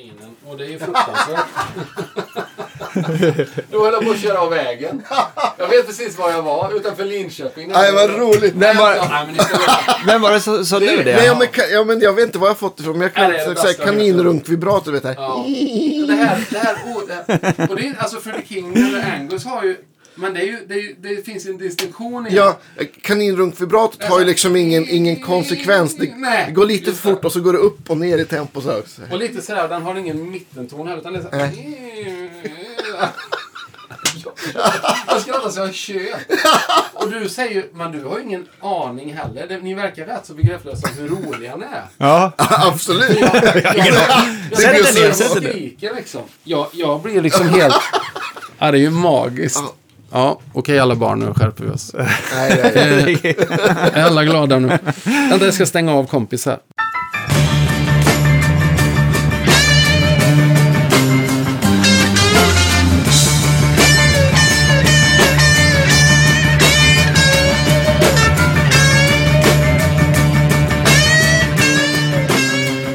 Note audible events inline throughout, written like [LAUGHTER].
kaninen och det är ju fruktansvärt. Då höll jag på att köra av vägen. Jag vet precis var jag var, utanför Linköping. Nej, vad roligt. Nej, var- nej, men. Vem var det som sa du det? Nej, ja, men, ja, men jag vet inte var jag fått ifrån. Men jag kan Nej, det är det säga bästa kaninrunkvibrator, vet jag. Ja. Det här, det här, oh, det här. Och det är, alltså Freddie King eller Angus har ju, men det, är ju, det, är ju, det finns en distinktion i Ja, kaninrunkvibratot har ju liksom ingen, ingen konsekvens. Det, Nej, det går lite för fort och så går det upp och ner i tempo. Så här. Och lite sådär, den har ingen mittenton här utan det är såhär... [LAUGHS] Jag skrattar så jag tjöt. Och du säger ju, men du har ju ingen aning heller. Det- Ni verkar rätt så begreppslösa hur rolig han är. Ja. [LAUGHS] Absolut. Jag, jag, jag, Sätt jag, skriker liksom. Jag, jag blir liksom helt... Ja, det är ju magiskt. Ja, okej alla barn, nu skärper vi oss. [LAUGHS] Nej, nej, nej. Är alla glada nu? Vänta, jag ska stänga av kompis här.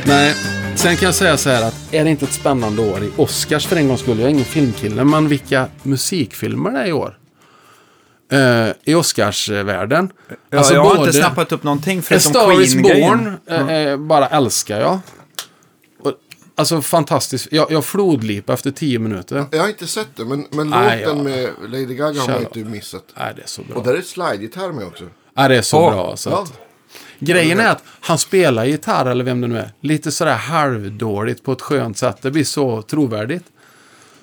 Nej, sen kan jag säga så här att är det inte ett spännande år i Oscars för en gångs skull? Jag är ingen filmkille, men vilka musikfilmer det är i år. Eh, I Oscarsvärlden. Ja, Alltså jag har inte snappat upp någonting förutom Star is Queen-grejen. Born eh, eh, bara älskar jag. Och, alltså fantastiskt. Jag, jag flodlipa efter tio minuter. Jag har inte sett det, men, men Nej, låten ja. med Lady Gaga har man inte missat. Nej, det är så bra. Och där är slide-gitarr med också. Nej, det är så Åh, bra. Så Ja. att, grejen är att han spelar gitarr, eller vem det nu är, lite sådär halvdåligt på ett skönt sätt. Det blir så trovärdigt.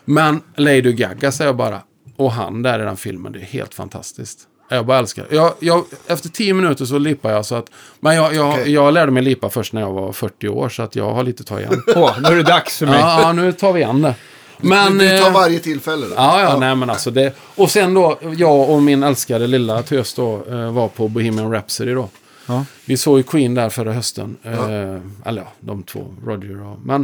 Men Lady Gaga säger jag bara, och han där i den filmen, det är helt fantastiskt. Jag bara älskar det. jag, jag, Efter tio minuter så lippar jag så att... Men jag, jag, Okej. jag lärde mig lippa först när jag var 40 år, så att jag har lite att ta igen. Åh, nu är det dags för mig. Ja, ja, nu tar vi igen det. Men, du, du tar eh, varje tillfälle då? Ja, ja, nej men alltså det. Och sen då, jag och min älskade lilla tös då eh, var på Bohemian Rhapsody då. Ja. Vi såg ju Queen där förra hösten. Eh, eller ja, de två, Roger och... Men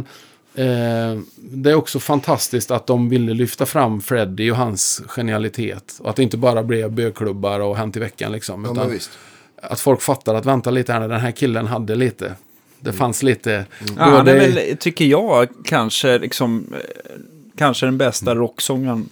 eh, det är också fantastiskt att de ville lyfta fram Freddie och hans genialitet. Och att det inte bara blev bögklubbar och Hänt i veckan liksom. Ja, Utan att folk fattar att vänta lite här, den här killen hade lite. Det fanns lite... Ja, han är väl, tycker jag, kanske liksom... eh, Kanske den bästa rocksångaren.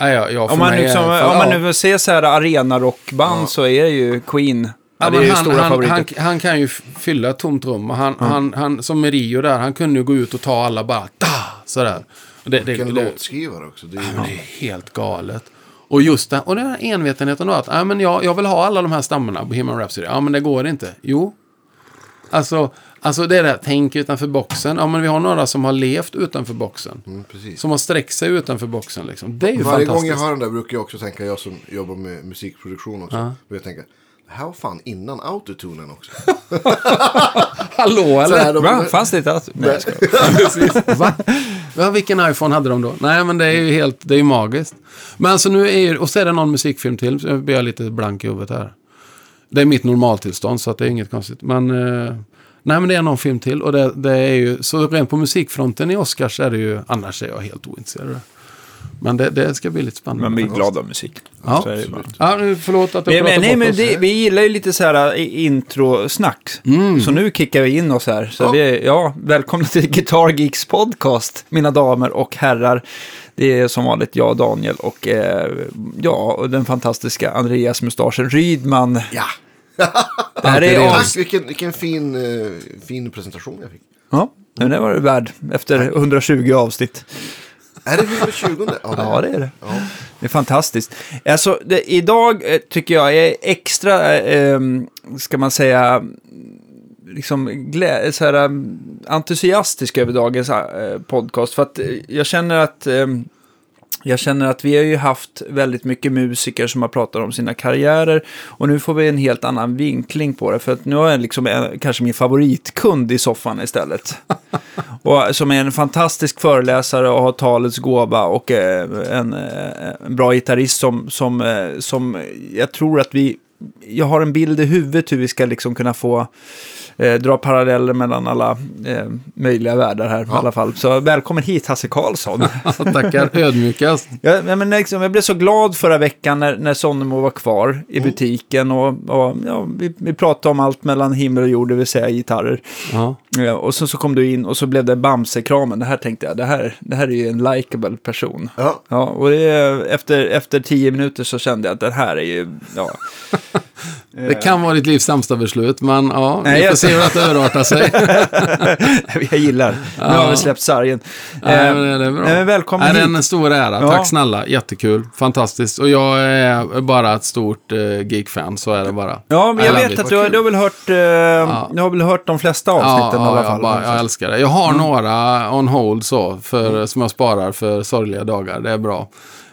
Nej, ja, ja, för Om man, är- liksom, för- om man ja. nu vill se så här arena-rockband så är det ju Queen. Ja, det är han, stora han, favoriter. han, han kan ju fylla ett tomt rum. Och han, han, han, som med Rio där, han kunde ju gå ut och ta alla bara da, sådär. Och det, Vilken det, låtskrivare också. Det är. Ja, det är helt galet. Och just det, och den här envetenheten då att ja, men jag, jag vill ha alla de här stammarna på Human Rhapsody. Ja, men det går inte. Jo. Alltså, alltså det är det, tänk utanför boxen. Ja, men vi har några som har levt utanför boxen. Mm. Som har sträckt sig utanför boxen liksom. Det är ju Varje fantastiskt. gång jag hör den där brukar jag också tänka, jag som jobbar med musikproduktion också. Ja. Jag tänka, det här var fan innan autotunen också. [LAUGHS] Hallå eller? här, de, Va? Fanns det inte? att- Nej. [LAUGHS] [LAUGHS] Va? Ja, vilken iPhone hade de då? Nej, men det är ju helt, det är ju magiskt. Men alltså nu är ju, och så är det någon musikfilm till, så jag blir jag lite blank i huvudet här. Det är mitt normaltillstånd, så att det är inget konstigt. Men, eh, nej men det är någon film till. Och det, det är ju, så rent på musikfronten i Oscars är det ju, annars är jag helt ointresserad av det. Men det, det ska bli lite spännande. Man blir glad av musik. Ja. Så. Ja, nu, förlåt att jag Men, men, pratar nej, bort men oss. det, vi gillar ju lite så här i- introsnack. Mm. Så nu kickar vi in oss här. Så Ja. vi, ja, välkomna till [LAUGHS] Guitar Geeks podcast, mina damer och herrar. Det är som vanligt jag, Daniel och eh, ja, och den fantastiska Andreas Mustaschen Rydman. ja. Det här [LAUGHS] är. Tack, vilken, vilken fin, eh, fin presentation jag fick. Ja, men det var det värd efter 120 avsnitt. Är det 120? Ja, Ja, det är det. Ja. Det är fantastiskt. Alltså, det, idag eh, tycker jag är extra, eh, ehm, ska man säga, liksom glä, så här, eh, entusiastisk över dagens eh, podcast. För att eh, jag känner att ehm, jag känner att vi har ju haft väldigt mycket musiker som har pratat om sina karriärer och nu får vi en helt annan vinkling på det för att nu har jag liksom eh, kanske min favoritkund i soffan istället. [LAUGHS] och som är en fantastisk föreläsare och har talets gåva och eh, en, eh, en bra gitarrist som, som, eh, som jag tror att vi, jag har en bild i huvudet hur vi ska liksom kunna få eh, dra paralleller mellan alla eh, möjliga världar här i alla fall. Så välkommen hit Hasse Karlsson. [LAUGHS] Tackar [LAUGHS] ödmjukast. nej, men liksom, jag blev så glad förra veckan när, när Sonnemo var kvar i butiken och, och ja, vi, vi pratade om allt mellan himmel och jord, det vill säga gitarrer. Ja. Ja, och så, så kom du in och så blev det Bamse-kramen. Det här tänkte jag, det här, det här är ju en likable person. Ja. Ja, och det, efter, efter tio minuter så kände jag att den här är ju, ja. [LAUGHS] Det kan vara ditt livs sämsta beslut, men ja, Nej, jag- se hur det överartar sig. [LAUGHS] jag gillar. Nu har vi släppt sargen. Ja, men det är bra. men välkommen Nej, det är hit. en stor ära. Ja. Tack snälla. Jättekul. Fantastiskt. Och jag är bara ett stort uh, Geek-fan, så är det bara. Ja, men I jag love vet att du, har- du har väl hört, eh, du har väl hört de flesta Ja, avsnitten i ja, alla jag, fall. bara, jag älskar det. Jag har några on hold så, för, som jag sparar för sorgliga dagar. Det är bra.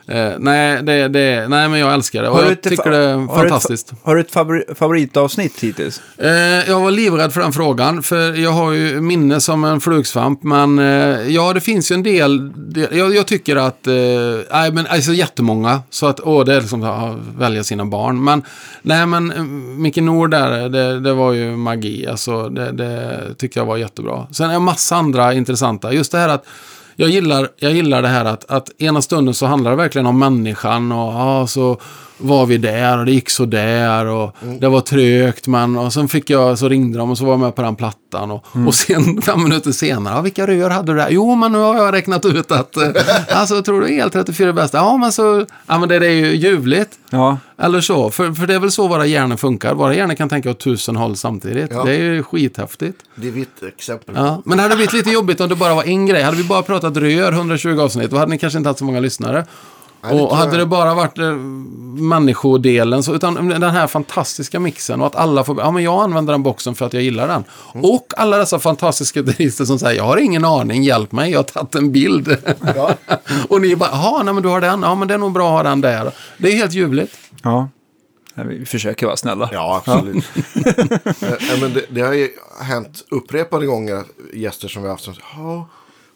Eh, nej, det, det, nej, men jag älskar det. Och jag tycker det är har du ett fantastiskt. fa- Har du ett favori- favoritavsnitt hittills? Eh, jag var livrädd för den frågan, för jag har ju minne som en flugsvamp. Men eh, ja, det finns ju en del. del jag, jag tycker att, eh, nej men alltså jättemånga. Så att, åh, det är liksom att välja sina barn. Men, nej men eh, Micke Nord där, det, det var ju magi. Alltså, det, det tycker jag var jättebra. Sen är det en massa andra intressanta. Just det här att jag gillar, jag gillar det här att, att ena stunden så handlar det verkligen om människan och ah, så var vi där och det gick så där och det var trögt men och sen fick jag, så ringde de och så var jag med på den plattan och, och sen [LAUGHS] fem minuter senare, vilka rör hade du där? Jo men nu har jag räknat ut att, eh, [LAUGHS] alltså tror du el-34 är bäst? Ja men så, ja men det, det är ju ljuvligt. Ja. Eller så, för, för det är väl så våra hjärnor funkar. Våra hjärnor kan tänka åt tusen håll samtidigt. Ja. Det är ju skithäftigt. Det är vitt exempel. Ja, men det hade blivit lite jobbigt om det bara var en grej. Hade vi bara pratat rör 120 avsnitt, då hade ni kanske inte haft så många lyssnare. Nej, och hade det bara varit eh, människodelen, så, utan den här fantastiska mixen och att alla får, ja men jag använder den boxen för att jag gillar den. Mm. Och alla dessa fantastiska [LAUGHS] gitarrister som säger, jag har ingen aning, hjälp mig, jag har tagit en bild. Ja. [LAUGHS] och ni bara, jaha, nej men du har den, ja men det är nog bra att ha den där. Det är helt ljuvligt. ja. Vi försöker vara snälla. Ja, absolut. [LAUGHS] Eh, men det, det har ju hänt upprepade gånger, gäster som vi har haft som säger, ja,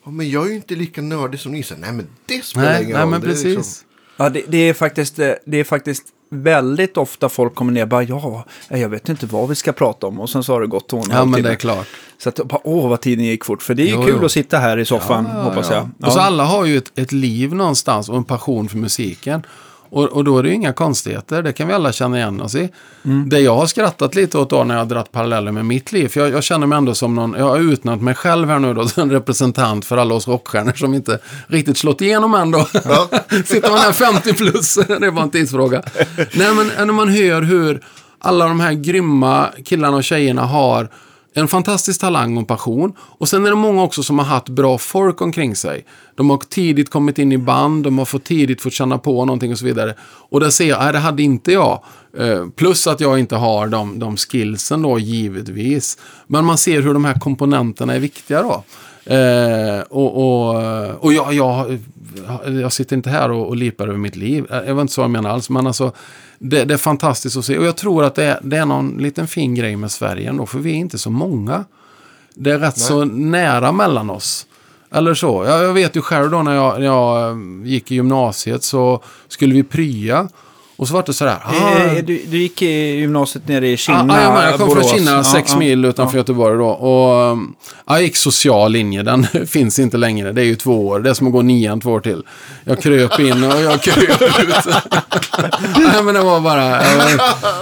ja, men jag är ju inte lika nördig som ni. Så, nej, men det spelar Nej, ingen nej roll. men Det är precis. liksom- Ja, det, det, är faktiskt, eh, det är faktiskt väldigt ofta folk kommer ner och bara ja, jag vet inte vad vi ska prata om. Och sen så har det gått två och en Ja, men det är klart. Så att, bara, åh vad tiden gick fort. För det är Jo, kul jo. att sitta här i soffan, hoppas jag. Och så alla har ju ett, ett liv någonstans och en passion för musiken. Och, och då är det ju inga konstigheter, det kan vi alla känna igen oss i. Mm. Det jag har skrattat lite åt då när jag har dratt paralleller med mitt liv, för jag, jag känner mig ändå som någon, jag har utnämnt mig själv här nu då, som en representant för alla oss rockstjärnor som inte riktigt slått igenom än då. [LAUGHS] Sitter man här 50 plus, [LAUGHS] det är bara en tidsfråga. Nej men när man hör hur alla de här grymma killarna och tjejerna har en fantastisk talang och passion. Och sen är det många också som har haft bra folk omkring sig. De har tidigt kommit in i band, de har fått tidigt fått känna på någonting och så vidare. Och där ser jag, nej det hade inte jag. Eh, plus att jag inte har de, de skillsen då, givetvis. Men man ser hur de här komponenterna är viktiga då. Eh, och och, och jag, jag, jag sitter inte här och, och lipar över mitt liv. Eh, det var inte så jag menar alls. Men alltså, det, det är fantastiskt att se. Och jag tror att det är, det är någon liten fin grej med Sverige ändå. För vi är inte så många. Det är rätt så nära mellan oss. Eller så. Jag, jag vet ju själv då när jag, när jag eh, gick i gymnasiet så skulle vi prya. Och så var det sådär. ah, Eh, Du, du gick i gymnasiet nere i Kinna, Ja, ja, jag kom från Borås. Kinna, Ja, sex ja. mil utanför Göteborg då. Och um, jag gick social linje, den [LAUGHS] finns inte längre. Det är ju två år, det är som att gå nian två år till. Jag kröp in och jag kröp ut. [LAUGHS] Nej, men det var bara...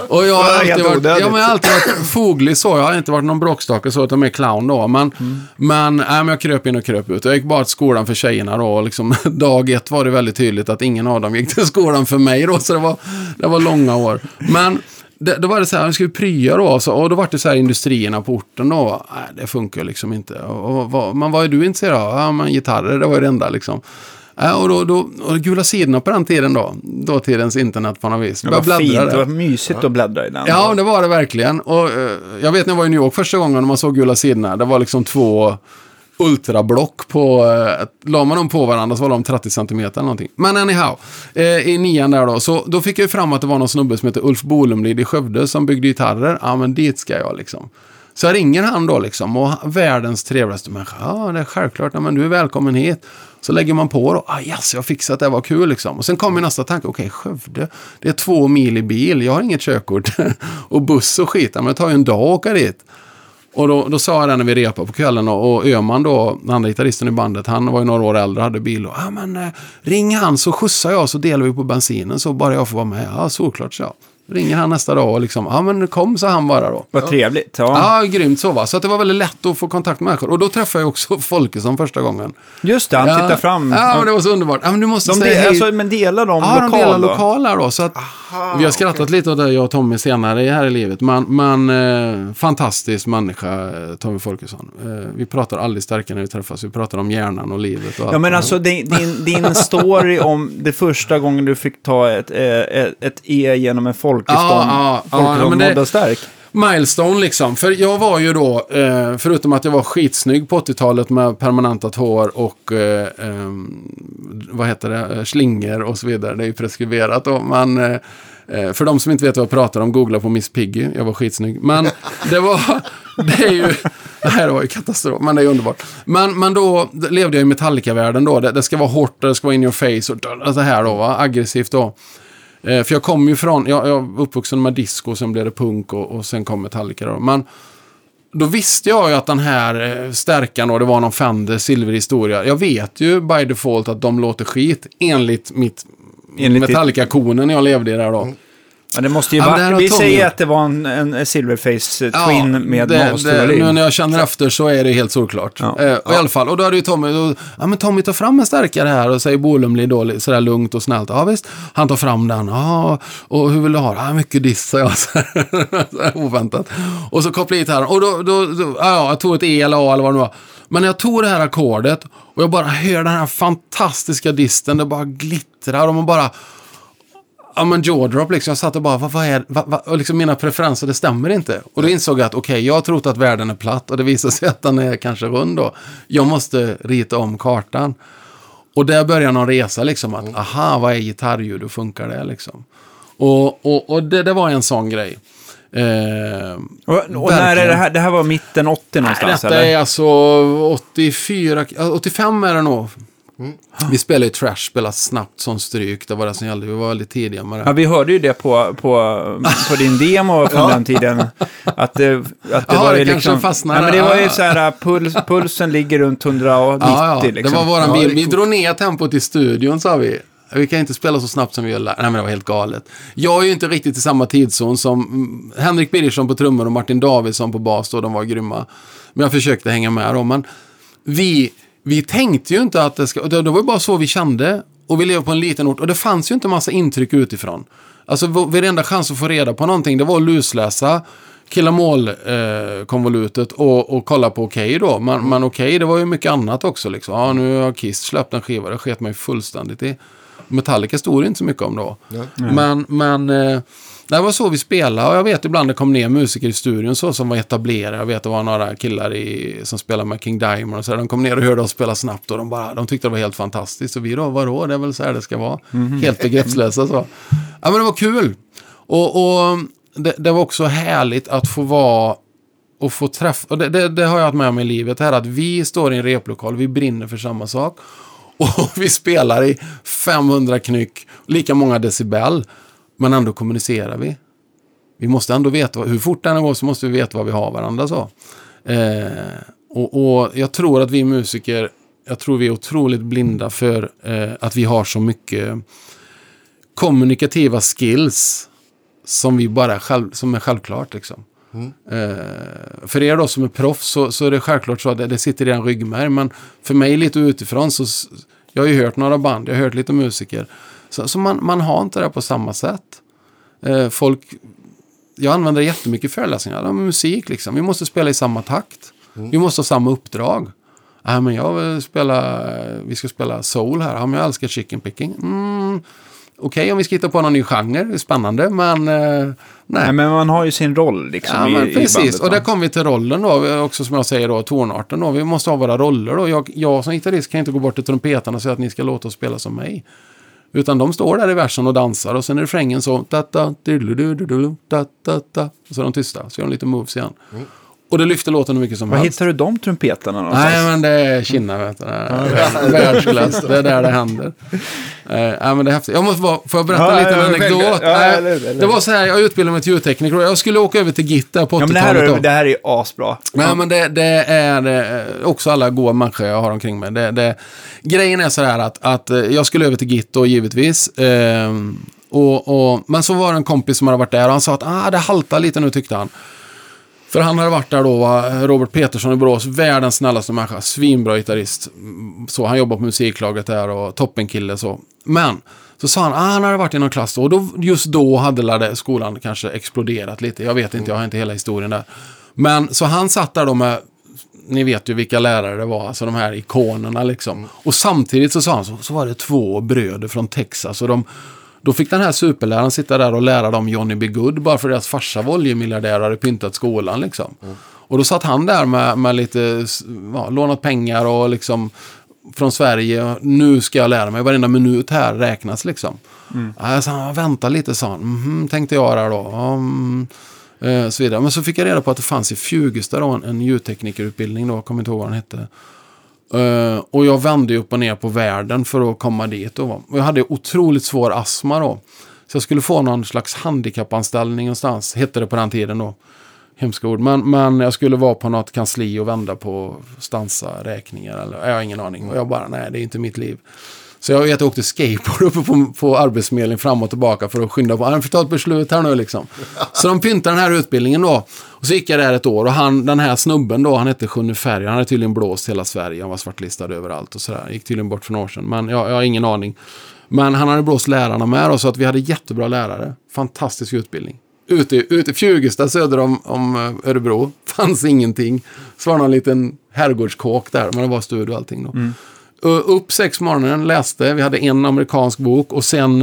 Och jag har alltid varit, ja, men jag har alltid varit foglig så. Jag har inte varit någon bråkstake så, utan mer clown då. Men, Mm. men, nej, men jag kröp in och kröp ut. Jag gick bara till skolan för tjejerna då. Och liksom, [LAUGHS] dag ett var det väldigt tydligt att ingen av dem gick till skolan för mig då. Så det var, det var långa år. Men det, då var det så här, vi skulle prya då. Så, och då var det så här industrierna på orten då. Nej, det funkar liksom inte. Och, och, vad- men vad är du intresserad av? Ja, men gitarrer, det var ju det enda liksom. Ja, och då, då, och gula sidorna på den tiden då, dåtidens internet på något vis. Det var fint, bläddra det där. var mysigt att bläddra i den. Ja, det var det verkligen. Och eh, jag vet när jag var i New York första gången och man såg gula sidorna. Det var liksom två ultrablock på, eh, la man dem på varandra så var de 30 cm eller någonting. Men anyhow, eh, i nian där då, så då fick jag ju fram att det var någon snubbe som heter Ulf Bolumlid i Skövde som byggde gitarrer. Ja, men dit ska jag liksom. Så jag ringer han då liksom och världens trevligaste människa. Ja, det är självklart. Ja, men du är välkommen hit. Så lägger man på då. Ah, yes, jag fixat det, var kul liksom. Och sen kommer nästa tanke. Okej, Skövde. Det är två mil i bil. Jag har inget körkort. [LAUGHS] och buss och skit. Ja, men det tar ju en dag att åka dit. Och då, då sa jag det när vi repade på kvällen och, och Öman då, den andra gitarristen i bandet, han var ju några år äldre hade bil. Och, ah, men, eh, ring han så skjutsar jag så delar vi på bensinen så bara jag får vara med. Ja, såklart så. Ringer han nästa dag och liksom, ja men kom sa han bara då. Vad trevligt. Ja. Ja, grymt så va. Så att det var väldigt lätt att få kontakt med människor. Och då träffade jag också [LAUGHS] Folkesson första gången. Just det, han tittar fram. Ja, men det var så underbart. Ja, men du måste de säga del, hej. alltså, men delar de Ja, de lokal delar då? lokal här då. Så att vi har skrattat lite åt det, jag och Tommy, senare här i livet. Men, men eh, fantastisk människa, eh, Tommy Folkesson. Eh, vi pratar aldrig starkare när vi träffas. Vi pratar om hjärnan och livet och allt Ja, men det alltså din, din, din [LAUGHS] story om det första gången du fick ta ett, eh, ett, ett E genom en folkestånd. Ja, ja, ja, folkestånd men det- stark. Milestone liksom. För jag var ju då, eh, förutom att jag var skitsnygg på 80-talet med permanentat hår och eh, ehm, vad heter det, Eh, slingor och så vidare. Det är ju preskriberat då. Men eh, eh, för de som inte vet vad jag pratar om, googla på Miss Piggy. Jag var skitsnygg. Men [LAUGHS] det var, det är ju, det här var ju katastrof, men det är underbart. Men, men då levde jag i Metallica-världen då. Det, det ska vara hårt, det ska vara in your face och så här då, va? aggressivt då. Eh, för jag kom ju från, jag, jag var uppvuxen med disco, sen blev det punk och, och sen kom Metallica då. Men då visste jag ju att den här eh, stärkan och det var någon Fender silverhistoria. Jag vet ju by default att de låter skit enligt mitt Enligt Metallica-konen jag levde i där då. Men det måste ju Ja, vara... Vi säger att det var en, en Silverface eh, Ja, Twin med det, mas det, Nu när jag känner efter så är det helt solklart. Ja. Eh, och I alla fall, och då hade ju Tommy, då, ja men Tommy tar fram en stärkare här och säger Bolumli då sådär lugnt och snällt. Ja visst, han tar fram den. Ja, och hur vill du ha det? Ja, mycket diss, sa jag. [LAUGHS] Oväntat. Och så kopplade jag hit här och då, då, då ja, jag tog ett E eller A eller vad det var. Men när jag tog det här ackordet och jag bara hör den här fantastiska disten, det bara glittrar och man bara Ja men jaw-drop liksom. Jag satt och bara, vad, vad är vad, vad, och liksom mina preferenser, det stämmer inte. Och då insåg jag att okej, jag har trott att världen är platt och det visar sig att den är kanske rund då. Jag måste rita om kartan. Och där börjar någon resa liksom, att aha, vad är gitarrljud, hur funkar det liksom? Och, och, och det, det var en sån grej. Eh, Och, och när är det här? Det här var mitten 80 någonstans, detta eller? är alltså 84, ja, 85 är det nog. Vi spelade ju trash, spelade snabbt som stryk, det var det som gällde. Vi var väldigt tidiga med det. Ja, vi hörde ju det på, på, på din demo [LAUGHS] från den tiden. Att det, att det Ja, var det ju kanske liksom... fastnar ja, men det var ju så här, puls, pulsen ligger runt 190 Ja, ja. liksom. Det var våran Ja, bil. det är Vi drog ner tempot i studion, sa vi. Vi kan inte spela så snabbt som vi gör. Nej, men det var helt galet. Jag är ju inte riktigt i samma tidszon som mm, Henrik Birgersson på trummor och Martin Davidsson på bas. Då, de var grymma. Men jag försökte hänga med dem. Men vi, vi tänkte ju inte att det ska... Det, det var ju bara så vi kände. Och vi lever på en liten ort. Och det fanns ju inte massa intryck utifrån. Alltså varenda chans att få reda på någonting, det var att lusläsa killamål-konvolutet eh, och, och kolla på Okej då. Men, men Okej, det var ju mycket annat också. Liksom. Ja, nu har Kiss släppt en skiva, det sket mig fullständigt i. Metallica stod det inte så mycket om då. Men, men eh, det var så vi spelade och jag vet ibland det kom ner musiker i studion så som var etablerade. Jag vet det var några killar i, som spelade med King Diamond och så där. De kom ner och hörde oss spela snabbt och de, bara, de tyckte det var helt fantastiskt. Och vi då, vadå, det är väl så här det ska vara. Helt begreppslösa så. Ja men det var kul. Och, och det, det var också härligt att få vara och få träffa, och det, det, det har jag haft med mig i livet, här att vi står i en replokal, vi brinner för samma sak. [LAUGHS] Och vi spelar i 500 knyck, lika många decibel, men ändå kommunicerar vi. Vi måste ändå veta, hur fort den går så måste vi veta vad vi har varandra så. Eh, och, och jag tror att vi musiker, jag tror vi är otroligt blinda för eh, att vi har så mycket kommunikativa skills som vi bara själv, som är självklart liksom. Eh, för er då som är proffs så, så är det självklart så att det, det sitter i en ryggmärg. Men för mig lite utifrån så, jag har ju hört några band, jag har hört lite musiker. Så, så man, man har inte det på samma sätt. Eh, folk, jag använder jättemycket föreläsningar, ja, musik liksom. Vi måste spela i samma takt. Vi måste ha samma uppdrag. Ja, men jag vill spela, vi ska spela soul här. Ja, men jag älskar chicken picking. Mm, Okej, om vi ska hitta på någon ny genre, det är spännande, men eh, nej. Nej, men man har ju sin roll liksom Ja, i, men i precis. bandet. och där kommer vi till rollen då, också som jag säger då, tonarten då. Vi måste ha våra roller då. Jag, jag som gitarrist kan inte gå bort till trumpetarna och säga att ni ska låta oss spela som mig. Utan de står där i versen och dansar och sen är refrängen så... Ta, ta, ta, ta, ta, ta, ta, och så är de tysta. Så gör de lite moves igen. Mm. Och det lyfte låten hur mycket som Var helst. hittar du de trumpeterna någonstans? Nej, men det är Kina, vet du. Världsklass. [LAUGHS] Det är där det händer. Eh, nej, men det är häftigt. Jag måste bara, får jag berätta Ja, en liten ja, anekdot? självklart. Ja, eller eller. Det var så här, jag utbildade mig till ljudtekniker och jag skulle åka över till Git där på Ja, men det här, 80-talet. är, det här är asbra. Nej, men det, det är också alla goda människor jag har omkring mig. Det, det, grejen är så här att, att eh, jag skulle över till Git då, givetvis. Ehm, och, och, men så var det en kompis som hade varit där och han sa att ah, det haltar lite nu tyckte han. För han hade varit där då, va, Robert Petersson i Borås, världens snällaste människa, svinbra gitarrist. Så han jobbar på musiklaget där och toppenkille så. Men, så sa han, ah, han hade varit i någon klass då, och då, just då hade skolan kanske exploderat lite. Jag vet inte, jag har inte hela historien där. Men, så han satt där då med, ni vet ju vilka lärare det var, alltså de här ikonerna liksom. Och samtidigt så sa han, så, så var det två bröder från Texas och de då fick den här superläraren sitta där och lära dem Johnny B. Good bara för deras farsa var oljemiljardär och hade pyntat skolan liksom. Och då satt han där med, med lite, ja, lånat pengar och liksom från Sverige. Nu ska jag lära mig, varenda minut här räknas liksom. Jag sa, vänta lite, sa han. Mhm, tänkte jag där då. Mm, eh, så vidare. Men så fick jag reda på att det fanns i Fjugesta då, en, en ljudteknikerutbildning då, jag kommer inte ihåg vad den hette. Uh, och jag vände ju upp och ner på världen för att komma dit. Och jag hade otroligt svår astma då. Så jag skulle få någon slags handikappanställning någonstans, hette det på den tiden då. Hemska ord. Men, men jag skulle vara på något kansli och vända på stansa räkningar. Eller, jag har ingen aning. Och jag bara, nej det är inte mitt liv. Så jag vet, jag åkte skateboard uppe på, på Arbetsförmedlingen fram och tillbaka för att skynda på. Han får ta ett beslut här nu liksom. Så de pyntade den här utbildningen då. Och så gick jag där ett år och han, den här snubben då, han hette Sjunne Färg. Han hade tydligen blåst hela Sverige. Han var svartlistad överallt och sådär. Gick tydligen bort för några år sedan. Men jag, jag har ingen aning. Men han hade blåst lärarna med och så att vi hade jättebra lärare. Fantastisk utbildning. Ute, ute i Fjugesta söder om, om eh, Örebro. [LAUGHS] Fanns ingenting. Så var det någon liten herrgårdskåk där. Men det var studio och allting då. Mm. Eh, upp sex morgonen, läste. Vi hade en amerikansk bok och sen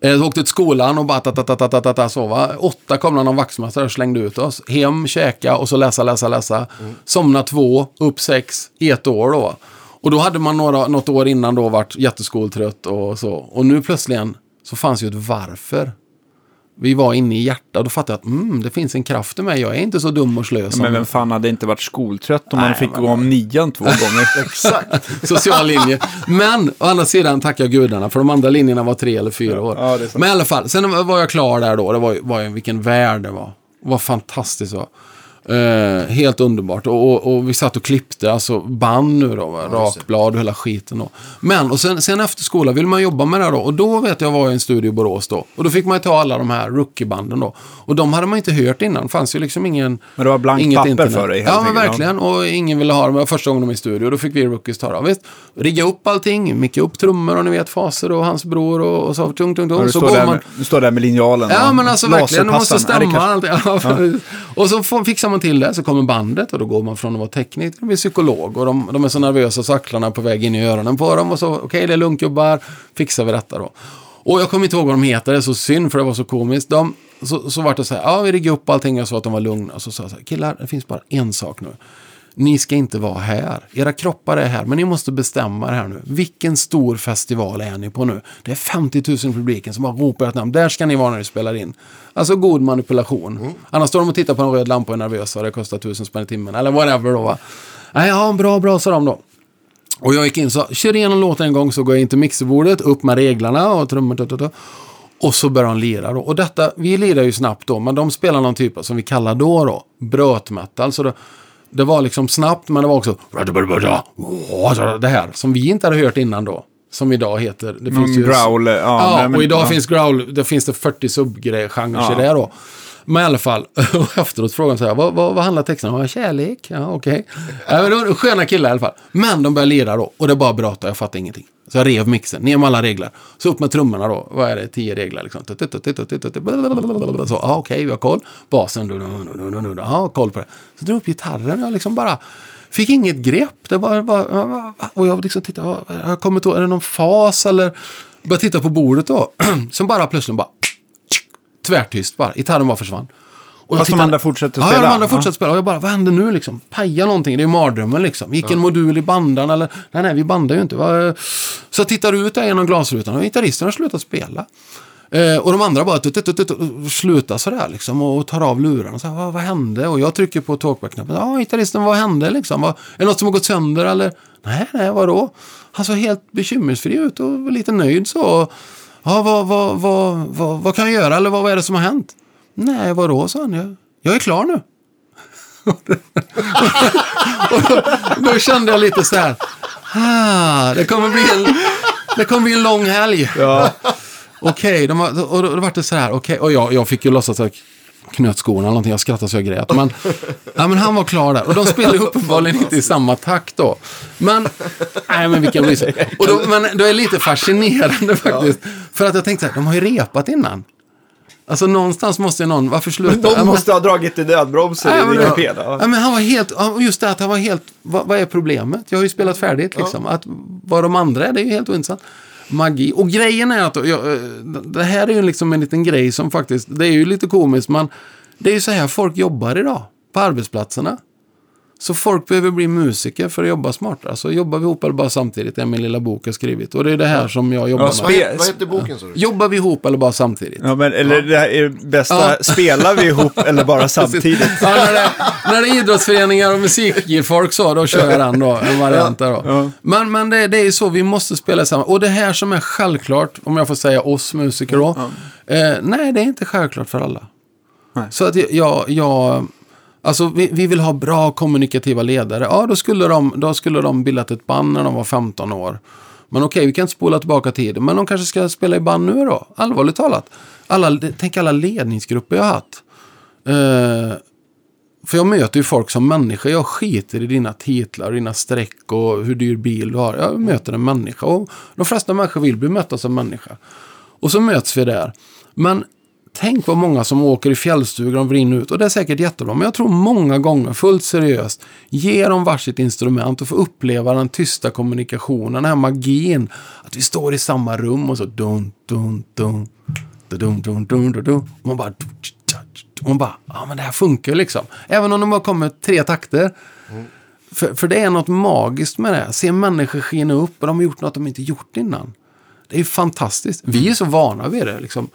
eh, eh åkte till skolan och bara ta, ta, ta, ta, ta, ta, ta, sova. Åtta kom någon vaktmästare och slängde ut oss. Hem, käka och så läsa, läsa, läsa. Somna två, upp sex i ett år då. Och då hade man några, något år innan då varit jätteskoltrött och så. Och nu plötsligen så fanns ju ett varför. Vi var inne i hjärtat och fattade att mm, det finns en kraft i mig. Jag är inte så dum och slö som Men vem fan hade inte varit skoltrött om man Nej, fick men- gå om nian två gånger? [LAUGHS] Exakt. social linje. Men å andra sidan tackar gudarna, för de andra linjerna var tre eller fyra år. ja, det. Men i alla fall, sen var jag klar där då. Det var, var vilken värld det var. Det var fantastiskt. Så. Eh, helt underbart. Och, och, och vi satt och klippte, alltså band nu då, va? rakblad och hela skiten. Då. Men, och sen, sen efter skolan vill man jobba med det då. Och då vet jag var jag i en studio i Borås då. Och då fick man ju ta alla de här rookiebanden då. Och de hade man inte hört innan. Det fanns ju liksom ingen... Men det var blankt inget papper internet. för dig, helt Ja, men ja. verkligen. Och ingen ville ha dem. Det var första gången de var i studio. Då fick vi rookies ta det. Ja, rigga upp allting, micka upp trummor och ni vet faser och hans bror och, och så tung, tung, tung. Ja, du, så står där man... med, du står där med linjalen Ja, men alltså verkligen. Det måste. Ja, stämma. Ja, och så får, fixar man till det, så kommer bandet och då går man från att vara tekniker till att bli psykolog. Och de, de är så nervösa så axlarna är på väg in i öronen på dem. Och så, okej, det är lugnt gubbar, fixar vi detta då. Och jag kommer inte ihåg vad de heter, det är så synd för det var så komiskt. De, så, så vart det så här, ja vi riggade upp allting och sa att de var lugna. Och så sa jag så här, killar, det finns bara en sak nu. Ni ska inte vara här. Era kroppar är här, men ni måste bestämma det här nu. Vilken stor festival är ni på nu? Det är 50 000 i publiken som bara ropar ett namn. Där ska ni vara när ni spelar in. Alltså god manipulation. Annars står de och tittar på en röd lampa och är nervösa och det kostar tusen spänn i timmen. Eller whatever då va. Nej, ja, bra, bra, sa de då. Och jag gick in så, kör igenom låten en gång så går jag in till mixerbordet, upp med reglarna och trummor. tut, tut, tut. Och så börjar de lira då. Och detta, vi lirar ju snabbt då, men de spelar någon typ av, som vi kallar då då, brötmetal. Så det, det var liksom snabbt, men det var också det här som vi inte hade hört innan då. Som idag heter... Det finns ju, growl, ja, Ja, nej, men- och idag ja. finns growl, det finns det 40 subgenrer Ja. i det då. Men i alla fall, och efteråt frågade de så här, vad, vad, vad handlar texten om? Kärlek, ja okej. Okay. Äh, sköna killar i alla fall. Men de började lira då, och det bara bröt och jag fattade ingenting. Så jag rev mixen, ner med alla regler. Så upp med trummorna då, vad är det, tio regler liksom. Så, ja okej, vi har koll. Basen, du, ja, koll på det. Så drog jag upp gitarren och jag liksom bara fick inget grepp. Det var bara, och jag liksom tittade, jag kommer kommit ihåg, är det någon fas eller? Började titta på bordet då. Som bara plötsligt bara tvärtyst bara. Gitarren bara försvann. Och jag Fast de andra fortsätter Ja, spela? de andra Ja. fortsatte spela. Och jag bara, vad händer nu liksom? Paja någonting, det är ju mardrömmen liksom. Gick en modul i bandan eller? Nej, nej, vi bandar ju inte. Så jag tittar ut där genom glasrutan och gitarristen har slutat spela. Eh, och de andra bara slutar sådär liksom och tar av lurarna. Så vad, vad hände? Och jag trycker på talkback-knappen. Ja, gitarristen, vad hände liksom? Vad, är det något som har gått sönder eller? Nej, nej, vadå? Han såg helt bekymmersfri ut och var lite nöjd så. Ja, vad, vad, vad, vad, vad kan jag göra eller vad, vad är det som har hänt? Nej, vadå, sa han. Jag, jag är klar nu. och [LAUGHS] då, då kände jag lite så här. Ah, det kommer bli en, det kommer bli en lång helg. Ja. Okej, de har- och då, då var det så här. Okej, och jag, jag fick ju låtsas att knöt skorna eller någonting. Jag skrattade så jag grät. Men, [LAUGHS] ja, men han var klar där. Och de spelade [LAUGHS] uppenbarligen inte i samma takt då. Men, nej men vilken resa. Och då, men det är lite fascinerande faktiskt. För att jag tänkte så här, de har ju repat innan. Alltså någonstans måste ju någon, varför sluta? Ja, De men- måste ha dragit i nödbromsen Ja, i men, din ja. ja, men han var helt, ja, just det att han var helt, vad, vad är problemet? Jag har ju spelat färdigt liksom. Att, vad de andra är, det är ju helt ointressant. Magi. Och grejen är att, jag, eh, det här är ju liksom en liten grej som faktiskt, det är ju lite komiskt, men det är ju så här folk jobbar idag, på arbetsplatserna. Så folk behöver bli musiker för att jobba smartare. Så jobbar vi ihop eller bara samtidigt, är min lilla bok jag skrivit. Och det är det här som jag jobbar Ja, med. Vad, heter boken du? Jobbar vi ihop eller bara samtidigt? Ja, men, eller det här är bästa, Ja. spelar vi ihop eller bara [LAUGHS] samtidigt? Ja, när, det, när det är idrottsföreningar och musikfolk så, då kör jag den då. En variant där då. Ja. Men, men det, det är så, vi måste spela samman. Och det här som är självklart, om jag får säga oss musiker då. Eh, nej, det är inte självklart för alla. Nej. Så att jag, jag alltså vi, vi vill ha bra kommunikativa ledare. Ja, då skulle de, då skulle de bildat ett band när de var 15 år. Men okej, vi kan inte spola tillbaka tiden. Men de kanske ska spela i band nu då. Allvarligt talat. Alla, tänk alla ledningsgrupper jag har haft. Eh, för jag möter ju folk som människa. Jag skiter i dina titlar, dina streck och hur dyr bil du har. Jag möter en människa. Och de flesta människor vill bli mötta som människa. Och så möts vi där. Men tänk vad många som åker i fjällstugor och vrinner ut. Och det är säkert jättebra. Men jag tror många gånger, fullt seriöst, ge dem varsitt instrument och få uppleva den tysta kommunikationen, den här magin. Att vi står i samma rum och så dun, dun, dun. Dun, dun, dun, dun, dun. Och man bara... Och man bara, ja men det här funkar ju liksom. Även om de bara kommer tre takter. För, för det är något magiskt med det. Se människor skina upp och de har gjort något de inte gjort innan. Det är ju fantastiskt. Vi är så vana vid det. Liksom.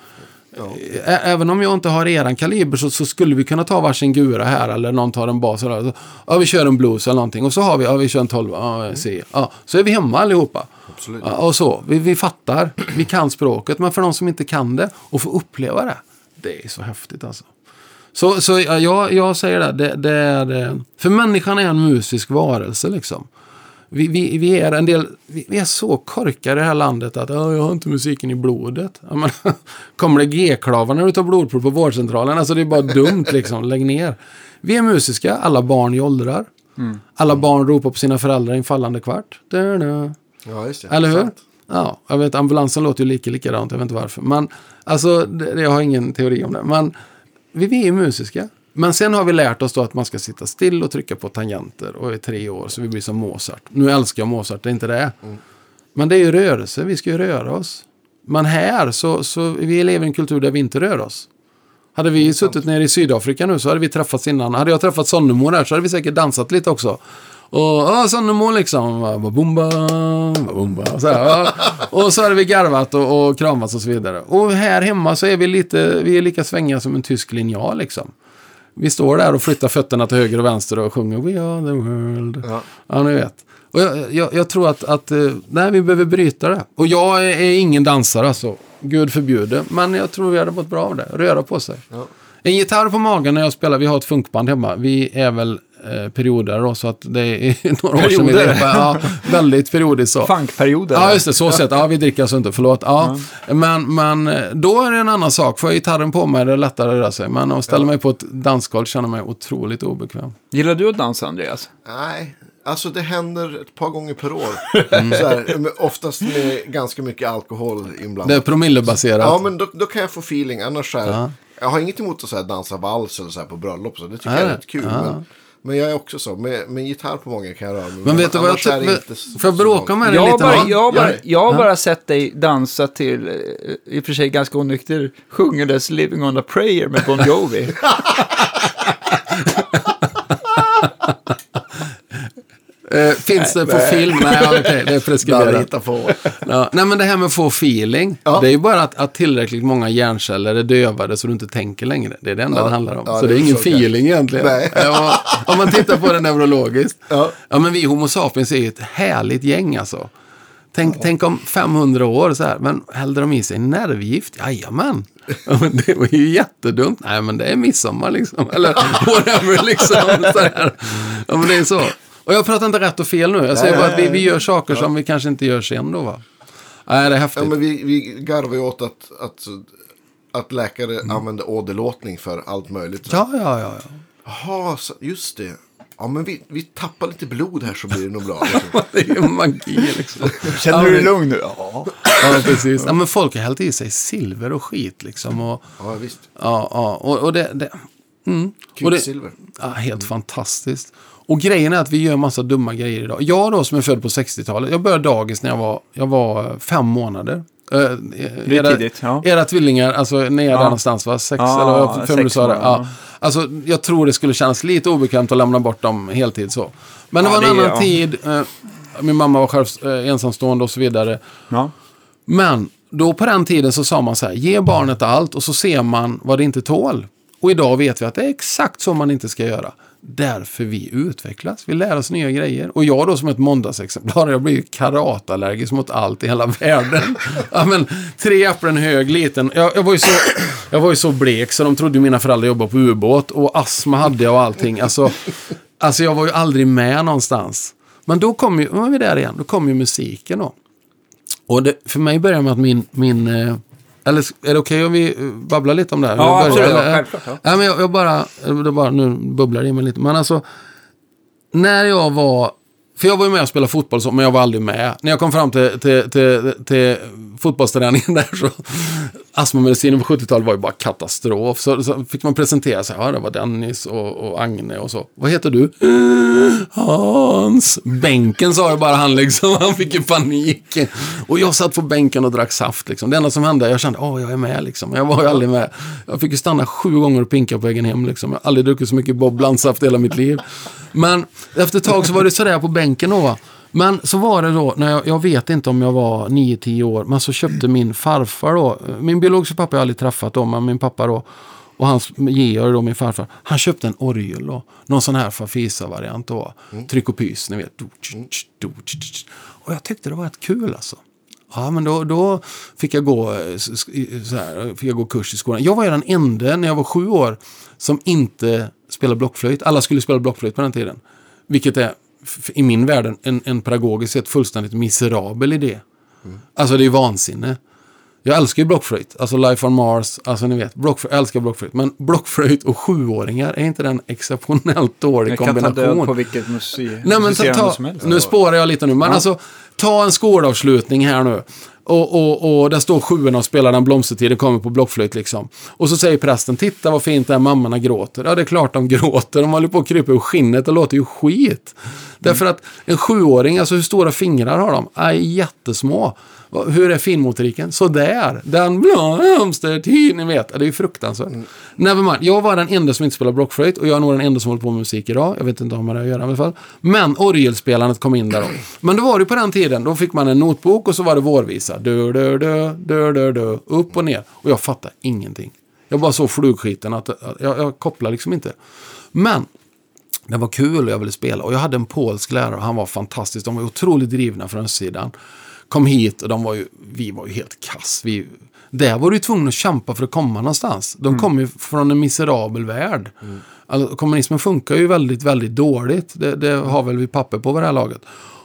Ä- Även om jag inte har eran kaliber så, så skulle vi kunna ta varsin gura här eller någon tar en bas. Eller, så, ja, vi kör en blues eller någonting. Och så har vi, ja, vi kör en 12. Ja, C. Ja, så är vi hemma allihopa. Absolut. Ja, och så. Vi, vi fattar. Vi kan språket. Men för de som inte kan det och får uppleva det. Det är så häftigt alltså. Så, så ja, jag, jag säger det, det, det är... eh, För människan är en musisk varelse liksom. Vi, vi, vi är en del... Vi, är så korkade i det här landet att "Ja, jag har inte musiken i blodet. Men, [LAUGHS] kommer det G-klavar när du tar blodprov på vårdcentralen? Alltså det är bara dumt liksom. Lägg ner. Vi är musiska, alla barn i åldrar. Alla barn ropar på sina föräldrar i en fallande kvart. Ja, just det. Eller hur? Sant. Ja, jag vet, ambulansen låter ju lika likadant, jag vet inte varför. Men, alltså, det, jag har ingen teori om det. Men vi, vi är musiska. Men sen har vi lärt oss då att man ska sitta still och trycka på tangenter och i tre år så vi blir som Mozart. Nu älskar jag Mozart, det är inte det. Men det är ju rörelse, vi ska ju röra oss. Men här så, så vi lever i en kultur där vi inte rör oss. Hade vi suttit nere i Sydafrika nu så hade vi träffats innan. Hade jag träffat Sonnemo där så hade vi säkert dansat lite också. Och ja, Sonnemo liksom. Babumba, babumba. Så här. [LAUGHS] Och så hade vi garvat och, och kramats och så vidare. Och här hemma så är vi lite, vi är lika svängiga som en tysk linjal liksom. Vi står där och flyttar fötterna till höger och vänster och sjunger We are the world. Ja. Ja, ni vet. Och jag, jag, jag tror att, att eh, nej, vi behöver bryta det. Och jag är, är ingen dansare alltså. Gud förbjude. Men jag tror vi hade mått bra av det. Röra på sig. Ja. En gitarr på magen när jag spelar. Vi har ett funkband hemma. Vi är väl eh, perioder då. Så att det är [LAUGHS] några år sedan vi Perioder? repade. Ja, väldigt periodiskt så. Funkperioder. Ja, just det. Så sett. Ja, vi dricker alltså inte. Förlåt. Ja. Men, men eh, då är det en annan sak. Får jag gitarren på mig är det lättare att röra sig. Men att ställa mig på ett dansgolv känner mig otroligt obekväm. Gillar du att dansa, Andreas? Nej, alltså det händer ett par gånger per år. [LAUGHS] Mm. Så här, oftast med ganska mycket alkohol Det är inblandat. promillebaserat. Ja, men då, då kan jag få feeling. Annars så här, Ja. jag har inget emot att så här, dansa vals eller så här på bröllop. Så det tycker Nej, jag är rätt kul. ja. Men, men jag är också så. Med, med gitarr på många kan jag röra mig. Men vet du vad jag tycker? Får jag bråka med dig lite? bara, Ja. jag har bara, Ja. jag har Ja. bara sett dig dansa till, eh, i och för sig ganska onykter, sjungandes Living on a prayer med Bon Jovi. [LAUGHS] [LAUGHS] Eh, finns det på film? Nej, okej, det är preskriberat. Ja, nej, men det här med att få feeling. Ja. Det är ju bara att, att tillräckligt många hjärnceller är dövade så du inte tänker längre. Det är det enda Ja. det handlar om. Så det det är ingen jag. feeling egentligen. Nej. [LAUGHS] Ja, om man tittar på det neurologiskt. Ja. ja, men vi Homo sapiens är ju ett härligt gäng alltså. Tänk, tänk om 500 år så här, men hällde de i sig nervgift? Jajamän. Ja, men det var ju jättedumt. Nej, men det är midsommar liksom. Eller [LAUGHS] whatever liksom. Så här. Ja, men det är så. Och jag pratar inte rätt och fel nu. Jag säger Nej, bara att vi, vi gör saker som vi kanske inte gör sen då va. Nej, det är häftigt. Ja, men vi, vi garvar ju åt att, att, att läkare använder åderlåtning för allt möjligt. Ja, ja, ja. ja. Jaha, så- just det. Ja, men vi, vi tappar lite blod här så blir det nog bra. [LAUGHS] Liksom. Det är ju magi liksom. [LAUGHS] Känner du dig lugn nu? Ja. Ja, precis. Ja, men folk har hällt i sig silver och skit liksom. Och, Ja, visst. ja, ja, och, och det... det mm. och det Kvicksilver. ja, helt fantastiskt. Och grejen är att vi gör massa dumma grejer idag. Jag då som är född på 60-talet, jag började dagis när jag var, jag var fem månader. Det är tidigt, ja. Era tvillingar, alltså ni är där någonstans va? Sex Ja, eller mig du sa det. var Ja. ja. Alltså jag tror det skulle kännas lite obekvämt att lämna bort dem heltid så. Men det Ja, var en det annan ja. tid. eh, min mamma var själv eh, ensamstående och så vidare. ja. Men då på den tiden så sa man så här, ge barnet allt och så ser man vad det inte tål. Och idag vet vi att det är exakt så man inte ska göra. Därför vi utvecklas, vi lär oss nya grejer. Och jag då som ett måndagsexemplar, jag blir ju karatallergisk mot allt i hela världen. [LAUGHS] ja, men, tre äpplen hög, liten. Jag, jag, var ju så, jag var ju så blek så de trodde mina föräldrar jobbade på ubåt. Och astma hade jag och allting. Alltså, alltså jag var ju aldrig med någonstans. Men då kom ju, är vi där igen, då kom ju musiken då. Och det, för mig börjar med att min... min eh, eller är det okej om vi eh, babblar lite om det här? Ja, absolut. eller? Ja, självklart, ja. Ja, men jag, jag bara, det bara... Nu bubblar det i mig lite. Men alltså, när jag var... För jag var ju med och spelade fotboll, men jag var aldrig med. När jag kom fram till, till, till, till fotbollsträningen [LAUGHS] där så... Astmamedicinen på 70-talet var ju bara katastrof. Så, så fick man presentera sig. Ja, det var Dennis och, och Agne och så. Vad heter du? [GASPS] Hans. Bänken sa ju bara han liksom. [LAUGHS] Han fick ju panik. Och jag satt på bänken och drack saft liksom. Det enda som hände, jag kände, åh, jag är med liksom. Jag var ju aldrig med. Jag fick ju stanna sju gånger och pinka på vägen hem liksom. Jag har aldrig druckit så mycket Bob Blandsaft i hela mitt liv. Men efter ett tag så var det sådär på bänken då va. Men så var det då, när jag, jag vet inte om jag var 9-10 år, men så köpte min farfar då, min biologiska pappa har jag aldrig träffat då, men min pappa då, och hans Georg då, min farfar, han köpte en orgel då. Någon sån här Fafisa-variant då. Tryck och pys, ni vet. Och jag tyckte det var rätt kul alltså. Ja, men då, då fick, jag gå, eh, så här, fick jag gå kurs i skolan. Jag var ju den enda när jag var sju år som inte spelade blockflöjt. Alla skulle spela blockflöjt på den tiden. Vilket är i min värld en, en pedagogiskt sett fullständigt miserabel idé. Alltså det är vansinne. Jag älskar ju blockflöjt. Alltså Life on Mars. Alltså ni vet, blockflöjt, jag älskar blockflöjt. Men blockflöjt och sjuåringar, är inte den exceptionellt dålig Jag kan ta kombination? död på vilket musik, Nej, men ta, ta, som helst. nu spårar jag lite nu, men alltså ta en skolavslutning här nu. Och, och, och där står sjuorna och spelar den blomstertid, det kommer på blockflöjt liksom. Och så säger prästen, titta vad fint det är, mammorna gråter. Ja, det är klart de [LAUGHS] gråter, de håller på att krypa ur skinnet, det låter ju skit. Därför att en sjuåring, alltså hur stora fingrar har de? Är jättesmå. Hur är finmotoriken? Sådär. Den blomstertid, ni vet. Det är ju fruktansvärt. Mm. Nevermind. Jag var den enda som inte spelade blockflöjt och jag är nog den enda som håller på med musik idag. Jag vet inte om det har att göra i alla fall. Men orgelspelandet kom in där då. [CLEARS THROAT] Men det var det på den tiden. Då fick man en notbok och så var det vårvisa. Du, du, du, du, du, du, upp och ner. Och jag fattade ingenting. Jag bara såg flugskiten. Att, jag, jag kopplade liksom inte. Men det var kul och jag ville spela. Och jag hade en polsk lärare och han var fantastisk. De var otroligt drivna från östsidan. Kom hit och de var ju, vi var ju helt kass. Vi, där var du ju tvungen att kämpa för att komma någonstans. De kom ju från en miserabel värld. Alltså, kommunismen funkar ju väldigt, väldigt dåligt. Det, det har väl vi papper på vid det här laget.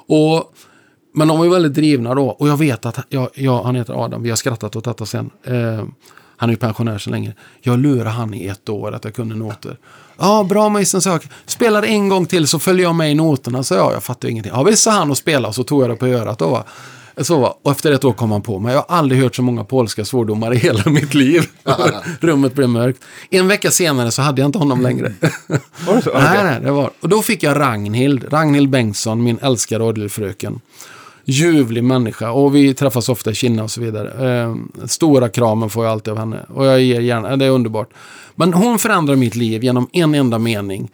Och, men de var ju väldigt drivna då. Och jag vet att, jag, jag, han heter Adam, vi har skrattat åt detta sen. Eh, han är ju pensionär så länge. Jag lurade han i ett år att jag kunde noter. Ja, bra magistern sök. Spelar en gång till så följer jag med i noterna, så jag. Jag fattar ingenting. Ja, visst sa han och spela och så tog jag det på örat då va. Så, va. och efter ett år kom han på mig. Jag har aldrig hört så många polska svordomar i hela mitt liv. [LAUGHS] Rummet blev mörkt. En vecka senare så hade jag inte honom längre. [LAUGHS] Var det så? nej, Okej. nej, det var. Och då fick jag Ragnhild. Ragnhild Bengtsson, min älskade orgelfröken. Ljuvlig människa och vi träffas ofta i Kina och så vidare. Eh, stora kramen får jag alltid av henne och jag ger gärna, det är underbart. Men hon förändrar mitt liv genom en enda mening.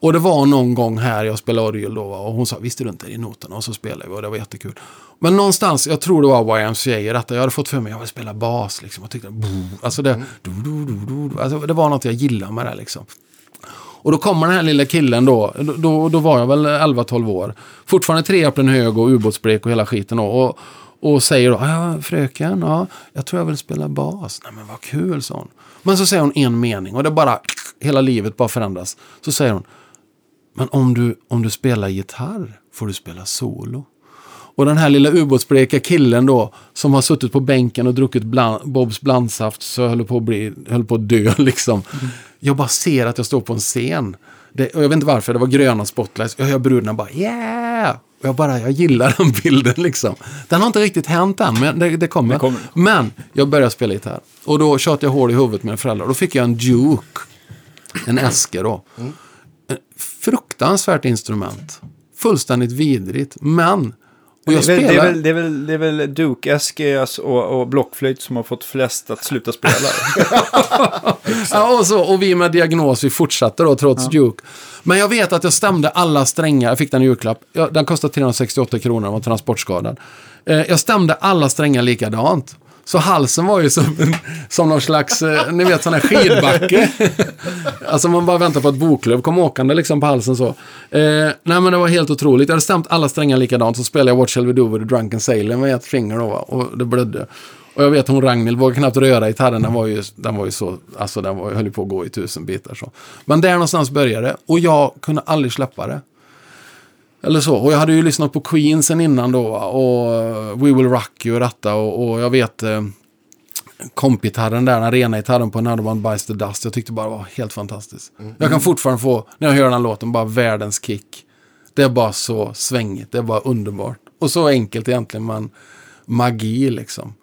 Och det var någon gång här jag spelade orgel då och hon sa visste du inte i noterna och så spelade vi och det var jättekul. Men någonstans, jag tror det var YMCA i detta, jag hade fått för mig att jag vill spela bas liksom. Jag tyckte, alltså det, du, du, du, du, alltså det var något jag gillade med det liksom. Och då kommer den här lilla killen då, då, då, var jag väl 11-12 år. Fortfarande treapplen hög och ubåtsblek och hela skiten då. Och, och säger då, ja, fröken, ja, jag tror jag vill spela bas. Nej men vad kul, sa hon. Men så säger hon en mening och det bara, hela livet bara förändras. Så säger hon, men om du, om du spelar gitarr får du spela solo. Och den här lilla ubåtsbleka killen då, som har suttit på bänken och druckit bland, Bobs blandsaft, så höll på att, bli, höll på att dö [LAUGHS] liksom. Mm. Jag bara ser att jag står på en scen. Det, och jag vet inte varför, det var gröna spotlights. Jag hör bröderna bara yeah! Och jag bara, jag gillar den [LAUGHS] bilden liksom. Den har inte riktigt hänt än, men det, det, kommer. det kommer. Men jag började spela gitarr. Och då tjatade jag hål i huvudet med föräldrar. Då fick jag en Duke. En Eske då. Mm. Fruktansvärt instrument. Fullständigt vidrigt. Men och jag det, är väl, spelar... det, är väl, det är väl, Duke, Eskeas och, och blockflöjt som har fått flest att sluta spela. [LAUGHS] ja, och, så, och vi med diagnos, vi fortsatte då trots ja. Duke. Men jag vet att jag stämde alla strängar. Jag fick den i julklapp. den kostade 368 kronor, den var transportskadad. Eh, jag stämde alla strängar likadant. Så halsen var ju som, som någon slags, eh, ni vet sån här skidbacke. [LAUGHS] alltså man bara väntar på att Boklöv kom åkande liksom på halsen så. Eh, nej men det var helt otroligt. Jag hade stämt alla strängar likadant. Så spelade jag What Shall We Do With The Drunken Sailor med ett finger då och det blödde. Och jag vet hon Ragnhild vågade knappt röra gitarren. Den var ju, den var ju så, alltså den var, höll på att gå i tusen bitar så. Men där någonstans började det. Och jag kunde aldrig släppa det. Eller så. Och jag hade ju lyssnat på Queen sen innan då. Och We Will Rock You och detta. Och, och jag vet eh, kompgitarren där, den rena gitarren på Another One Bites the Dust. Jag tyckte bara det var helt fantastiskt. Mm. Jag kan fortfarande få, när jag hör den låten, bara världens kick. Det är bara så svängigt, det är bara underbart. Och så enkelt egentligen, men magi liksom.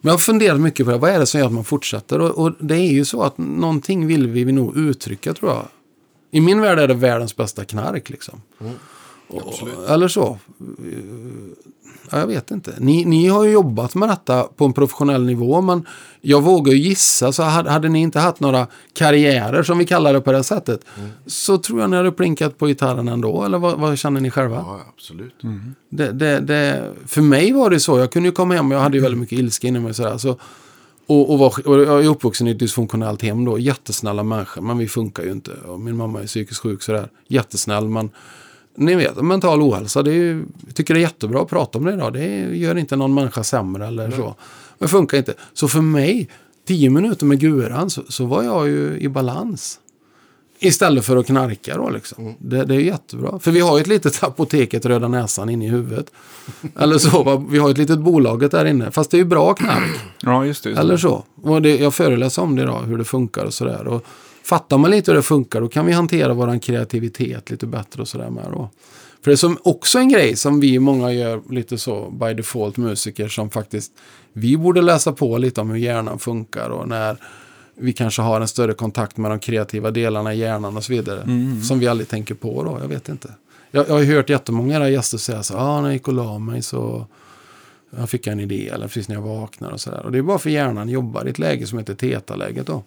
Men jag har funderat mycket på det. Vad är det som gör att man fortsätter? Och, och, det är ju så att någonting vill vi nog uttrycka tror jag. I min värld är det världens bästa knark liksom. Mm. Och, eller så. Ja, jag vet inte. Ni, ni har ju jobbat med detta på en professionell nivå, men jag vågar ju gissa, så hade, hade ni inte haft några karriärer, som vi kallar det på det sättet, mm. så tror jag ni hade plinkat på gitarren ändå, eller vad, vad känner ni själva? Ja, absolut. Mm. Det, det, det, för mig var det så, jag kunde ju komma hem och jag hade ju väldigt mycket ilska inom mig. Sådär, så, och, och, var, och jag är uppvuxen i ett dysfunktionellt hem då, jättesnälla människor, men vi funkar ju inte. Och min mamma är psykiskt sjuk sådär, jättesnäll, men ni vet, mental ohälsa, det är, jag tycker det är jättebra att prata om det idag. Det gör inte någon människa sämre eller mm. så. Men det funkar inte. Så för mig, tio minuter med guran, så, så var jag ju i balans. Istället för att knarka då liksom. Mm. Det, det, är jättebra. För vi har ju ett litet apoteket Röda Näsan inne i huvudet. Eller så, vi har ett litet bolaget där inne. Fast det är ju bra knark. Ja, just det. Just Eller så. Och det, jag föreläser om det idag, hur det funkar och sådär. Fattar man lite hur det funkar då kan vi hantera vår kreativitet lite bättre och sådär med då. För det är som också en grej som vi många gör lite så by default musiker som faktiskt vi borde läsa på lite om hur hjärnan funkar och när vi kanske har en större kontakt med de kreativa delarna i hjärnan och så vidare. Mm. Som vi aldrig tänker på då, jag vet inte. Jag, jag har hört jättemånga gäster säga så ah, när jag gick och la mig så jag fick en idé eller precis när jag vaknar och sådär. Och det är bara för hjärnan jobbar i ett läge som heter teta-läget då.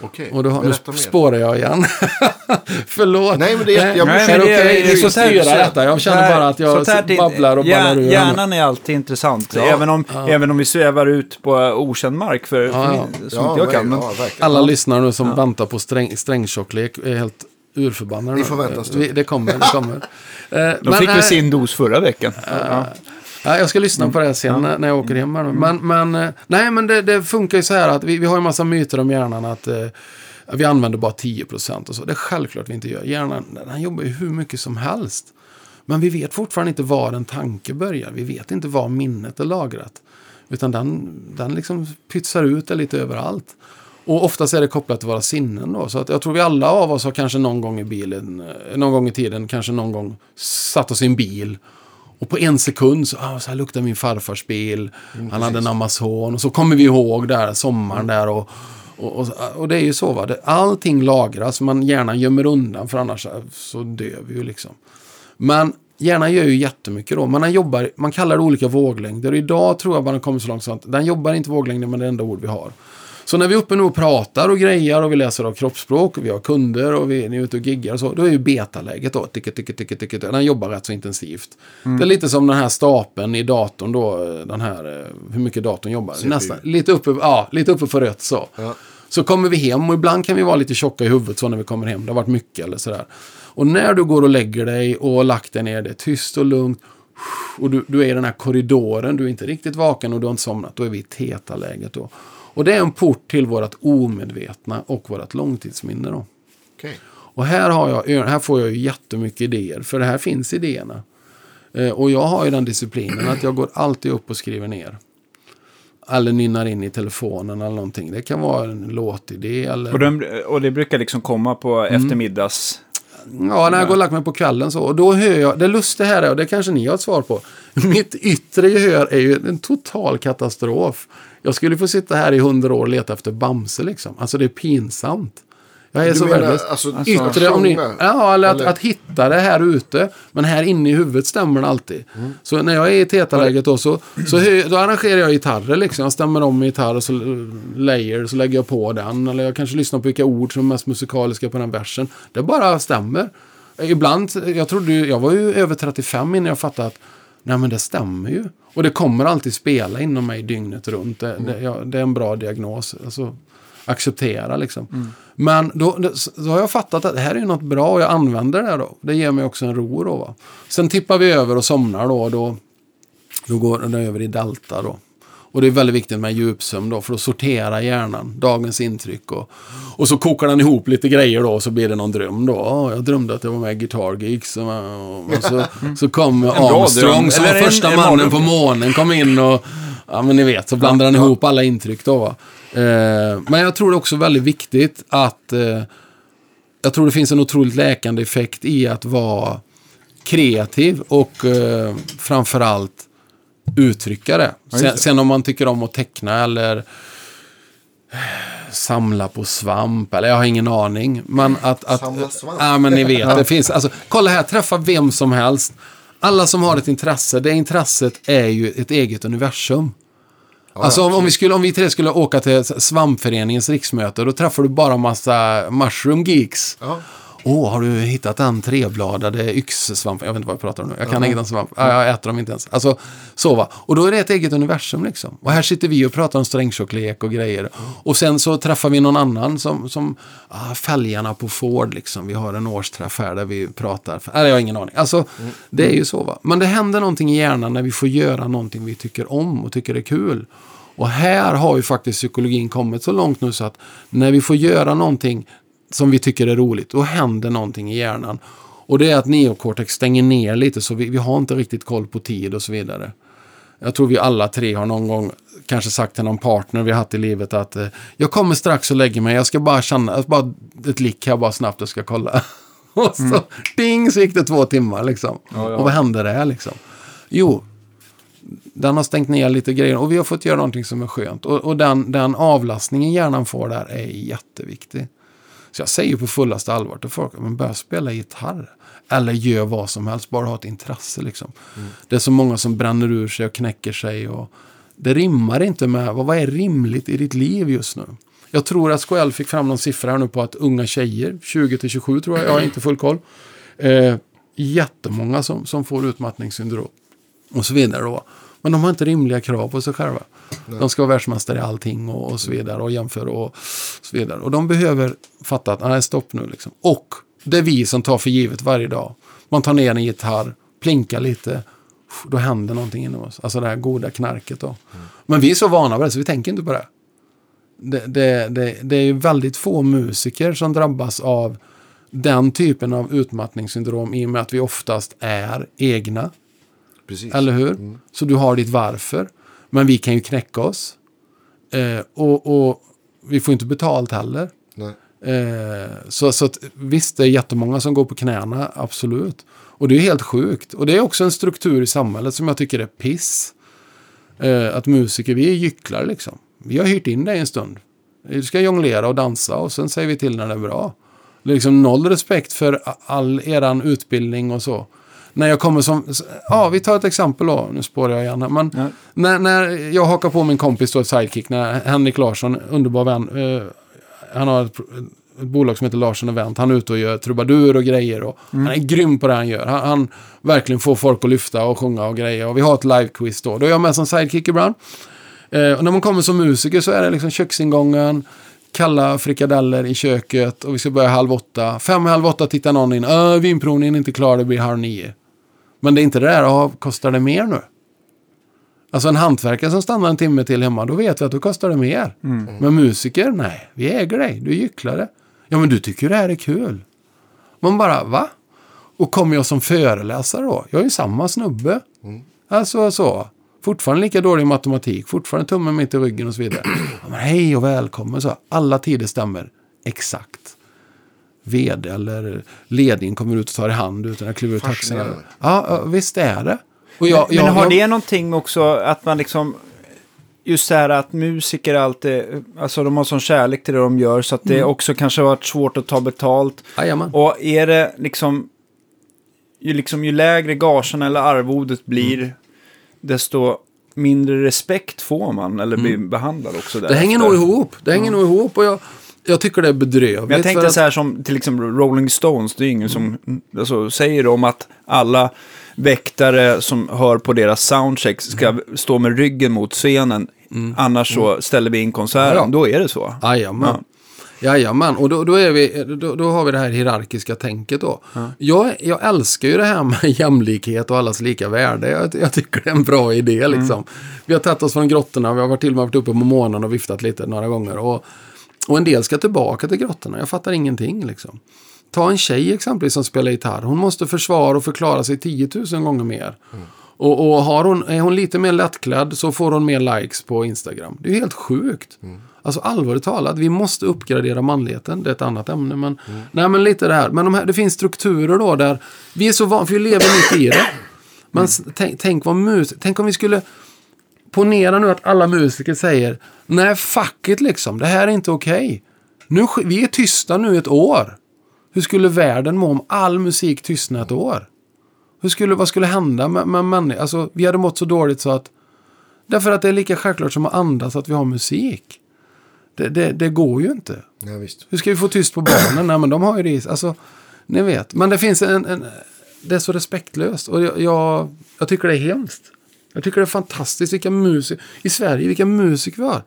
Okej, och då, nu spårar jag igen. [LAUGHS] Förlåt. Nej, men det är, jag Nej, men det är, okej okay, styra detta. Jag känner bara att jag babblar och ballar ur. Hjärnan är alltid intressant. Ja. Även, om, ja. även om vi svävar ut på okänd mark. För, ja, ja. som ja, jag kan. Men, alla lyssnare nu som väntar på sträng, strängtjocklek är helt urförbannade. Ni får vänta stund. Det kommer, det kommer. De men, fick väl sin dos förra veckan. Ja, jag ska lyssna på det sen när jag åker hem. Mm. Men, men, eh, nej, men det, det, funkar ju så här att vi, vi har en massa myter om hjärnan. att eh, Vi använder bara 10% och så. Det är självklart vi inte gör. Hjärnan den jobbar ju hur mycket som helst. Men vi vet fortfarande inte var en tanke börjar. Vi vet inte var minnet är lagrat. Utan den, den liksom pytsar ut det lite överallt. Och oftast är det kopplat till våra sinnen då. Så att jag tror vi alla av oss har kanske någon gång i bilen, eh, någon gång i tiden, kanske någon gång satt oss i en bil och på en sekund så, ah, så här luktar min farfars bil. Mm, han hade en Amazon. Och så kommer vi ihåg där sommaren där. Och, och, och, och, det är ju så va. Det, allting lagras. Man gärna gömmer undan för annars så dör vi ju liksom. Men hjärnan gör ju jättemycket då. Man, jobbar, man kallar det olika våglängder. Och idag tror jag bara den kommer så långt så att den jobbar inte våglängder med det enda ord vi har. Så när vi är uppe nu och pratar och grejar och vi läser av kroppsspråk och vi har kunder och vi är ute och giggar och så, då är ju betaläget då, ticka, ticka, ticka, ticka, den jobbar rätt så intensivt. Mm. Det är lite som den här stapeln i datorn då, den här, eh, hur mycket datorn jobbar. CPU. Nästan, lite uppe, ja, lite uppe för rött så. Ja. Så kommer vi hem och ibland kan vi vara lite tjocka i huvudet så när vi kommer hem. Det har varit mycket eller sådär. Och när du går och lägger dig och lagt dig ner, det är tyst och lugnt. Och du, du är i den här korridoren, du är inte riktigt vaken och du har inte somnat. Då är vi i teta-läget då. Och det är en port till vårt omedvetna och vårt långtidsminne då. Okej. Och här, har jag, här får jag ju jättemycket idéer, för det här finns idéerna. Eh, och jag har ju den disciplinen att jag går alltid upp och skriver ner. Eller nynnar in i telefonen eller någonting. Det kan vara en låtidé eller... Och, den, och det brukar liksom komma på Mm. eftermiddags... Ja, när jag går och lagt mig på kvällen så. Och då hör jag, det lustiga här är, och det kanske ni har ett svar på. [LAUGHS] Mitt yttre gehör är ju en total katastrof. Jag skulle få sitta här i hundra år och leta efter Bamse liksom. Alltså det är pinsamt. Jag är Du så menar värdelös. alltså, Yttre, om ni, ja, eller att, Eller- att hitta det här ute. Men här inne i huvudet stämmer det alltid. Mm. Så när jag är i tetaläget då så, så då arrangerar jag gitarrer liksom. Jag stämmer om med gitarr och så layer, så lägger jag på den. Eller jag kanske lyssnar på vilka ord som är mest musikaliska på den versen. Det bara stämmer. Ibland, jag trodde ju, jag var ju över 35 innan jag fattade att nej men det stämmer ju. Och det kommer alltid spela inom mig dygnet runt. Det, det, ja, det är en bra diagnos. Alltså, acceptera liksom. Men då, då, har jag fattat att det här är något bra och jag använder det då. Det ger mig också en ro då. Va? Sen tippar vi över och somnar då. och Då, då går den över i delta då. Och det är väldigt viktigt med djupsömn då, för att sortera hjärnan, dagens intryck. Och, och så kokar den ihop lite grejer då, och så blir det någon dröm då. Åh, jag drömde att jag var med i Guitar Gigs. Och, och så, så kom Armstrong som var första en mannen på månen, kom in och... Ja, men ni vet, så blandar han ihop alla intryck då. Va? Eh, men jag tror det är också väldigt viktigt att... Eh, jag tror det finns en otroligt läkande effekt i att vara kreativ och eh, framförallt uttrycka det. Sen, sen om man tycker om att teckna eller samla på svamp, eller jag har ingen aning. Men att... att Samla svamp? Ja, men ni [LAUGHS] vet. Det finns, alltså, kolla här, träffa vem som helst. Alla som har ett intresse, det intresset är ju ett eget universum. Alltså om, om, vi skulle, om vi tre skulle åka till Svampföreningens riksmöte, då träffar du bara massa mushroom geeks. Ja. Åh, har du hittat den trebladade yxsvampen? Jag vet inte vad jag pratar om nu. Jag kan inte en svamp. Ja, jag äter dem inte ens. Alltså, så va. Och då är det ett eget universum liksom. Och här sitter vi och pratar om strängtjocklek och grejer. Och sen så träffar vi någon annan som, som ah, fälgarna på Ford liksom. Vi har en årsträff här där vi pratar. Eller jag har ingen aning. Alltså, det är ju så va. Men det händer någonting i hjärnan när vi får göra någonting vi tycker om och tycker är kul. Och här har ju faktiskt psykologin kommit så långt nu så att när vi får göra någonting som vi tycker är roligt, då händer någonting i hjärnan. Och det är att neokortex stänger ner lite så vi, vi har inte riktigt koll på tid och så vidare. Jag tror vi alla tre har någon gång kanske sagt till någon partner vi har haft i livet att eh, jag kommer strax och lägger mig, jag ska bara känna, bara ett lick här bara snabbt och ska kolla. [LAUGHS] och så ding så gick det två timmar liksom. Ja, ja. Och vad hände där liksom? Jo, den har stängt ner lite grejer och vi har fått göra någonting som är skönt. Och, och den, den avlastningen hjärnan får där är jätteviktig. Så jag säger på fullaste allvar till folk, men börja spela gitarr. Eller gör vad som helst, bara ha ett intresse liksom. Det är så många som bränner ur sig och knäcker sig. Och det rimmar inte med, vad, vad är rimligt i ditt liv just nu? Jag tror att SKL fick fram någon siffra här nu på att unga tjejer, 20-27 tror jag, jag har inte full koll. Eh, jättemånga som, som får utmattningssyndrom. Och så vidare då. Men de har inte rimliga krav på sig själva. De ska vara världsmästare i allting och, och så vidare. Och jämföra och så vidare. Och de behöver fatta att, nej stopp nu liksom. Och det är vi som tar för givet varje dag. Man tar ner en gitarr, plinkar lite. Då händer någonting inom oss. Alltså det här goda knarket då. Men vi är så vana vid det så vi tänker inte på det. Det, det, det, det är väldigt få musiker som drabbas av den typen av utmattningssyndrom i och med att vi oftast är egna. Precis. Eller hur? Så du har ditt varför. Men vi kan ju knäcka oss. Eh, och, och vi får inte betalt heller. Eh, så, så att, visst, det är jättemånga som går på knäna, absolut. Och det är helt sjukt. Och det är också en struktur i samhället som jag tycker är piss. Eh, att musiker, vi är gycklar liksom. Vi har hyrt in dig en stund. Du ska jonglera och dansa och sen säger vi till när det är bra. Liksom noll respekt för all eran utbildning och så. När jag kommer som, ja vi tar ett exempel då, nu spårar jag igen men Ja. när, när jag hakar på min kompis då ett sidekick, när Henrik Larsson, underbar vän, eh, han har ett, ett bolag som heter Larsson Event, han är ute och gör trubadur och grejer och han är grym på det han gör. Han, han verkligen får folk att lyfta och sjunga och grejer och vi har ett live-quiz då. Då är jag med som sidekick ibland. Eh, och när man kommer som musiker så är det liksom köksingången, kalla frikadeller i köket och vi ska börja halv åtta. Fem i halv åtta tittar någon in. Äh, vinprovningen är inte klar, det blir halv nio. Men det är inte det där, ah, kostar det mer nu? Alltså en hantverkare som stannar en timme till hemma, då vet vi att då kostar det mer. Men musiker, nej, vi äger dig, du är gycklare. Ja, men du tycker det här är kul. Man bara, va? Och kommer jag som föreläsare då? Jag är ju samma snubbe. Alltså så. Fortfarande lika dålig i matematik, fortfarande tummen mitt i ryggen och så vidare. [CLEARS THROAT] Ja, men hej och välkommen, så. Alla tider stämmer exakt. Vd eller ledningen kommer ut och tar i hand utan att kliva ur taxin. Ja, visst är det. Och jag, Men jag, har jag, det någonting också att man liksom... Just så här att musiker alltid, alltså de har sån kärlek till det de gör så att det också kanske har varit svårt att ta betalt. Jajamän. Och är det liksom, ju, liksom, ju lägre gagen eller arvodet blir, desto mindre respekt får man eller blir behandlad också där. Det hänger nog ihop. Det hänger nog ihop och jag, jag tycker det är bedrövligt. Jag tänkte att- så här som till exempel Rolling Stones, det är ingen som alltså, säger om att alla väktare som hör på deras soundcheck ska stå med ryggen mot scenen. Annars så ställer vi in konserten. Ja, ja. Då är det så. Jajamän. Jajamän, och då, då, är vi, då, då har vi det här hierarkiska tänket då. Jag, jag älskar ju det här med [LAUGHS] jämlikhet och allas lika värde. Jag, jag tycker det är en bra idé liksom. Vi har tagit oss från grottorna, vi har varit till och med varit uppe på månen och viftat lite några gånger. Och, och en del ska tillbaka till grottorna, jag fattar ingenting liksom. Ta en tjej exempelvis som spelar gitarr. Hon måste försvara och förklara sig 10 000 gånger mer. Och, och har hon, är hon lite mer lättklädd så får hon mer likes på Instagram. Det är ju helt sjukt. Alltså allvarligt talat, vi måste uppgradera manligheten. Det är ett annat ämne. Men, nej, men lite det här. Men de här, det finns strukturer då där vi är så vana, för vi lever mitt i det. Men mm. tänk, tänk, vad mus, tänk om vi skulle ponera nu att alla musiker säger nej fuck it liksom, det här är inte okej. Nu, sk- vi är tysta nu ett år. Hur skulle världen må om all musik tystnade ett år? Hur skulle, vad skulle hända med, med människor? Alltså, vi hade mått så dåligt så att... Därför att det är lika självklart som att andas att vi har musik. Det, det, det går ju inte. Ja, visst. Hur ska vi få tyst på barnen? Nej, men de har ju det. Alltså, ni vet. Men det finns en... en det är så respektlöst. Och jag, jag, jag tycker det är hemskt. Jag tycker det är fantastiskt vilka musiker... I Sverige, vilka musiker vi har.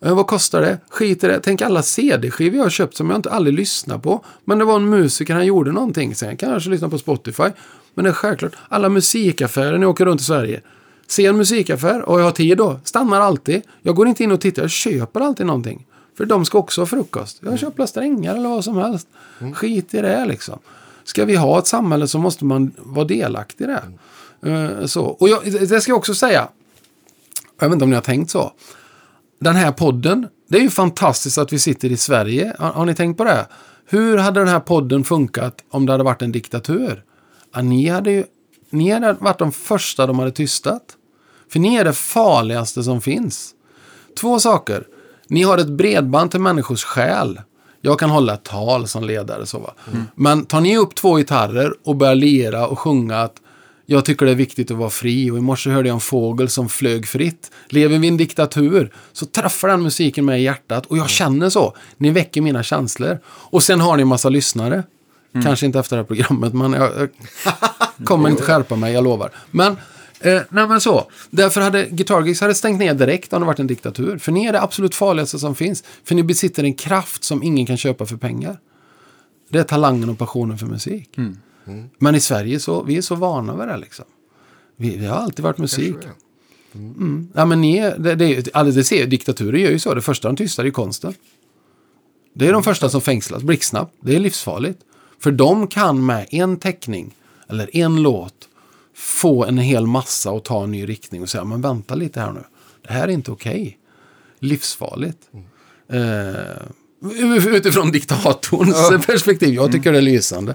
Eh, vad kostar det? Skit i det. Tänk alla CD-skivor jag har köpt som jag inte aldrig lyssnar på. Men det var en musiker, han gjorde någonting. Sen kan jag kanske lyssna på Spotify. Men det är självklart. Alla musikaffärer när jag åker runt i Sverige. Ser en musikaffär och jag har tid då. Stannar alltid. Jag går inte in och tittar. Jag köper alltid någonting. För de ska också ha frukost. Jag köper strängar eller vad som helst. Skit i det liksom. Ska vi ha ett samhälle så måste man vara delaktig i det. Eh, så. Och jag, det ska jag också säga. Jag vet inte om ni har tänkt så. Den här podden. Det är ju fantastiskt att vi sitter i Sverige. Har, har ni tänkt på det? Hur hade den här podden funkat om det hade varit en diktatur? Ja, ni, hade ju, ni hade varit de första de hade tystat. För ni är det farligaste som finns. Två saker. Ni har ett bredband till människors själ. Jag kan hålla ett tal som ledare. Så va? Men tar ni upp två gitarrer och börjar lira och sjunga att jag tycker det är viktigt att vara fri och i morse hörde jag en fågel som flög fritt. Lever vi i en diktatur så träffar den musiken mig i hjärtat och jag känner så. Ni väcker mina känslor. Och sen har ni en massa lyssnare. Kanske inte efter det här programmet, men jag, jag kommer inte skärpa mig, jag lovar. Men, eh, nej men så. Därför hade Guitar Geeks hade stängt ner direkt om det varit en diktatur. För ni är det absolut farligaste som finns. För ni besitter en kraft som ingen kan köpa för pengar. Det är talangen och passionen för musik. Men i Sverige så, vi är så vana vid det liksom. Vi, vi har alltid varit musik. Det. Ja, men ni är, det, det, alltså det ser, diktaturer gör ju så. Det första de tystar är konsten. Det är de första som fängslas, blixtsnabbt. Det är livsfarligt. För de kan med en teckning eller en låt få en hel massa och ta en ny riktning och säga men vänta lite här nu. Det här är inte okej. Livsfarligt. Eh, utifrån diktatorns perspektiv. Jag tycker det är lysande.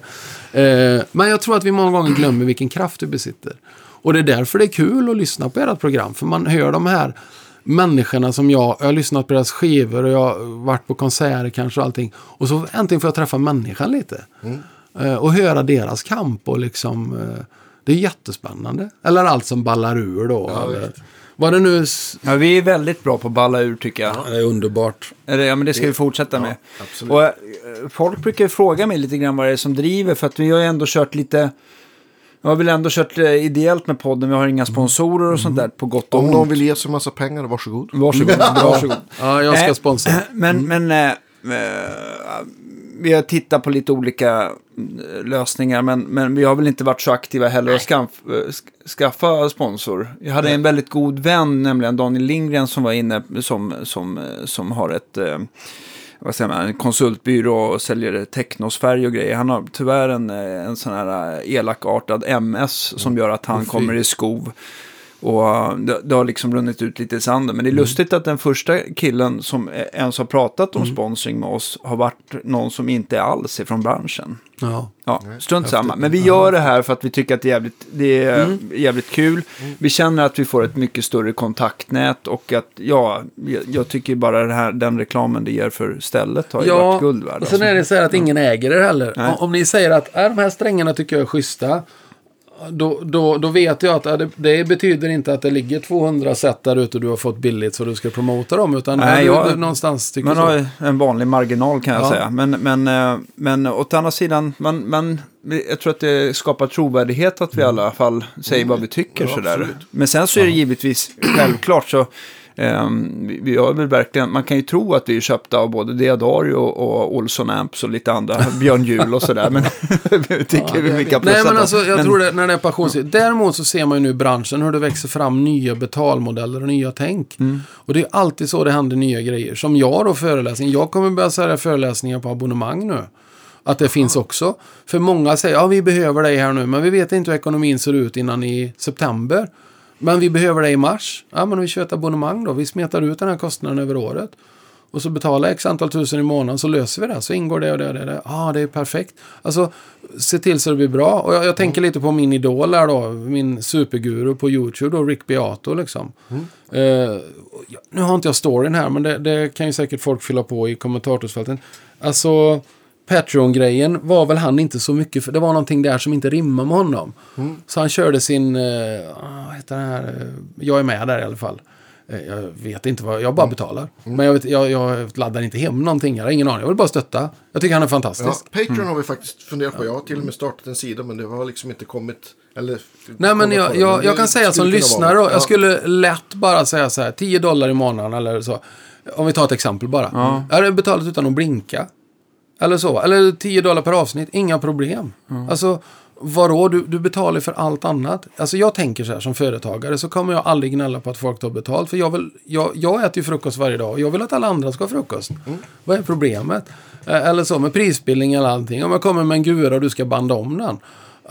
Eh, men jag tror att vi många gånger glömmer vilken kraft du besitter. Och det är därför det är kul att lyssna på ert program. För man hör de här människorna som jag, jag har lyssnat på deras skivor och jag har varit på konserter kanske och allting. Och så äntligen får jag träffa människan lite. Eh, och höra deras kamp och liksom... Eh, Det är jättespännande. Eller allt som ballar ur då. Ja, vad det nu... s- Ja, vi är väldigt bra på att balla ur tycker jag. Det är underbart. Eller, ja, men det ska vi fortsätta med. absolut. Och, eh, folk brukar ju fråga mig lite grann vad det är som driver, för att vi har ju ändå kört lite... Jag har väl ändå kört eh, ideellt med podden, vi har inga sponsorer och sånt där på gott och Om ont. någon vill ge så massa pengar, varsågod. Varsågod, [LAUGHS] varsågod. Ja, jag ska Nej. sponsra. Men, men eh, eh, vi har tittat på lite olika eh, lösningar, men, men vi har väl inte varit så aktiva heller att skaff, eh, sk- skaffa sponsor. Jag hade en väldigt god vän, nämligen Daniel Lindgren, som var inne som, som, eh, som har ett vad säger man, en konsultbyrå och säljer technosfärg och grejer. Han har tyvärr en, en sån här elakartad MS som gör att han kommer i skov. Och uh, det, det har liksom runnit ut lite i sanden. Men det är lustigt att den första killen som eh, ens har pratat om sponsring med oss har varit någon som inte alls är från branschen. Ja. Ja, strunt samma. Men vi gör det här för att vi tycker att det är jävligt, det är jävligt kul. Vi känner att vi får ett mycket större kontaktnät och att, ja, jag, tycker bara här, den reklamen det ger för stället har ju varit guld värd. och sen är det så här att ingen äger det heller. Nej. Om, om ni säger att äh, de här strängarna tycker jag är schyssta. Då, då, då vet jag att det, det betyder inte att det ligger 200 set där ute och du har fått billigt så du ska promota dem. Utan Nej, jag- du, någonstans tycker Man så. har en vanlig marginal kan jag Ja. säga. Men, men, eh, men åt andra sidan, man, man, jag tror att det skapar trovärdighet att vi i alla fall säger vad vi tycker. Ja, sådär. absolut. Men sen så är det givetvis självklart så. Ehm, vi, har väl verkligen, man kan ju tro att vi är köpta av både Diadario och, Olsson Amps och lite andra, [LAUGHS] Björn Juhl och sådär. Men [LAUGHS] vi tycker vi vilka Nej, men alltså, jag Men- tror det när det är passionsdrivet. Däremot så ser man ju nu i branschen hur det växer fram nya betalmodeller och nya tänk. Mm. Och det är alltid så det händer nya grejer. Som jag då, föreläsning. Jag kommer börja sälja föreläsningar på abonnemang nu. Att det finns också. För många säger, ja vi behöver dig här nu, men vi vet inte hur ekonomin ser ut innan i september. Men vi behöver dig i mars. Ja, men vi kör ett abonnemang då. Vi smetar ut den här kostnaden över året. Och så betalar x antal tusen i månaden så löser vi det. Så ingår det och det och det. det. Ja, det är perfekt. Alltså, se till så det blir bra. Och jag, jag tänker lite på min idol där då. Min superguru på YouTube då, Rick Beato liksom. Eh, ja, nu har inte jag storyn här, men det, det kan ju säkert folk fylla på i kommentarsfälten. Alltså, Patreon-grejen var väl han inte så mycket för. Det var någonting där som inte rimmade med honom. Så han körde sin, eh, vad heter det här, eh, jag är med där i alla fall. Eh, Jag vet inte vad, jag bara betalar. Men jag, vet, jag, jag laddar inte hem någonting, jag har ingen aning. Jag vill bara stötta. Jag tycker han är Ja, fantastisk. Patreon har vi faktiskt funderat på. Jag har till och med startat en sida men det har liksom inte kommit. Eller, Nej men jag, jag, jag kan säga som lyssnare. Ja. Jag skulle lätt bara säga så här, 10 dollar i månaden eller så. Om vi tar ett exempel bara. Jag hade betalat utan att blinka. Eller så. Eller 10 dollar per avsnitt, inga problem. Alltså, vadå? Du, du betalar för allt annat. Alltså jag tänker så här som företagare så kommer jag aldrig gnälla på att folk tar betalt. För jag, vill, jag, jag äter ju frukost varje dag och jag vill att alla andra ska ha frukost. Vad är problemet? Eh, Eller så med prisbildning eller allting. Om jag kommer med en gura och du ska banda om den.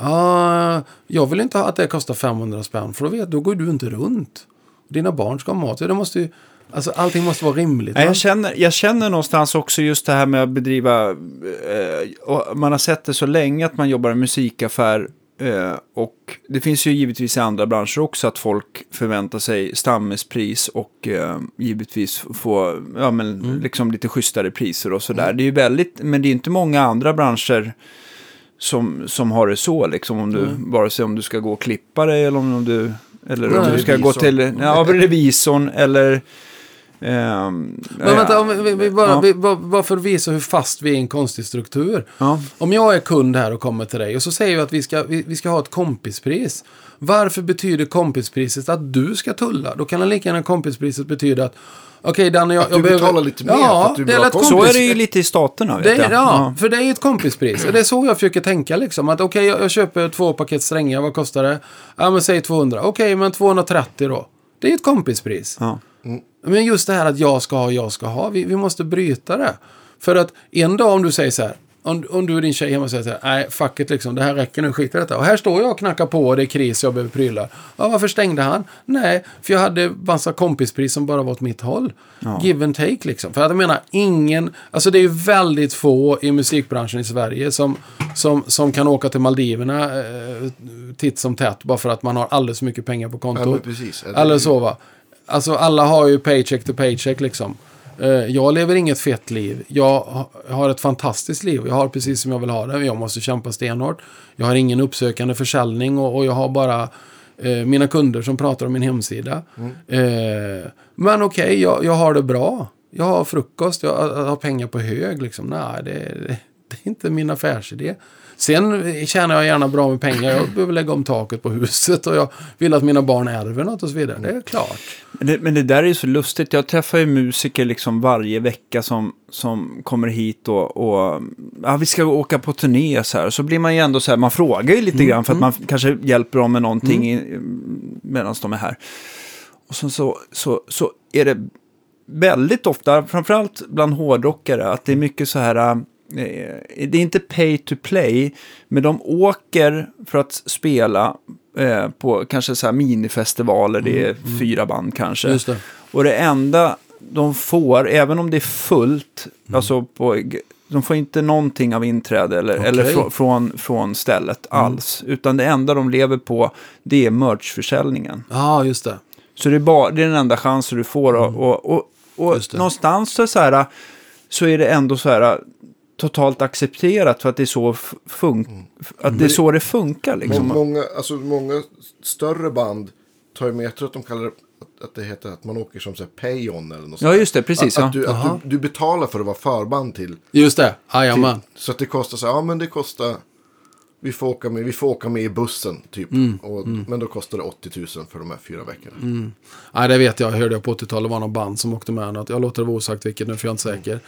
Ah, jag vill inte ha att det kostar 500 spänn för då, vet, då går du inte runt. Dina barn ska ha mat. Det måste ju, alltså, allting måste vara rimligt. Va? jag, känner, jag känner någonstans också just det här med att bedriva, eh, man har sett det så länge att man jobbar i musikaffär eh, och det finns ju givetvis i andra branscher också att folk förväntar sig stammispris och eh, givetvis få ja, men, liksom lite schysstare priser och sådär. Det är ju väldigt, men det är inte många andra branscher som, som har det så, liksom, om du, vare sig om du ska gå och klippa dig eller om du, eller om du ska gå till ja, revisorn eller ehm, Men vänta, om vi, vi, bara, Ja. vi, bara, bara för att visa hur fast vi är i en konstig struktur. Ja. Om jag är kund här och kommer till dig och så säger vi att vi ska, vi, vi ska ha ett kompispris. Varför betyder kompispriset att du ska tulla? Då kan det lika gärna kompispriset betyda att Okej, Danne, jag, Att du jag behöver... betalar lite mer ja, för att du vill är ha ett kompis. Så är det ju lite i staterna. Vet Det är, jag. ja, för det är ju ett kompispris. Och det är så jag försöker tänka liksom. Att okej, jag, jag köper två paket strängar. Vad kostar det? Ja, men säg 200. Okej, men 230 då. Det är ju ett kompispris. Ja. Men just det här att jag ska ha, jag ska ha. Vi, vi måste bryta det. För att en dag om du säger så här. Om, om du och din tjej hemma säger så här. Nej, fuck it liksom. Det här räcker nu. Skit i detta. Och här står jag och knackar på och det är kris. Jag behöver prylar. Ja, varför stängde han? Nej, för jag hade massa kompispris som bara var åt mitt håll. Give and take liksom. För att jag menar, ingen... Alltså det är ju väldigt få i musikbranschen i Sverige som, som, som kan åka till Maldiverna eh, titt som tätt. Bara för att man har alldeles för mycket pengar på kontot. Ja, precis. Ja, Eller så va. Alltså alla har ju paycheck to paycheck liksom. Eh, Jag lever inget fett liv. Jag ha- har ett fantastiskt liv. Jag har precis som jag vill ha det. Jag måste kämpa stenhårt. Jag har ingen uppsökande försäljning och, och jag har bara eh, mina kunder som pratar om min hemsida. Eh, men okej, jag, jag har det bra. Jag har frukost, jag, jag har pengar på hög. Liksom. Nej, det, det, det är inte min affärsidé. Sen tjänar jag gärna bra med pengar. Jag behöver lägga om taket på huset och jag vill att mina barn ärver något och så vidare. Det är klart. Men det, men det där är ju så lustigt. Jag träffar ju musiker liksom varje vecka som, som kommer hit och, och ja, vi ska åka på turné så här. Så blir man ju ändå så här, man frågar ju lite grann för att man kanske hjälper dem med någonting i, medan de är här. Och sen så, så, så är det väldigt ofta, framförallt bland hårdrockare, att det är mycket så här, eh, det är inte pay to play, men de åker för att spela eh, på kanske så här minifestivaler, det är fyra band kanske. Det. Och det enda de får, även om det är fullt, alltså på, de får inte någonting av inträde eller, Okej. eller frå, från, från stället alls. Utan det enda de lever på, det är merchförsäljningen. Ja, just det. Så det är, bara, det är den enda chansen du får. Och, och, och, och någonstans så, så, här, så är det ändå så här totalt accepterat för att det är så, fun- att det, är så det funkar. Liksom. Må- Många, alltså, många större band tar ju med, jag tror att de kallar det att, det heter att man åker som så här pay-on eller något Ja, just det, precis. Att, ja. att, du, att du, du betalar för att vara förband till. Just det. Jajamän. så att det kostar så här, ja men det kostar, vi får åka med, vi får åka med i bussen typ. Mm. Och, Men då kostar det 80 000 för de här fyra veckorna. Nej, det vet jag. Hörde jag på 80-talet. Det var någon band som åkte med något. Jag låter det vara osagt vilket nu, för jag är inte säker.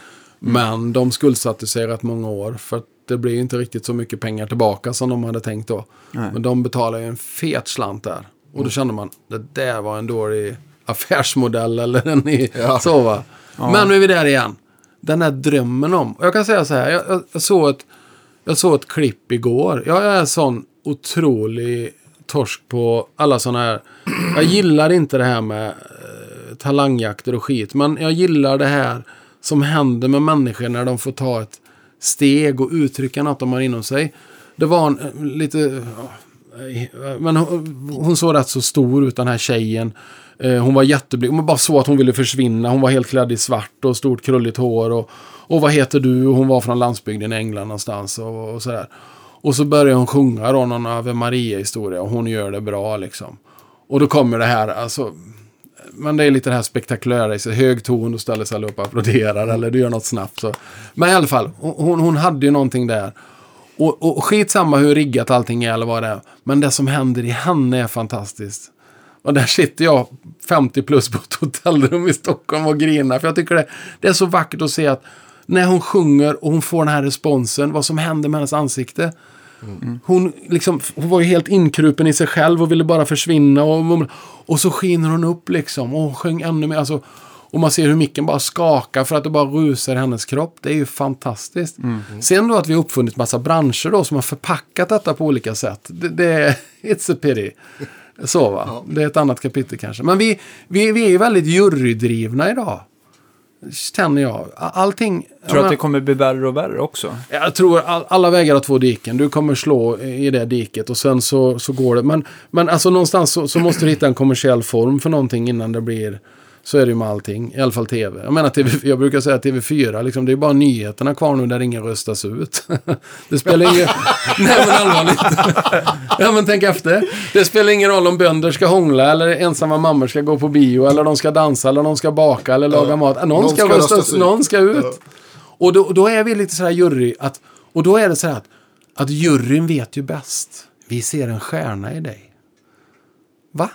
Men de skuldsatte sig rätt många år. För att det blev inte riktigt så mycket pengar tillbaka som de hade tänkt då. Nej. Men de betalade ju en fet slant där. Och då kände man, det där var en dålig affärsmodell eller en i, [LAUGHS] Ja. så va. Men nu är vi där igen. Den här drömmen om. Och jag kan säga så här, jag, jag, jag, såg ett, jag såg ett klipp igår. Jag är en sån otrolig torsk på alla sådana här. Jag gillar inte det här med eh, talangjakter och skit. Men jag gillar det här som händer med människor när de får ta ett steg och uttrycka något de har inom sig. Det var en eh, lite... Eh, men hon, hon såg rätt så stor ut den här tjejen. Eh, hon var jätteblyg. Man bara såg att hon ville försvinna. Hon var helt klädd i svart och stort krulligt hår. Och, och vad heter du? Hon var från landsbygden i England någonstans. Och, och sådär. Och så börjar hon sjunga då någon Ave Maria-historia. Och hon gör det bra liksom. Och då kommer det här, alltså. Men det är lite det här spektakulära i sig. Hög ton och ställer sig upp och applåderar. Eller du gör något snabbt. Så. Men i alla fall, hon, hon hade ju någonting där. Och, och skitsamma hur riggat allting är eller vad det är. Men det som händer i henne är fantastiskt. Och där sitter jag 50 plus på ett hotellrum i Stockholm och grinar. För jag tycker det, det är så vackert att se att när hon sjunger och hon får den här responsen, vad som händer med hennes ansikte. Hon, liksom, hon var ju helt inkrupen i sig själv och ville bara försvinna. Och, och så skiner hon upp liksom. Och sjöng ännu mer. Alltså, och man ser hur micken bara skakar för att det bara rusar i hennes kropp. Det är ju fantastiskt. Sen då att vi har uppfunnit massa branscher då som har förpackat detta på olika sätt. Det, det är, [LAUGHS] it's a pity. Så va. Det är ett annat kapitel kanske. Men vi, vi, vi är ju väldigt jurydrivna idag. Känner jag. Allting. Tror du att det kommer bli värre och värre också? Jag tror all, alla vägar har två diken. Du kommer slå i det diket och sen så, så går det. Men, men alltså någonstans så, så måste du hitta en kommersiell form för någonting innan det blir... Så är det ju med allting. I alla fall tv. Jag menar TV, jag brukar säga TV4, liksom, det är bara nyheterna kvar nu där ingen röstas ut. [LAUGHS] det spelar ingen... [LAUGHS] Nej men allvarligt. [LAUGHS] ja men tänk efter. Det spelar ingen roll om bönder ska hångla eller ensamma mammor ska gå på bio eller de ska dansa eller de ska baka eller laga mat. Någon, Någon ska, ska röstas, röstas ut. någon ska ut. Och då, då är vi lite sådär jury. Att, och då är det så här att, att juryn vet ju bäst. Vi ser en stjärna i dig. Va?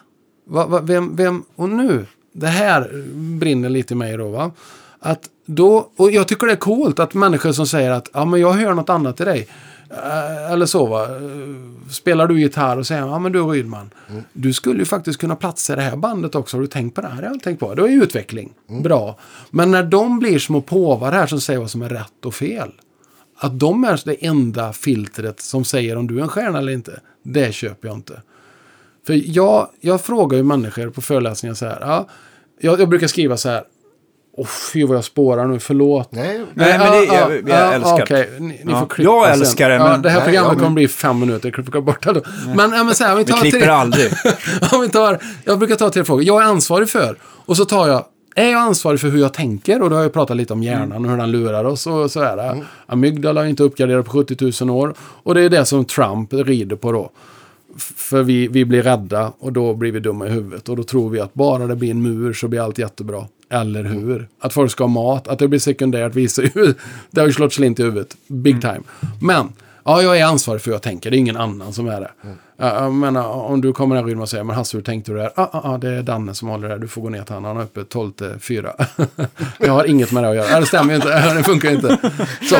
va, va vem, vem? Och nu, det här brinner lite i mig då va. Att då, och jag tycker det är coolt att människor som säger att ja, men jag hör något annat i dig. Eh, Eller så va. Eh, Spelar du gitarr och säger ja men du Rydman. Du skulle ju faktiskt kunna platsa i det här bandet också. Har du tänkt på det här? Jag har tänkt på det. Det är ju utveckling. Bra. Men när de blir små påvar här som säger vad som är rätt och fel. Att de är det enda filtret som säger om du är en stjärna eller inte. Det köper jag inte. För jag, jag frågar ju människor på föreläsningar så här. Ja, jag, jag brukar skriva så här. Åh, fy vad jag spårar nu, förlåt. Nej, Nej, men det- jag- jag älskar det. Okej, ni, ni Ja. Jag älskar det, Ja, men- det här Nej, programmet ja, men- kommer bli fem minuter, klippa bort det då. Men, ja, men så här, om vi Vi tar klipper tre, aldrig. [LAUGHS] om vi tar, jag brukar ta tre frågor. Jag är ansvarig för. Och så tar jag Är jag ansvarig för hur jag tänker? Och då har jag pratat lite om hjärnan Mm. och hur den lurar oss. Och så är det. Amygdala är inte uppgraderad på 70 000 år. Och det är det som Trump rider på då. För vi, vi blir rädda och då blir vi dumma i huvudet. Och då tror vi att bara det blir en mur så blir allt jättebra. Eller hur? Att folk ska ha mat, att det blir sekundärt visar ju... [LAUGHS] Det har ju slått slint i huvudet. Big time. Men, ja, jag är ansvarig för hur jag tänker. Det är ingen annan som är det. Ja, Jag menar, om du kommer här och säger, men Hasse, hur tänkte du där? Ja, ah, ah, det är Danne som håller det. Du får gå ner till honom. Han har öppet 12 till 4. [LAUGHS] jag har inget med det att göra. Det stämmer ju inte. Det funkar ju inte. Så,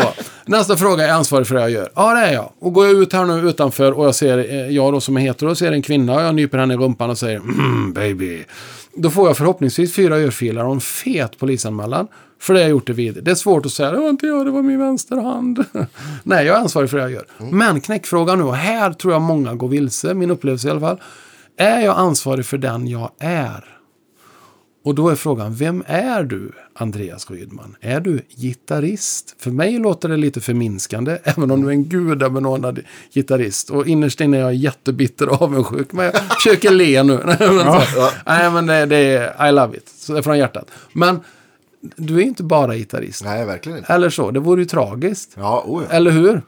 nästa fråga. Är jag ansvarig för det jag gör? Ja, det är jag. Och går jag ut här nu utanför och jag ser, eh, jag då som är hetero, ser en kvinna och jag nyper henne i rumpan och säger, mm, baby. Då får jag förhoppningsvis fyra örfilar och en fet polisanmälan. För det har jag gjort det vid. Det är svårt att säga, det var inte jag, det var min vänsterhand. [LAUGHS] Nej, jag är ansvarig för det jag gör. Men knäckfrågan nu, och här tror jag många går vilse, min upplevelse i alla fall. Är jag ansvarig för den jag är? Och då är frågan, vem är du, Andreas Rydman? Är du gitarrist? För mig låter det lite förminskande, [LAUGHS] även om du är en gudabenådad gitarrist. Och innerst inne är jag jättebitter och avundsjuk, men jag försöker le nu. Nej, men, så, nej, men det, det är, I love it, så det är från hjärtat. Men du är inte bara gitarrist. Nej, verkligen inte. Eller så, det vore ju tragiskt. Ja, oh ja. Eller hur?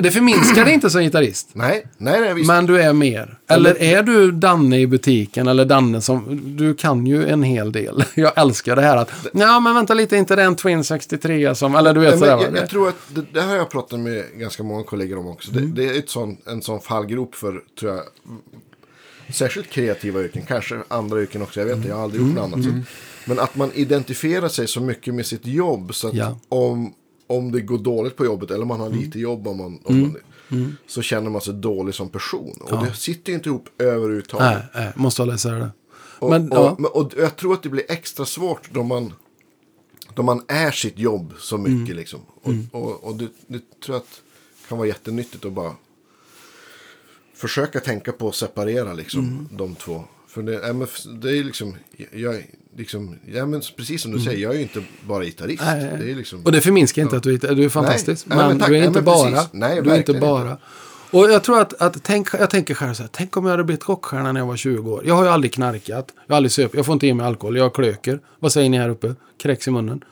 Det förminskar dig inte som gitarrist. Nej, nej, nej visst. Men du är mer. Eller är du Danne i butiken? Eller Danne som... Du kan ju en hel del. [LAUGHS] Jag älskar det här att... Ja, men vänta lite, inte den Twin 63 som... Eller du vet sådär. jag, jag tror att det, det här har jag pratat med ganska många kollegor om också. Mm. Det, det är ett sån, en sån fallgrop för, tror jag, mm, särskilt kreativa yrken. Kanske andra yrken också, jag vet inte, jag har aldrig gjort något annat. Så, men att man identifierar sig så mycket med sitt jobb. Så att Ja. om, om det går dåligt på jobbet, eller man har lite jobb, om man, om man, så känner man sig dålig som person. Och det sitter ju inte ihop överhuvudtaget. Nej, nej, måste hålla isär det. Och, Men, och, ja. men- och jag tror att det blir extra svårt då man, då man är sitt jobb så mycket. Mm. Liksom. Och, och, och det, det tror jag att kan vara jättenyttigt att bara försöka tänka på att separera liksom, Mm. de två. För det, ja, men det är liksom, jag, liksom ja, men precis som du säger, jag är ju inte bara gitarrist. Mm. Nej. Det är liksom, Och det förminskar inte att du är, du är fantastisk. Nej, men men tack. du är inte bara. precis. Nej, du är inte bara. Och jag tror att, att tänk, jag tänker själv så här, tänk om jag hade blivit rockstjärna när jag var 20 år. Jag har ju aldrig knarkat, jag har aldrig söp, jag får inte i mig alkohol, jag klöker. Vad säger ni här uppe? Kräks i munnen.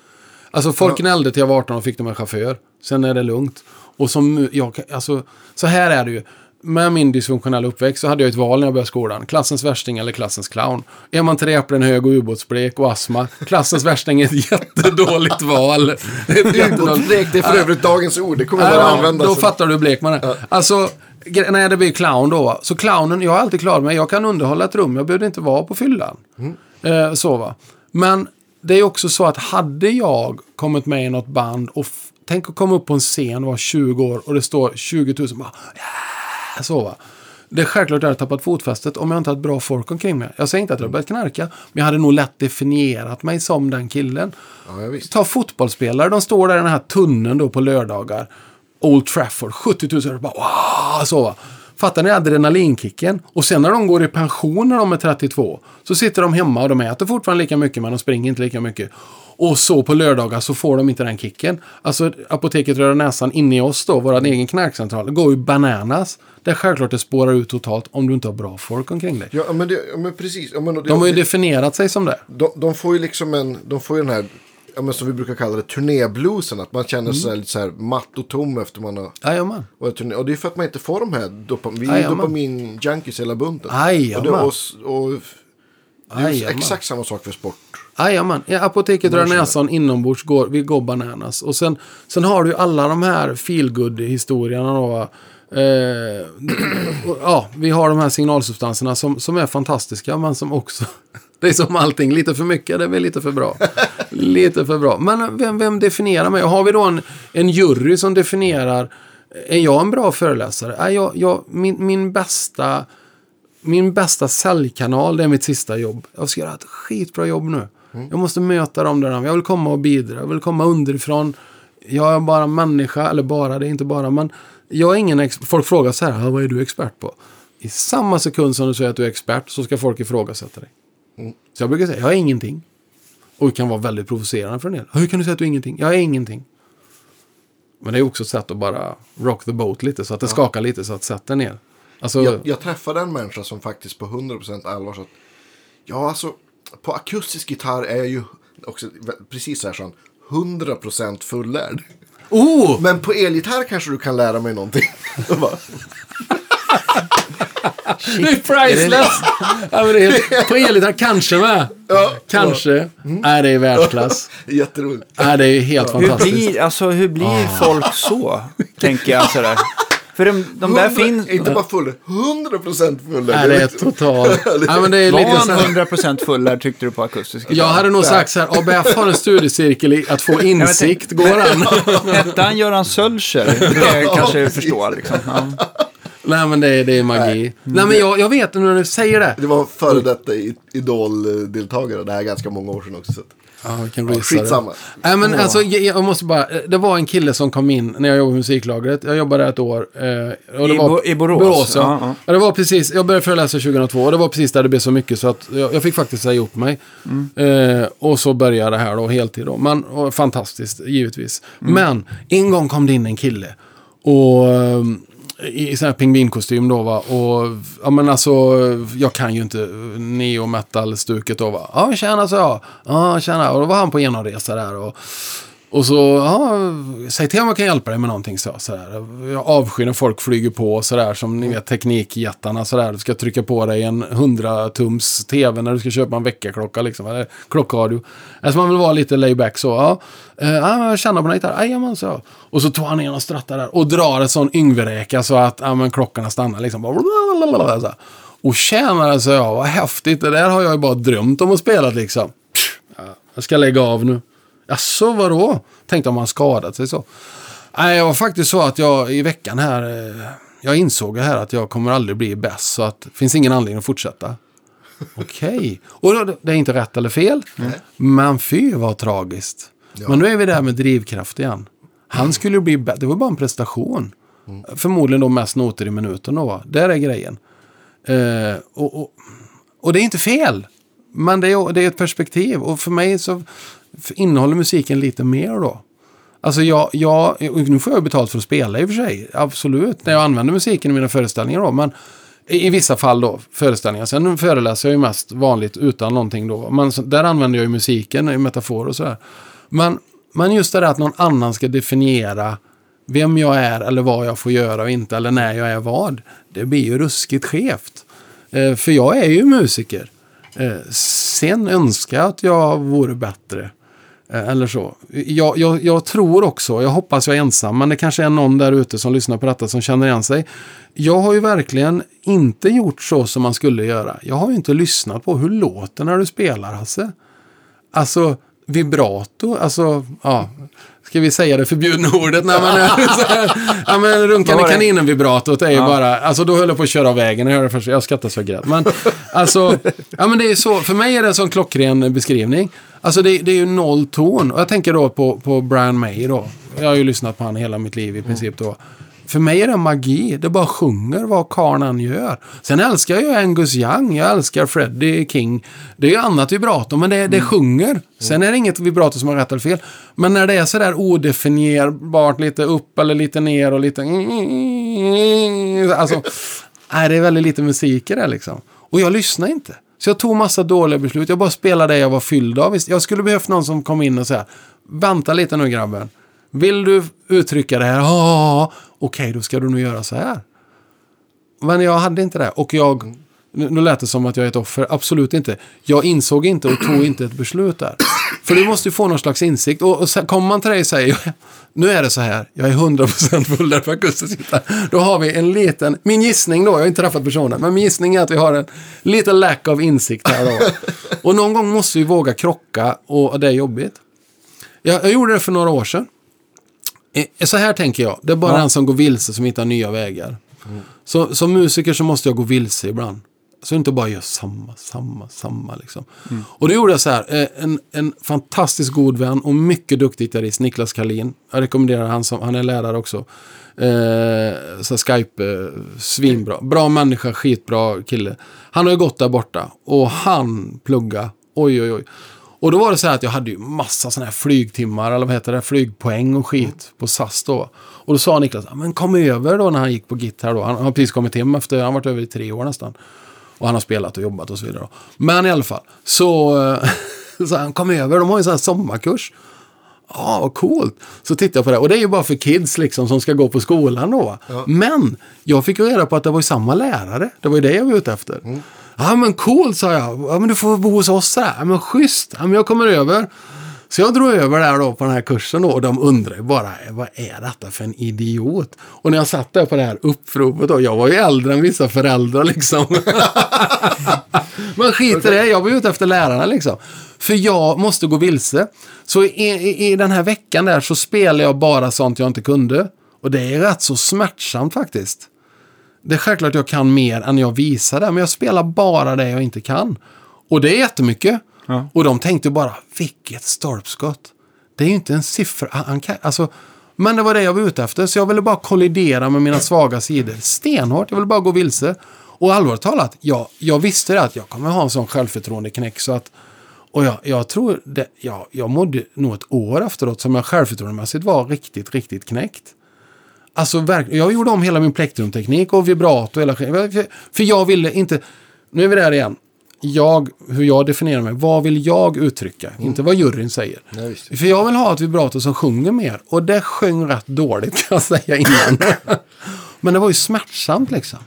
Alltså folk gnällde till jag var 18 och fick de en chaufför. Sen är det lugnt. Och som jag, alltså, så här är det ju. Med min dysfunktionella uppväxt så hade jag ett val när jag började skolan. Klassens värsting eller klassens clown. Är man tre äpplen hög och ubåtsblek och astma. Klassens värsting är ett [LAUGHS] jättedåligt val. [LAUGHS] Ubåtsblek, det är för övrigt dagens ord. Det kommer bara Ja, använda. Då fattar du hur blek man är. Alltså, när det blir clown då. Så clownen, jag har alltid klarat mig. Jag kan underhålla ett rum. Jag behövde inte vara på fyllan. Eh, så va. Men det är också så att hade jag kommit med i något band och tänk att komma upp på en scen och vara 20 år och det står 20 000 bara "Yeah", så va. Det är självklart att jag hade tappat fotfästet om jag inte hade bra folk omkring mig. Jag säger inte att jag börjat knarka, men jag hade nog lätt definierat mig som den killen. Ja. Ta fotbollsspelare, de står där i den här tunneln då på lördagar. Old Trafford, 70 000 och bara wow, så. va. Fattar ni adrenalinkicken? Och sen när de går i pension när de är 32 så sitter de hemma och de äter fortfarande lika mycket men de springer inte lika mycket. Och så på lördagar så får de inte den kicken. Alltså apoteket Röda Näsan inne i oss då, vår egen knarkcentral, går ju bananas. Det är självklart det spårar ut totalt om du inte har bra folk omkring dig. Ja, men, det, men precis. Ja, men, det, De har ju det- definierat sig som det. de, de får ju liksom en, de får ju den här, ja, men som vi brukar kalla det, turnébluesen. Att man känner Mm. sig lite så här matt och tom efter man har Jajamän. varit turné. Och det är för att man inte får de här dopamin, vi är dopamin-junkies hela bunten. Jajamän. Och det, och, och, det är exakt samma sak för sport. Jajamän, apoteket Röda Näsan inombords går vi går bananas. Och sen, sen har du ju alla de här feelgood historierna då. Eh, [CLEARS THROAT] och, ja, vi har de här signalsubstanserna som, som är fantastiska men som också... Det är som allting, lite för mycket, det är väl lite för bra. lite för bra. Men vem, vem definierar mig? Har vi då en, en jury som definierar, är jag en bra föreläsare? Är jag, jag, min, min bästa min bästa säljkanal, det är mitt sista jobb. Jag ska göra ett skitbra jobb nu. Jag måste möta dem där. Jag vill komma och bidra. Jag vill komma underifrån. Jag är bara människa, eller bara, det är inte bara, men jag är ingen Folk frågar så här, "Ah, vad är du expert på? I samma sekund som du säger att du är expert så ska folk ifrågasätta dig. Så jag brukar säga, jag är ingenting. Och kan vara väldigt provocerande för en del. Hur kan du säga att du är ingenting? Jag är ingenting. Men det är också ett sätt att bara rock the boat lite, så att det skakar lite, så att sätter ner. Alltså, Jag, jag träffade en människa som faktiskt på 100% allvar sa att ja, alltså på akustisk gitarr är jag ju också, precis så här han, 100% fullärd. Oh! Men på elgitarr kanske du kan lära mig någonting. [LAUGHS] Bara, Det är priceless! ja, men det är, [LAUGHS] på elgitarr kanske med. ja, Kanske. Nej, det är världsklass. [LAUGHS] Ja, jätteroligt. Nej, det är helt Hur fantastiskt. blir, alltså, hur blir folk så? Tänker jag sådär. För de, de där 100 finns... Inte bara full, 100% full. Nej, det är totalt... [LAUGHS] Ja, men det är Var lite så han här. 100% full där tyckte du på akustisk Jag hade nog sagt så här, ABF har en studiecirkel i att få insikt. Går han? Hette han Göran Sölscher? Det kanske jag förstår liksom. Ja. Nej, men det är, det är magi. Nej, men jag, jag vet när du säger det. Det var före detta i- Idol-deltagare. Det här är ganska många år sedan också. Så. Ja, kan Ja, skitsamma. Nej, men alltså, jag, jag måste bara, det var en kille som kom in när jag jobbade på musiklagret. Jag jobbade där ett år. Eh, och det I var, Bo- i Borås? Borås ja. Ja, ja. ja. det var precis, jag började föreläsa 2002 och det var precis där det blev så mycket så att jag, jag fick faktiskt säga upp mig. Eh, och så började det här då, heltid då. Men, och, fantastiskt, givetvis. Men, en gång kom det in en kille. Och ehm, i i sån här pingvinkostym då va. Och ja men alltså, jag kan ju inte neo metal-stuket då va. Ja tjena sa jag. Ja tjena. Och då var han på genomresa där och och så, ja, säg till om jag kan hjälpa dig med någonting så. Sådär. Jag avskyr när folk flyger på sådär som ni vet teknikjättarna sådär. Du ska trycka på dig en 100-tums tv när du ska köpa en väckarklocka liksom. Eller klockradio. Alltså man vill vara lite layback så. Ja, eh, ja jag känner på den gitarr. Jajamän, så. Och så tar han ner och strattar där. Och drar en sån yngveräka så att ja, men klockorna stannar liksom. Bara, så här. Och tjänare så jag, vad häftigt. Det där har jag ju bara drömt om att spela liksom. Ja, jag ska lägga av nu. Jaså, vadå? Tänkte om han skadat sig så. Nej, det var faktiskt så att jag i veckan här, eh, jag insåg här att jag kommer aldrig bli bäst. Så att det finns ingen anledning att fortsätta. Okej. Och då, det är inte rätt eller fel. Men fy vad tragiskt. Men nu är vi där med drivkraft igen. Han skulle ju bli bättre. Det var bara en prestation. Förmodligen då mest noter i minuten då. va? Där är grejen. Eh, och, och, och det är inte fel. Men det är, det är ett perspektiv. Och för mig så innehåller musiken lite mer då. Alltså jag, jag, nu får jag betalt för att spela i och för sig. Absolut, när jag använder musiken i mina föreställningar då. Men i, vissa fall då, föreställningar. Sen föreläser jag ju mest vanligt utan någonting då. Men där använder jag ju musiken i metafor och sådär. Men, men just det där att någon annan ska definiera vem jag är eller vad jag får göra och inte. Eller när jag är vad. Det blir ju ruskigt skevt. Eh, för jag är ju musiker. Eh, sen önskar jag att jag vore bättre. Eh, eller så. Jag, jag, jag tror också, jag hoppas jag är ensam, men det kanske är någon där ute som lyssnar på detta som känner igen sig. Jag har ju verkligen inte gjort så som man skulle göra. Jag har ju inte lyssnat på hur låter när du spelar, Hasse. Alltså, vibrato, alltså, ja. Ska vi säga det förbjudna ordet? Nej, men, så här, ja, men runkande kaninen-vibratot är ju bara, alltså då höll jag på att köra av vägen. Jag, hörde först, jag skrattar så grät. Men alltså, ja men det är så, för mig är det en sån klockren beskrivning. Alltså det, det är ju noll ton. Och jag tänker då på, på Brian May då. Jag har ju lyssnat på han hela mitt liv i princip då. För mig är det magi. Det bara sjunger vad karln än gör. Sen älskar jag Angus Young. Jag älskar Freddie King. Det är annat vibrato, men det, det sjunger. Sen är det inget vibrato som har rätt eller fel. Men när det är sådär odefinierbart, lite upp eller lite ner och lite... Alltså, nej, det är väldigt lite musik i det liksom. Och jag lyssnar inte. Så jag tog massa dåliga beslut. Jag bara spelade det jag var fylld av. Jag skulle behövt någon som kom in och säga Vänta lite nu grabben. Vill du uttrycka det här? Ja, okej, då ska du nog göra så här. Men jag hade inte det. Och jag... Nu lät det som att jag är ett offer. Absolut inte. Jag insåg inte och tog inte ett beslut där. För du måste ju få någon slags insikt. Och, och sen kommer man till dig och säger, [LAUGHS] nu är det så här, jag är 100% full där på akustisk sitta. Då har vi en liten, min gissning då, jag har inte träffat personen, men min gissning är att vi har en liten lack av insikt här då. Och någon gång måste vi våga krocka och det är jobbigt. Jag, jag gjorde det för några år sedan. Eh, Så här tänker jag, det är bara Ja. den som går vilse som hittar nya vägar. Så som musiker så måste jag gå vilse ibland. Så inte bara gör samma, samma, samma liksom. Och då gjorde jag så här, eh, en, en fantastiskt god vän och mycket duktig gitarrist, Niklas Karlin. Jag rekommenderar han som, han är lärare också. Eh, så Skype, eh, svinbra. Bra människa, skitbra kille. Han har ju gått där borta och han plugga. Oj, oj, oj. Och då var det så här att jag hade ju massa sådana här flygtimmar, eller vad heter det, flygpoäng och skit på SAS då. Och då sa Niklas, "Ja, men kom över då när han gick på gitarr då. Han har precis kommit hem efter, han har varit över i tre år nästan. Och han har spelat och jobbat och så vidare. Då. Men i alla fall, så, [LAUGHS] Så han kom över, de har ju en sån här sommarkurs. Ja, vad coolt. Så tittade jag på det. Och det är ju bara för kids liksom som ska gå på skolan då. va. Men jag fick ju reda på att det var ju samma lärare. Det var ju det jag var ute efter. Ja, men cool, sa jag. Ja, men du får bo hos oss där. Ja, men schysst. Ja, men jag kommer över. Så jag drog över där då på den här kursen då och de undrar ju bara vad är detta för en idiot? Och när jag satt där på det här uppropet då, jag var ju äldre än vissa föräldrar liksom. [LAUGHS] Men skit i det, jag var ute efter lärarna liksom. För jag måste gå vilse. Så i, i, i den här veckan där så spelade jag bara sånt jag inte kunde. Och det är rätt så smärtsamt faktiskt. Det är självklart jag kan mer än jag visar där, men jag spelar bara det jag inte kan. Och det är jättemycket. Ja. Och de tänkte bara, vilket stolpskott. Det är ju inte en siffra. Han- kan, alltså, men det var det jag var ute efter, så jag ville bara kollidera med mina svaga sidor. Stenhårt, jag ville bara gå vilse. Och allvarligt talat, jag, jag visste det att jag kommer ha en sån självförtroendeknäck så att och jag, jag tror det, jag, jag mådde nog ett år efteråt som jag självförtroendemässigt var riktigt, riktigt knäckt. Alltså jag gjorde om hela min plektrumteknik och vibrato. Hela, för, för jag ville inte, nu är vi där igen. Jag, hur jag definierar mig, vad vill jag uttrycka? Inte vad juryn säger. Nej. För jag vill ha ett vibrato som sjunger mer. Och det sjöng rätt dåligt [LAUGHS] kan jag säga innan. [LAUGHS] men det var ju smärtsamt liksom.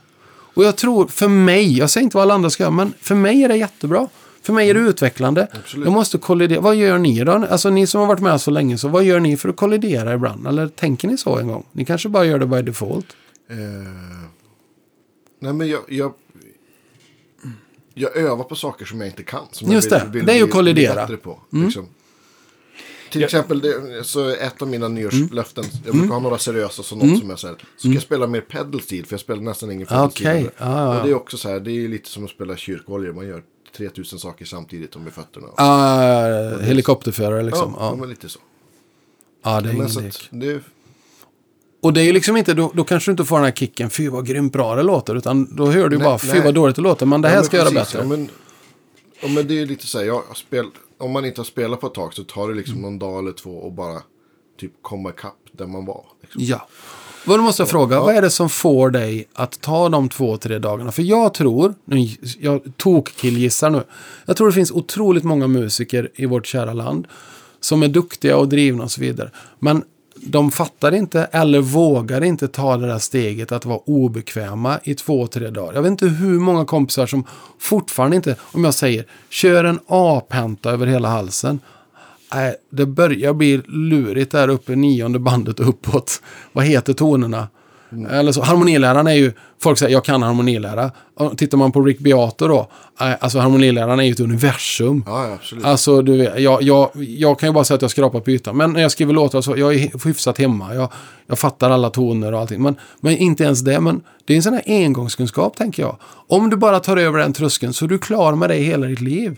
Och jag tror för mig, jag säger inte vad alla andra ska göra, men för mig är det jättebra. För mig är det utvecklande. Absolut. Jag måste kollidera. Vad gör ni då? Alltså ni som har varit med så länge, så vad gör ni för att kollidera ibland? Eller tänker ni så en gång? Ni kanske bara gör det by default. Eh, nej, men jag, jag, jag övar på saker som jag inte kan. Som Just jag det, det är ju bli- kollidera. På, liksom. Till exempel, det, så ett av mina nyårslöften, jag brukar ha några seriösa så något som jag säger. Så ska jag spela mer pedal steel, för jag spelar nästan ingen pedal Okej, steel. ja, ja, ja. Och det är också så här, det är lite som att spela kyrkoljor. Man gör 3000 saker samtidigt med fötterna. Uh, helikopterförare liksom. ja, Ja, men lite så. ja. det är Men ingen lek. det, Och det är ju liksom inte, då, då kanske du inte får den här kicken, fy vad grymt bra det låter. Utan då hör du Nej, bara, fy nej. vad dåligt det låter. Men det här Ja, men ska jag göra bättre. Ja, men, ja, men det är lite så här, jag spel, om man inte har spelat på ett tag så tar det Mm. liksom någon dag eller två och bara typ komma ikapp där man var. Liksom. Ja. Vad måste jag fråga, vad är det som får dig att ta de två, tre dagarna? För jag tror, nu, jag tokkillgissar nu, jag tror det finns otroligt många musiker i vårt kära land som är duktiga och drivna och så vidare. Men de fattar inte eller vågar inte ta det där steget att vara obekväma i två, tre dagar. Jag vet inte hur många kompisar som fortfarande inte, om jag säger, kör en A-penta över hela halsen. Nej, det börjar bli lurigt där uppe, nionde bandet uppåt. Vad heter tonerna? Eller så, harmoniläraren är ju, folk säger jag kan harmonilära. Och tittar man på Rick Beato då, eh, alltså harmoniläraren är ju ett universum. Ja, ja, absolut. Alltså, du vet, jag, jag, jag kan ju bara säga att jag skrapar på ytan. Men när jag skriver låtar så, jag är hyfsat hemma. Jag, jag fattar alla toner och allting. Men, men inte ens det. Men det är en sån här engångskunskap, tänker jag. Om du bara tar över den tröskeln så är du klar med det hela ditt liv.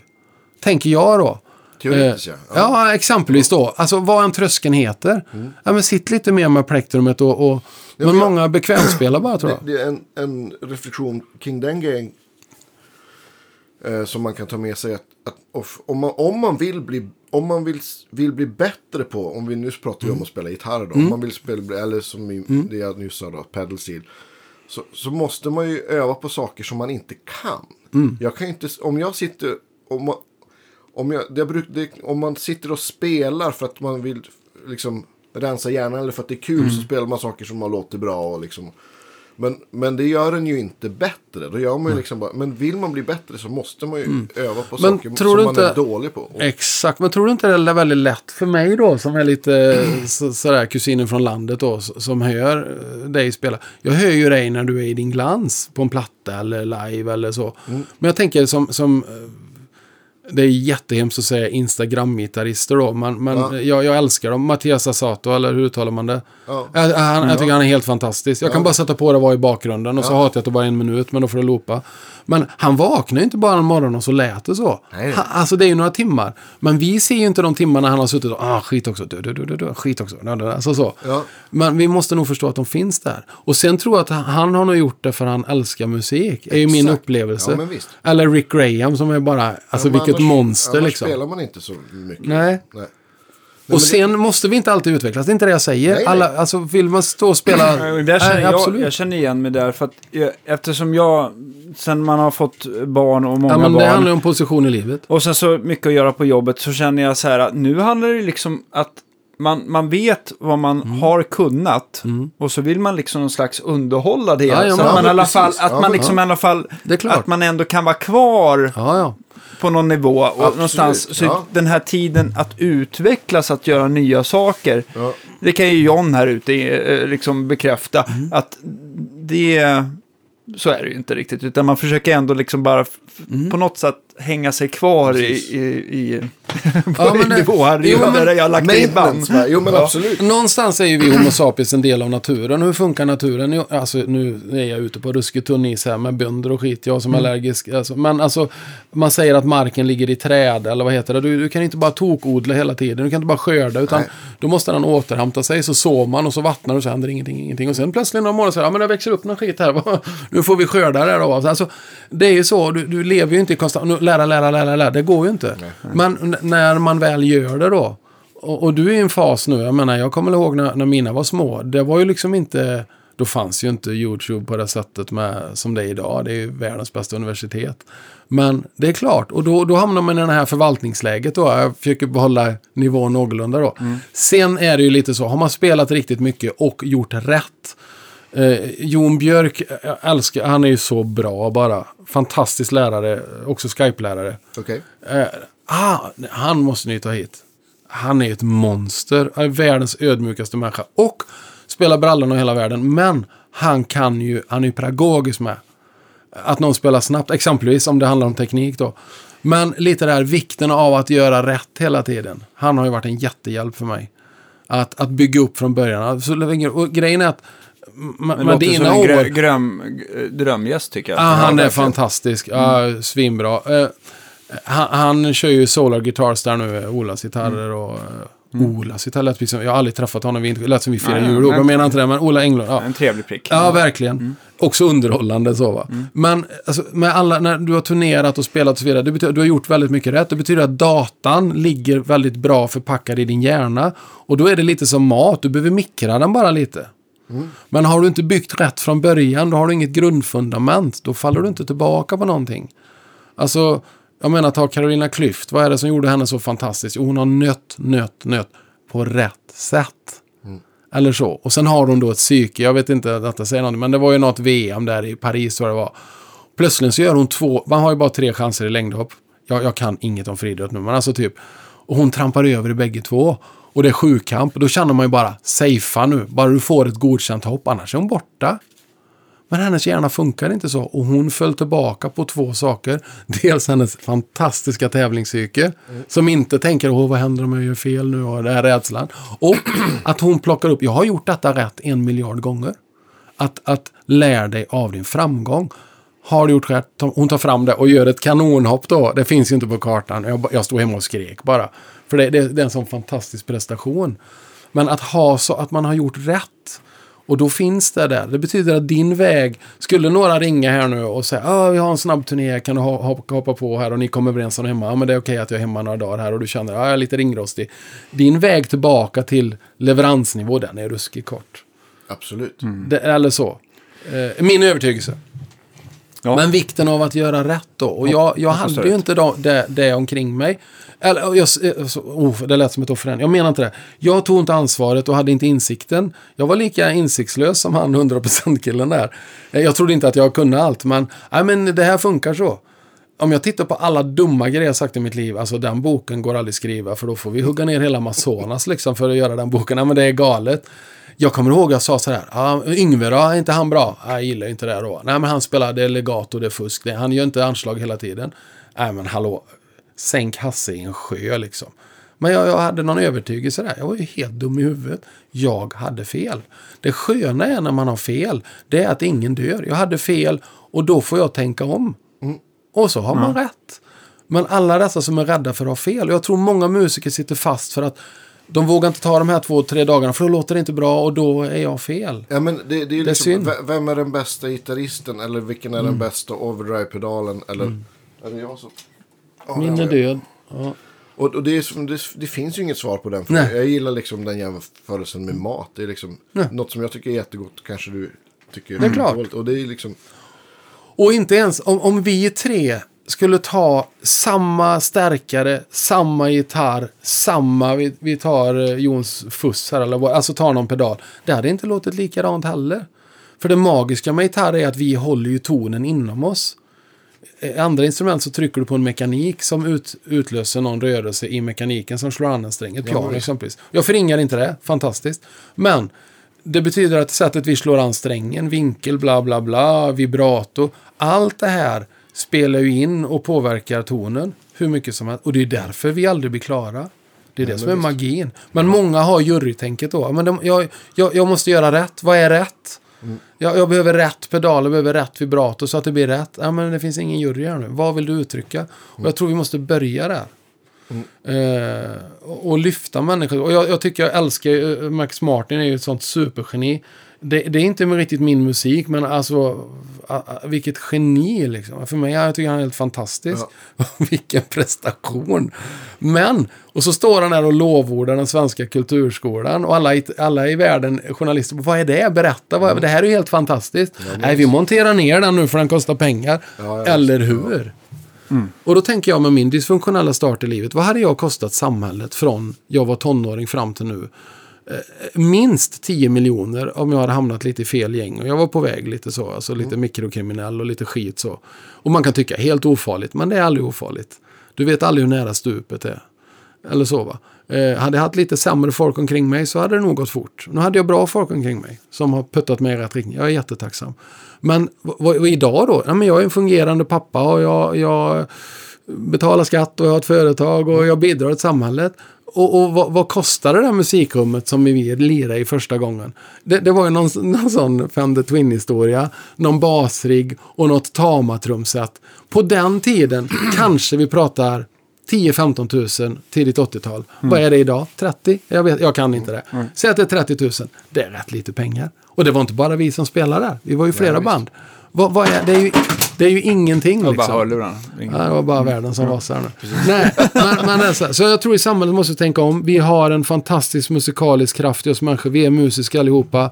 Tänker jag då. Teoretiskt, Eh, ja. Ja. ja, exempelvis då. Alltså vad en tröskeln heter. Ja, men sitt lite mer med plektrumet och... och men men jag- många bekvämspelar bara, tror Det, jag. det är en, en reflektion kring den grejen. Eh, som man kan ta med sig. Att, att om, man, om man vill bli om man vill, vill bli bättre på, om vi nu pratar vi om att spela gitarr då, om man vill spela, eller som i, det jag nyss sa då, pedal steel. Så, så måste man ju öva på saker som man inte kan. Jag kan inte, om jag sitter, om om, jag, det bruk, det, om man sitter och spelar för att man vill liksom rensa hjärnan eller för att det är kul så spelar man saker som man låter bra och liksom. Men, men det gör en ju inte bättre. Då gör man ju liksom bara, men vill man bli bättre så måste man ju öva på Men saker som man inte- är dålig på. Och, Exakt, men tror du inte det är väldigt lätt för mig då, som är lite [CLEARS THROAT] så, sådär kusinen från landet då, som hör eh, dig spela. Jag hör ju dig när du är i din glans på en platta eller live eller så. Men jag tänker som, som eh, det är jättehemskt att säga Instagram-gitarrister då, men, men Ja. jag, jag älskar dem. Mattias Asato, eller hur uttalar man det? Ja. Jag, han, jag tycker han är helt fantastisk. Jag kan bara sätta på det och vara i bakgrunden och så hatar jag att det bara är en minut, men då får det loopa. Men han vaknar ju inte bara en morgon och så lät det så. Han, alltså det är ju några timmar. Men vi ser ju inte de timmarna han har suttit och ah, skit också, du, du, du, du, du, skit också, du, du, alltså så. Ja. Men vi måste nog förstå att de finns där. Och sen tror jag att han har nog gjort det för han älskar musik. är ju min upplevelse. Ja. Eller Rick Graham som är bara, alltså vilket annars- monster annars liksom. spelar man inte så mycket. Nej. Nej. Och sen måste vi inte alltid utvecklas, det är inte det jag säger. Nej, nej. Alla, alltså, vill man stå och spela... Där känner Nej, jag, absolut. jag känner igen mig där. För att jag, eftersom jag, sen man har fått barn och många ja, men barn. det handlar om position i livet. Och sen så mycket att göra på jobbet så känner jag så här att nu handlar det liksom att man, man vet vad man Mm. har kunnat och så vill man liksom någon slags underhålla det. Ja, ja, så att man, ja, alla fall, att Ja, man liksom i alla fall, att man ändå kan vara kvar Ja, ja. på någon nivå. Och Absolut, någonstans, så ja. den här tiden att utvecklas, att göra nya saker. Ja. Det kan ju John här ute eh, liksom bekräfta. Mm. Att det, så är det ju inte riktigt. Utan man försöker ändå liksom bara Mm. på något sätt hänga sig kvar i, i, i [LAUGHS] Ja, men det- nivå här. Jo, men- där jag har lagt ribban. Jo, men absolut. Någonstans är ju vi Homo sapiens en del av naturen. Hur funkar naturen? Alltså, nu är jag ute på ruskigt tunn is här med bönder och skit. Jag som är allergisk. Alltså, men alltså, man säger att marken ligger i träd, eller vad heter det? Du, du kan inte bara tokodla hela tiden. Du kan inte bara skörda, utan Nej. då måste den återhämta sig. Så sår man och så vattnar och så händer ingenting, ingenting. Och sen plötsligt några månader så ja men det växer upp någon skit här. [LAUGHS] nu får vi skörda det då. Alltså, det är ju så, du, du lever ju inte i konstant, lära, lära, lära, lära. Det går ju inte. Men n- när man väl gör det då. Och, och du är i en fas nu, jag menar, jag kommer ihåg när, när mina var små. Det var ju liksom inte, då fanns ju inte YouTube på det sättet med, som det är idag. Det är ju världens bästa universitet. Men det är klart, och då, då hamnar man i det här förvaltningsläget då. Jag försöker behålla nivån någorlunda då. Sen är det ju lite så, har man spelat riktigt mycket och gjort rätt. Eh, Jon Björk, jag älskar, han är ju så bra bara. Fantastisk lärare, också Skype-lärare. Okej. Eh, ah, han måste ni ta hit. Han är ett monster. Han är världens ödmjukaste människa. Och spelar brallorna hela världen. Men han kan ju, han är ju pedagogisk med. Att någon spelar snabbt, exempelvis om det handlar om teknik då. Men lite där vikten av att göra rätt hela tiden. Han har ju varit en jättehjälp för mig. Att, att bygga upp från början. Alltså, och grejen är att m- Det låter som en år... gröm, drömgäst tycker jag. Ja, han är fantastisk. Ja, svinbra. Eh, han, han kör ju Solar Guitars där nu, Olas gitarrer och... eh, Olas gitarr lät som... Jag har aldrig träffat honom, vi det lät som vi firar jul. Jag menar inte det, men Ola Englund. Ja. En trevlig prick. Ja, verkligen. Också underhållande så va. Men alltså, med alla, när du har turnerat och spelat och så vidare, betyder, du har gjort väldigt mycket rätt. Det betyder att datan ligger väldigt bra förpackad i din hjärna. Och då är det lite som mat, du behöver mikra den bara lite. Men har du inte byggt rätt från början, då har du inget grundfundament. Då faller du inte tillbaka på någonting. Alltså, jag menar ta Carolina Klüft. Vad är det som gjorde henne så fantastisk? Jo, hon har nött, nött, nött på rätt sätt. Eller så. Och sen har hon då ett psyke. Jag vet inte att detta säger någonting. Men det var ju något VM där i Paris tror jag det var. Plötsligt så gör hon två. Man har ju bara tre chanser i längdhopp. Jag, jag kan inget om friidrott nu. Men alltså typ. Och hon trampar över i bägge två. Och det är sjukamp. Då känner man ju bara, safea nu. Bara du får ett godkänt hopp. Annars är hon borta. Men hennes hjärna funkar inte så. Och hon föll tillbaka på två saker. [LAUGHS] Dels hennes fantastiska tävlingspsyke. Som inte tänker, åh vad händer om jag gör fel nu? Och den här rädslan. Och att hon plockar upp, jag har gjort detta rätt en miljard gånger. Att, att lär dig av din framgång. Har du gjort rätt? Hon tar fram det och gör ett kanonhopp då. Det finns ju inte på kartan. Jag, jag stod hemma och skrek bara. För det, det, det är en sån fantastisk prestation. Men att ha så att man har gjort rätt. Och då finns det där. Det betyder att din väg, skulle några ringa här nu och säga ah, vi har en snabb turné, kan du ho- hoppa, på här och ni kommer överens om hemma. Ja, men det är okej att jag är hemma några dagar här och du känner att ah, jag är lite ringrostig. Din väg tillbaka till leveransnivå, den är ruskigt kort. Absolut. Det, eller så. Eh, min övertygelse. Ja. Men vikten av att göra rätt då. Och jag, jag hade ju inte då, det, det omkring mig. Eller, jag, eh, så, oh, det lät som ett offer. än. Jag menar inte det. Jag tog inte ansvaret och hade inte insikten. Jag var lika insiktslös som han [LAUGHS] 100%-killen där. Eh, jag trodde inte att jag kunde allt, men, nej, men det här funkar så. Om jag tittar på alla dumma grejer jag sagt i mitt liv, alltså den boken går aldrig skriva för då får vi hugga ner hela Amazonas liksom för att göra den boken. Nej men det är galet. Jag kommer ihåg jag sa så här, ah, Yngve då, är inte han bra? Ah, jag gillar inte det då. Nej men han spelar, det är legato, det är fusk, det, han gör inte anslag hela tiden. Nej men hallå, sänk Hasse i en sjö liksom. Men jag, jag hade någon övertygelse där. Jag var ju helt dum i huvudet. Jag hade fel. Det sköna är när man har fel, det är att ingen dör. Jag hade fel och då får jag tänka om. Och så har man rätt. Men alla dessa som är rädda för att ha fel. Jag tror många musiker sitter fast för att de vågar inte ta de här två, tre dagarna för då låter det inte bra och då är jag fel. Ja, men det, det är Det är liksom, synd. vem är den bästa gitarristen? Eller vilken är den bästa overdrive-pedalen? Eller är det jag som... Min är död. Ja. Och, och det, är, det, det finns ju inget svar på den. Nej. jag gillar liksom den jämförelsen med mat. Det är liksom Nej. något som jag tycker är jättegott. Kanske du tycker Det är klart. dåligt. Och det är liksom... Och inte ens om, om vi tre skulle ta samma stärkare, samma gitarr, samma, vi, vi tar eh, Jons fuss här, eller alltså tar någon pedal. Det hade inte låtit likadant heller. För det magiska med gitarr är att vi håller ju tonen inom oss. I andra instrument så trycker du på en mekanik som ut, utlöser någon rörelse i mekaniken som slår an en sträng. Ett Ja, piano visst. exempelvis. Jag förringar inte det, fantastiskt. Men det betyder att sättet vi slår an strängen, vinkel, bla bla bla, vibrato. Allt det här spelar ju in och påverkar tonen hur mycket som helst. Och det är därför vi aldrig blir klara. Det är det som är visst. magin. Men många har jurytänket då. Men de, jag, jag, jag måste göra rätt. Vad är rätt? Mm. Jag, jag behöver rätt pedal, jag behöver rätt vibrato så att det blir rätt. Ja, men det finns ingen jury här nu. Vad vill du uttrycka? Och jag tror vi måste börja där. Eh, och, och lyfta människor. Och jag, jag tycker jag älskar ju- Max Martin är ju ett sånt supergeni. Det, det är inte riktigt min musik, men alltså vilket geni liksom. För mig, jag tycker han är helt fantastisk. [LAUGHS] Vilken prestation. Men, och så står han där och lovordar den svenska kulturskolan och alla i, alla i världen, journalister, vad är det? Berätta, vad, det här är ju helt fantastiskt. Nej, vi monterar ner den nu för den kostar pengar. Ja, ja, Eller hur? Och då tänker jag med min dysfunktionella start i livet, vad hade jag kostat samhället från jag var tonåring fram till nu? Eh, minst 10 miljoner om jag hade hamnat lite i fel gäng. Och jag var på väg lite så, alltså lite mikrokriminell och lite skit så. Och man kan tycka helt ofarligt, men det är aldrig ofarligt. Du vet aldrig hur nära stupet är. Eller så va. Eh, hade jag haft lite sämre folk omkring mig så hade det nog gått fort. Nu hade jag bra folk omkring mig som har puttat mig i rätt riktning. Jag är jättetacksam. Men vad, vad, idag då? Ja, men jag är en fungerande pappa och jag, jag betalar skatt och jag har ett företag och jag bidrar till samhället. Och, och vad, vad kostar det där musikrummet som vi lirade i första gången? Det, det var ju någon, någon sån Fender Twin-historia, någon basrigg och något Tama-trumset. På den tiden kanske vi pratar 10-15 tusen tidigt 80-tal. Vad är det idag? 30? Jag, vet, jag kan inte det. Säg att det är 30 000. Det är rätt lite pengar. Och det var inte bara vi som spelade där. Vi var ju flera visst. band. Vad, vad är, det, är ju, det är ju ingenting Och bara liksom. hörlurarna. Ja, det var bara världen som rasade nu. Nej, men, men det är så, här. så jag tror i samhället måste vi tänka om. Vi har en fantastisk musikalisk kraft i oss människor. Vi är musiska allihopa.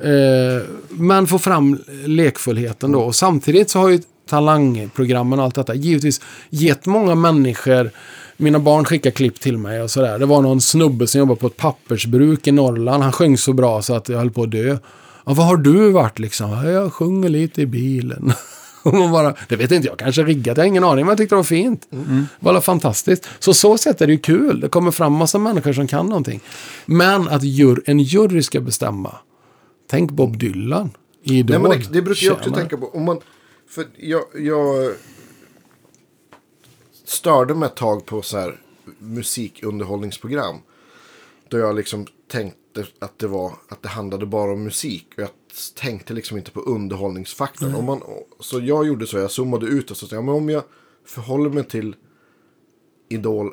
Eh, men få fram lekfullheten då. Och samtidigt så har ju talangprogrammen och allt detta givetvis gett många människor mina barn skickar klipp till mig och sådär. Det var någon snubbe som jobbade på ett pappersbruk i Norrland. Han sjöng så bra så att jag höll på att dö. Ja, vad har du varit liksom? "Ja, Jag sjunger lite i bilen. [LAUGHS] Och man bara, det vet inte jag, kanske riggat, jag har ingen aning, men jag tyckte det var fint. Det var fantastiskt. Så så sätt är det ju kul, det kommer fram massa människor som kan någonting. Men att jur, en jury ska bestämma, tänk Bob Dylan i Idol. Nej, men det, det brukar jag också Tjena. tänka på. Om man, för jag, jag störde mig ett tag på så här musikunderhållningsprogram. Då jag liksom tänkte att det var att det handlade bara om musik. Och jag tänkte liksom inte på underhållningsfaktorn. Om man, så jag gjorde så, jag zoomade ut och så sa jag, men om jag förhåller mig till Idol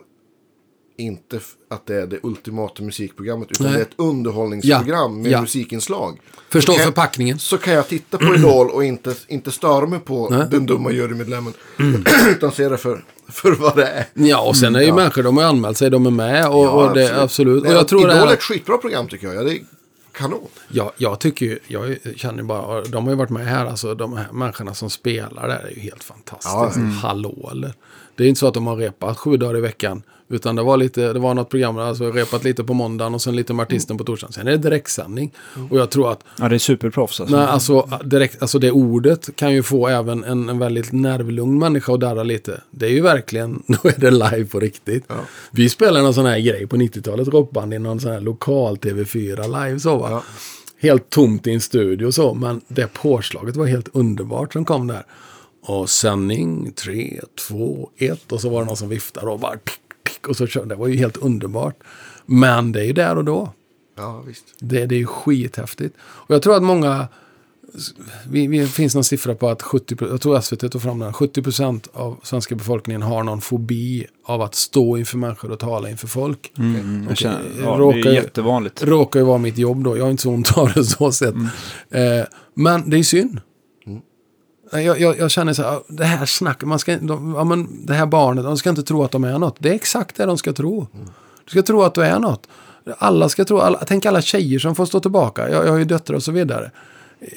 inte att det är det ultimata musikprogrammet utan Nej. det är ett underhållningsprogram med Ja. musikinslag. Förstå Så kan förpackningen. Så kan jag titta på Idol och inte, inte störa mig på Nej. den dumma jurymedlemmen. [CLEARS THROAT] utan se det för, för vad det är. Ja, och sen är ju människor, de har anmält sig, de är med och, och det, absolut. Och Nej, jag tror Idol det är här, ett skitbra program tycker jag. Ja, det är kanon. jag, jag tycker ju, jag känner bara, de har ju varit med här, alltså de här människorna som spelar där är ju helt fantastiskt. Ja, mm. Hallå eller? Det är inte så att de har repat sju dagar i veckan. Utan det var, lite, det var något program, alltså repat lite på måndagen och sen lite med artisten på torsdagen. Sen är det direktsändning. Och jag tror att Ja, det är superproffs alltså. Nej, alltså, direkt, alltså det ordet kan ju få även en, en väldigt nervlugn människa att darra lite. Det är ju verkligen, [LAUGHS] då är det live på riktigt. Vi spelade en sån här grej på 90-talet, rockband i någon sån här lokal TV4 live så va. Ja. Helt tomt i en studio och så, men det påslaget var helt underbart som kom där. Och sändning 3, 2, 1 och så var det någon som viftade och bara tick, tick, och så körde. Det var ju helt underbart. Men det är ju där och då. Ja, visst. Det, det är ju skithäftigt. Och jag tror att många... Vi, vi finns någon siffra på att 70, jag tror SVT tog fram den, 70% av svenska befolkningen har någon fobi av att stå inför människor och tala inför folk. Mm, jag känner, ja, råkar det är ju- jättevanligt. Råkar ju vara mitt jobb då, jag har inte så ont av det så sett. Eh, men det är synd. Jag, jag, jag känner så här, det här snacket, man ska, de, ja, men det här barnet, de ska inte tro att de är något. Det är exakt det de ska tro. Du ska tro att du är något. Alla ska tro, alla, tänk alla tjejer som får stå tillbaka. Jag, jag har ju döttrar och så vidare.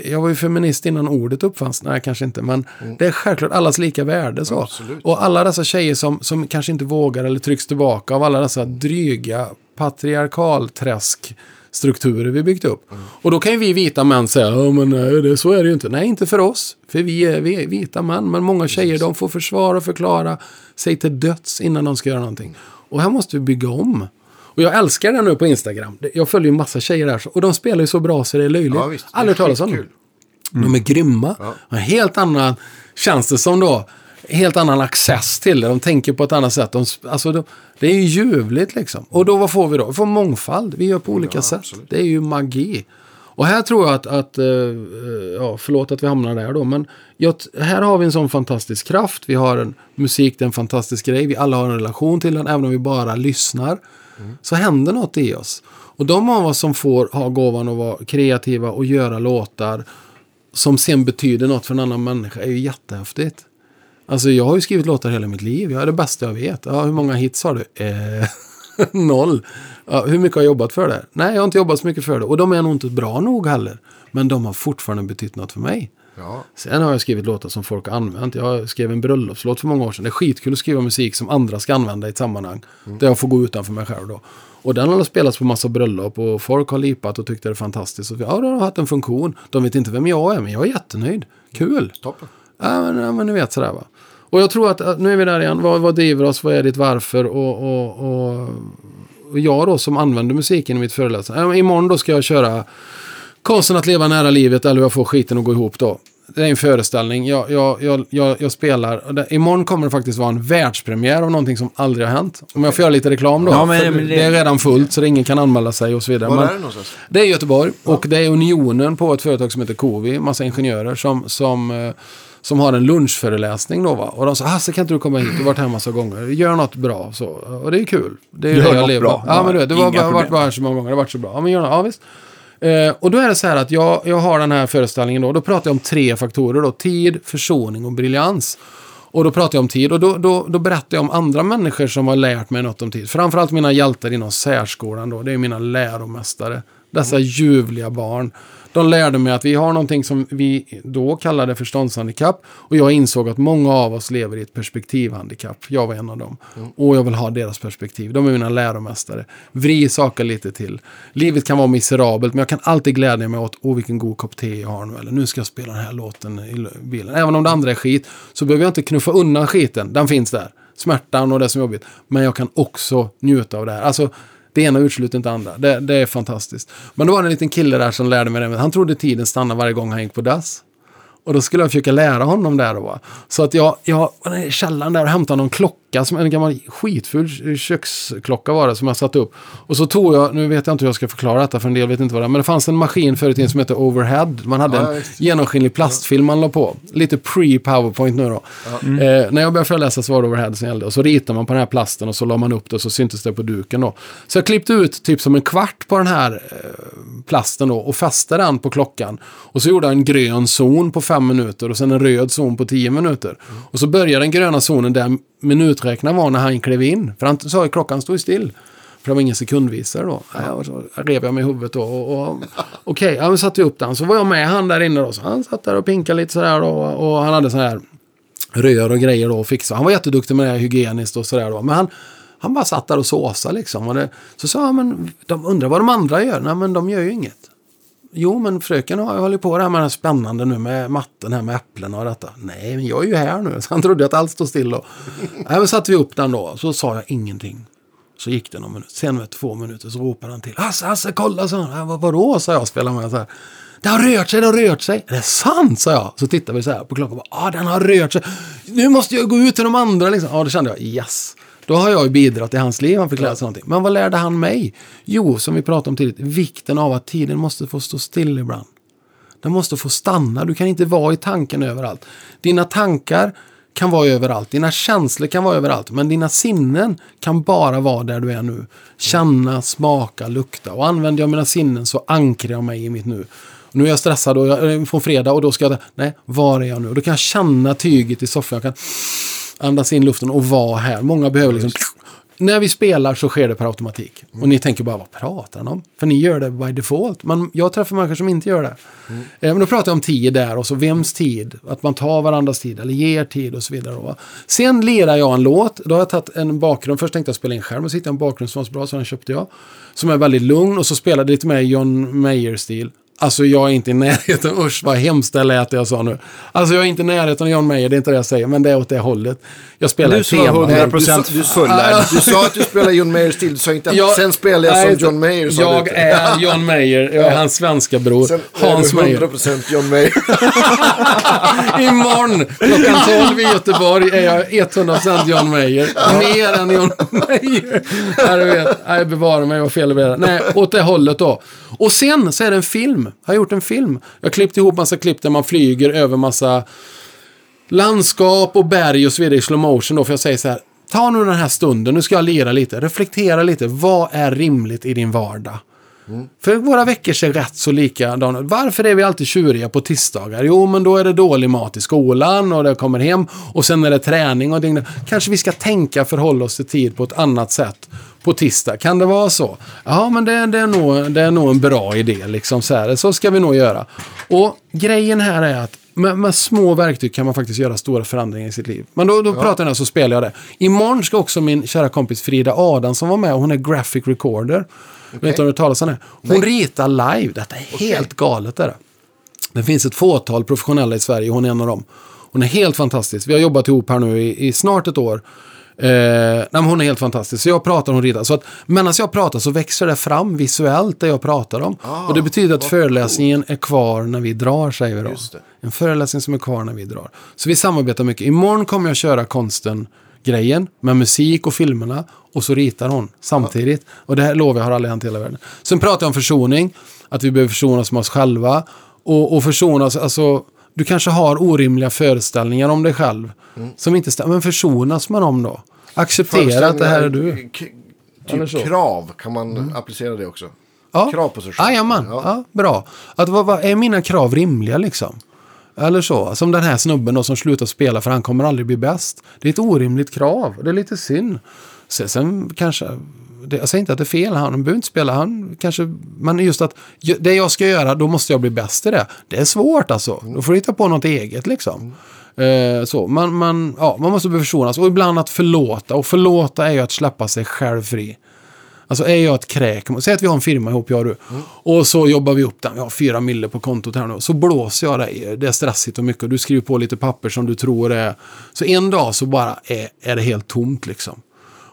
Jag var ju feminist innan ordet uppfanns. Nej, kanske inte. Men det är självklart allas lika värde. Så. Absolut. Och alla dessa tjejer som, som kanske inte vågar eller trycks tillbaka av alla dessa dryga patriarkalträsk-strukturer vi byggt upp. Och då kan ju vi vita män säga, ja men nej, det, så är det ju inte. Nej, inte för oss. För vi är, vi är vita män. Men många tjejer, de får försvara och förklara sig till döds innan de ska göra någonting. Och här måste vi bygga om. Och jag älskar det nu på Instagram. Jag följer ju massa tjejer där. Och de spelar ju så bra så det är löjligt. Ja, visst. Aldrig hört talas om dem. De är grymma. Ja. En helt annan, känns det som då, helt annan access till det. De tänker på ett annat sätt. De, alltså de, det är ju ljuvligt liksom. Och då vad får vi då? Vi får mångfald. Vi gör på olika Ja, sätt. absolut. Det är ju magi. Och här tror jag att, att eh, eh, ja, förlåt att vi hamnar där då, men jag, här har vi en sån fantastisk kraft. Vi har en musik, det är en fantastisk grej. Vi alla har en relation till den, även om vi bara lyssnar. Så händer något i oss. Och de av oss som får ha gåvan att vara kreativa och göra låtar som sen betyder något för en annan människa är ju jättehäftigt. Alltså jag har ju skrivit låtar hela mitt liv. Jag är det bästa jag vet. Ja, hur många hits har du? Eh, [LAUGHS] noll. Ja, hur mycket har jag jobbat för det? Nej, jag har inte jobbat så mycket för det. Och de är nog inte bra nog heller. Men de har fortfarande betytt något för mig. Ja, Sen har jag skrivit låtar som folk har använt. Jag skrev en bröllopslåt för många år sedan. Det är skitkul att skriva musik som andra ska använda i ett sammanhang. Där jag får gå utanför mig själv då. Och den har spelats på massa bröllop och folk har lipat och tyckt det är fantastiskt. Och ja, det har haft en funktion. De vet inte vem jag är, men jag är jättenöjd. Kul. toppen. Ja, men, ja, men ni vet sådär va. Och jag tror att, att nu är vi där igen. Vad, vad driver oss? Vad är ditt varför? Och, och, och, och jag då som använder musiken i mitt föreläsande. Ja, imorgon då ska jag köra Konsten att leva nära livet eller hur jag får skiten att gå ihop då. Det är en föreställning. Jag, jag, jag, jag, jag spelar. Det, imorgon kommer det faktiskt vara en världspremiär av någonting som aldrig har hänt. Om jag får göra lite reklam då. Ja, men- det- det är redan fullt så ingen kan anmäla sig och så vidare. Var är det någonstans? det är Göteborg och det är Unionen på ett företag som heter Covi, massa ingenjörer som, som, eh, som har en lunchföreläsning då va. Och de sa, Hasse kan inte du komma hit, du har varit här massa gånger, gör något bra så. Och det är kul. Det är Gör det jag något lever bra. Ja, men du vet, det var, har varit bara här så många gånger, det har varit så bra. Ja men gör något, ja visst. Eh, och då är det så här att jag, jag har den här föreställningen då, då pratar jag om tre faktorer då, tid, försoning och briljans. Och då pratar jag om tid och då, då, då berättar jag om andra människor som har lärt mig något om tid. Framförallt mina hjältar inom särskolan då, det är mina läromästare. Dessa ljuvliga barn. De lärde mig att vi har någonting som vi då kallade förståndshandikapp. Och jag insåg att många av oss lever i ett perspektivhandikapp. Jag var en av dem. Och jag vill ha deras perspektiv. De är mina läromästare. Vri saker lite till. Livet kan vara miserabelt men jag kan alltid glädja mig åt, åh vilken god kopp te jag har nu. Eller nu ska jag spela den här låten i bilen. Även om det andra är skit så behöver jag inte knuffa undan skiten. Den finns där. Smärtan och det som är jobbigt. Men jag kan också njuta av det här. Alltså, det ena utesluter inte det andra. Det, det är fantastiskt. Men då var det en liten kille där som lärde mig det. Han trodde tiden stannade varje gång han gick på dass. Och då skulle jag försöka lära honom det då. Så att jag, jag var nere i källaren där och hämtade någon klocka, som en gammal skitful köksklocka var det, som jag satte upp. Och så tog jag, nu vet jag inte hur jag ska förklara detta för en del vet inte vad det är, men det fanns en maskin förut som hette Overhead. Man hade Ja, en genomskinlig plastfilm man la på. Lite pre-powerpoint nu då. Eh, när jag började föreläsa så var det overhead som gällde. Och så ritade man på den här plasten och så la man upp det och så syntes det på duken då. Så jag klippte ut typ som en kvart på den här eh, plasten då och fäste den på klockan. Och så gjorde jag en grön zon på fem minuter och sen en röd zon på tio minuter. Och så började den gröna zonen där minuträknaren var när han klev in. För han sa ju klockan stod still. För det var ingen sekundvisare då. Ja. och så rev jag mig i huvudet då. Och, och, Okej, ja, men satte upp den. Så var jag med han där inne då. Så han satt där och pinkade lite sådär då. Och han hade sån här rör och grejer då och fixade. Han var jätteduktig med det här hygieniskt och sådär då. Men han, han bara satt där och såsade liksom. Och det, så sa han, men de undrar vad de andra gör. Nej, men de gör ju inget. Jo, men fröken har hållit på det här med det spännande nu med matten här med äpplen och detta. Nej, men jag är ju här nu. Så [LAUGHS] han trodde att allt stod still. Och... [LAUGHS] Nej, men satte vi upp den då. Så sa jag ingenting. Så gick det någon minut. Sen med två minuter så ropade han till. Hasse, Hasse, kolla! Så, "Vad- vadå? sa jag och spelade med så här. Det har rört sig, det har rört sig. Är det sant? sa jag. Så tittade vi så här på klockan. Ja, ah, den har rört sig. Nu måste jag gå ut till de andra. Liksom. Ja, då kände jag yes. Då har jag ju bidragit i hans liv. Han fick lära sig någonting. Men vad lärde han mig? Jo, som vi pratade om tidigt. Vikten av att tiden måste få stå still ibland. Den måste få stanna. Du kan inte vara i tanken överallt. Dina tankar kan vara överallt. Dina känslor kan vara överallt. Men dina sinnen kan bara vara där du är nu. Känna, smaka, lukta. Och använder jag mina sinnen så ankrar jag mig i mitt nu. Nu är jag stressad och jag, eh, på fredag och då ska jag... Nej, var är jag nu? Då kan jag känna tyget i soffan. Jag kan andas in luften och vara här. Många behöver liksom... När vi spelar så sker det per automatik. Och ni tänker bara, vad pratar han om? För ni gör det by default. Men jag träffar människor som inte gör det. Mm. Men då pratar jag om tid där och så vems tid. Att man tar varandras tid eller ger tid och så vidare. Va? Sen lirar jag en låt. Då har jag tagit en bakgrund. Först tänkte jag spela in själv. Men så hittade jag en bakgrund som var så bra så den köpte jag. Som är väldigt lugn och så spelade lite mer John Mayer-stil. Alltså jag är inte i närheten, [LAUGHS] usch vad hemskt det lät jag sa nu. Alltså jag är inte i närheten av John Mayer, det är inte det jag säger, men det är åt det hållet. Jag spelar Du som var 100% Du, sa, du sa att du spelar John Mayer stil, du sa inte att Jag- sen spelar jag nej, som John Mayer. sa du Jag är [LAUGHS] John Mayer, jag är hans svenska bror. Sen Hans är du Mayer. 100% John Mayer. [LAUGHS] Imorgon klockan 12 i Göteborg är jag 100% John Mayer. Mer än John Mayer. Nej, du vet. Nej, bevara mig, vad fel det blev. Nej, åt det hållet då. Och sen så är det en film. Jag har gjort en film. Jag har klippt ihop massa klipp där man flyger över massa landskap och berg och så vidare i slow motion då. För jag säger så här. Ta nu den här stunden, nu ska jag lira lite. Reflektera lite. Vad är rimligt i din vardag? För våra veckor ser rätt så likadana ut. Varför är vi alltid tjuriga på tisdagar? Jo, men då är det dålig mat i skolan och det kommer hem och sen är det träning och ding. Kanske vi ska tänka förhålla oss till tid på ett annat sätt på tisdag. Kan det vara så? Ja, men det, det, är, nog, det är nog en bra idé. Liksom, så, här. så ska vi nog göra. Och grejen här är att med, med små verktyg kan man faktiskt göra stora förändringar i sitt liv. Men då, då pratar jag så spelar jag det. Imorgon ska också min kära kompis Frida Adamsson vara med. Hon är graphic recorder. Vet du om du talas om det? Hon ritar live. Detta är helt galet. Är det. det finns ett fåtal professionella i Sverige. Hon är en av dem. Hon är helt fantastisk. Vi har jobbat ihop här nu i, i snart ett år. Eh, nej, hon är helt fantastisk. Så jag pratar och hon ritar. Så att medan jag pratar så växer det fram visuellt det jag pratar om. och det betyder att föreläsningen är kvar när vi drar, säger vi då. En föreläsning som är kvar när vi drar. Så vi samarbetar mycket. Imorgon kommer jag köra konsten grejen med musik och filmerna och så ritar hon samtidigt. Och det här lovar jag har aldrig hänt i hela världen. Sen pratar jag om försoning, att vi behöver försona oss med oss själva. Och, och försona oss, alltså du kanske har orimliga föreställningar om dig själv som inte stämmer. Men försonas med dem då. Acceptera att det här är du. Typ krav, kan man applicera det också? Ja. Krav på sig själv. Jajamän, ja. bra. Att, vad, vad, är mina krav rimliga liksom? Eller så. Som den här snubben då som slutar spela för han kommer aldrig bli bäst. Det är ett orimligt krav. Det är lite synd. Sen, sen kanske... Jag säger inte att det är fel. Han behöver inte spela. Han kanske... Men just att det jag ska göra, då måste jag bli bäst i det. Det är svårt alltså. Då får du hitta på något eget liksom. Eh, så. Man, man, ja, man måste bli försonas. Och ibland att förlåta. Och förlåta är ju att släppa sig själv fri. Alltså är jag ett kräk, säg att vi har en firma ihop jag och du. Och så jobbar vi upp den, vi har fyra mille på kontot här nu. Så blåser jag dig, det är stressigt och mycket. Och du skriver på lite papper som du tror är... Så en dag så bara är, är det helt tomt liksom.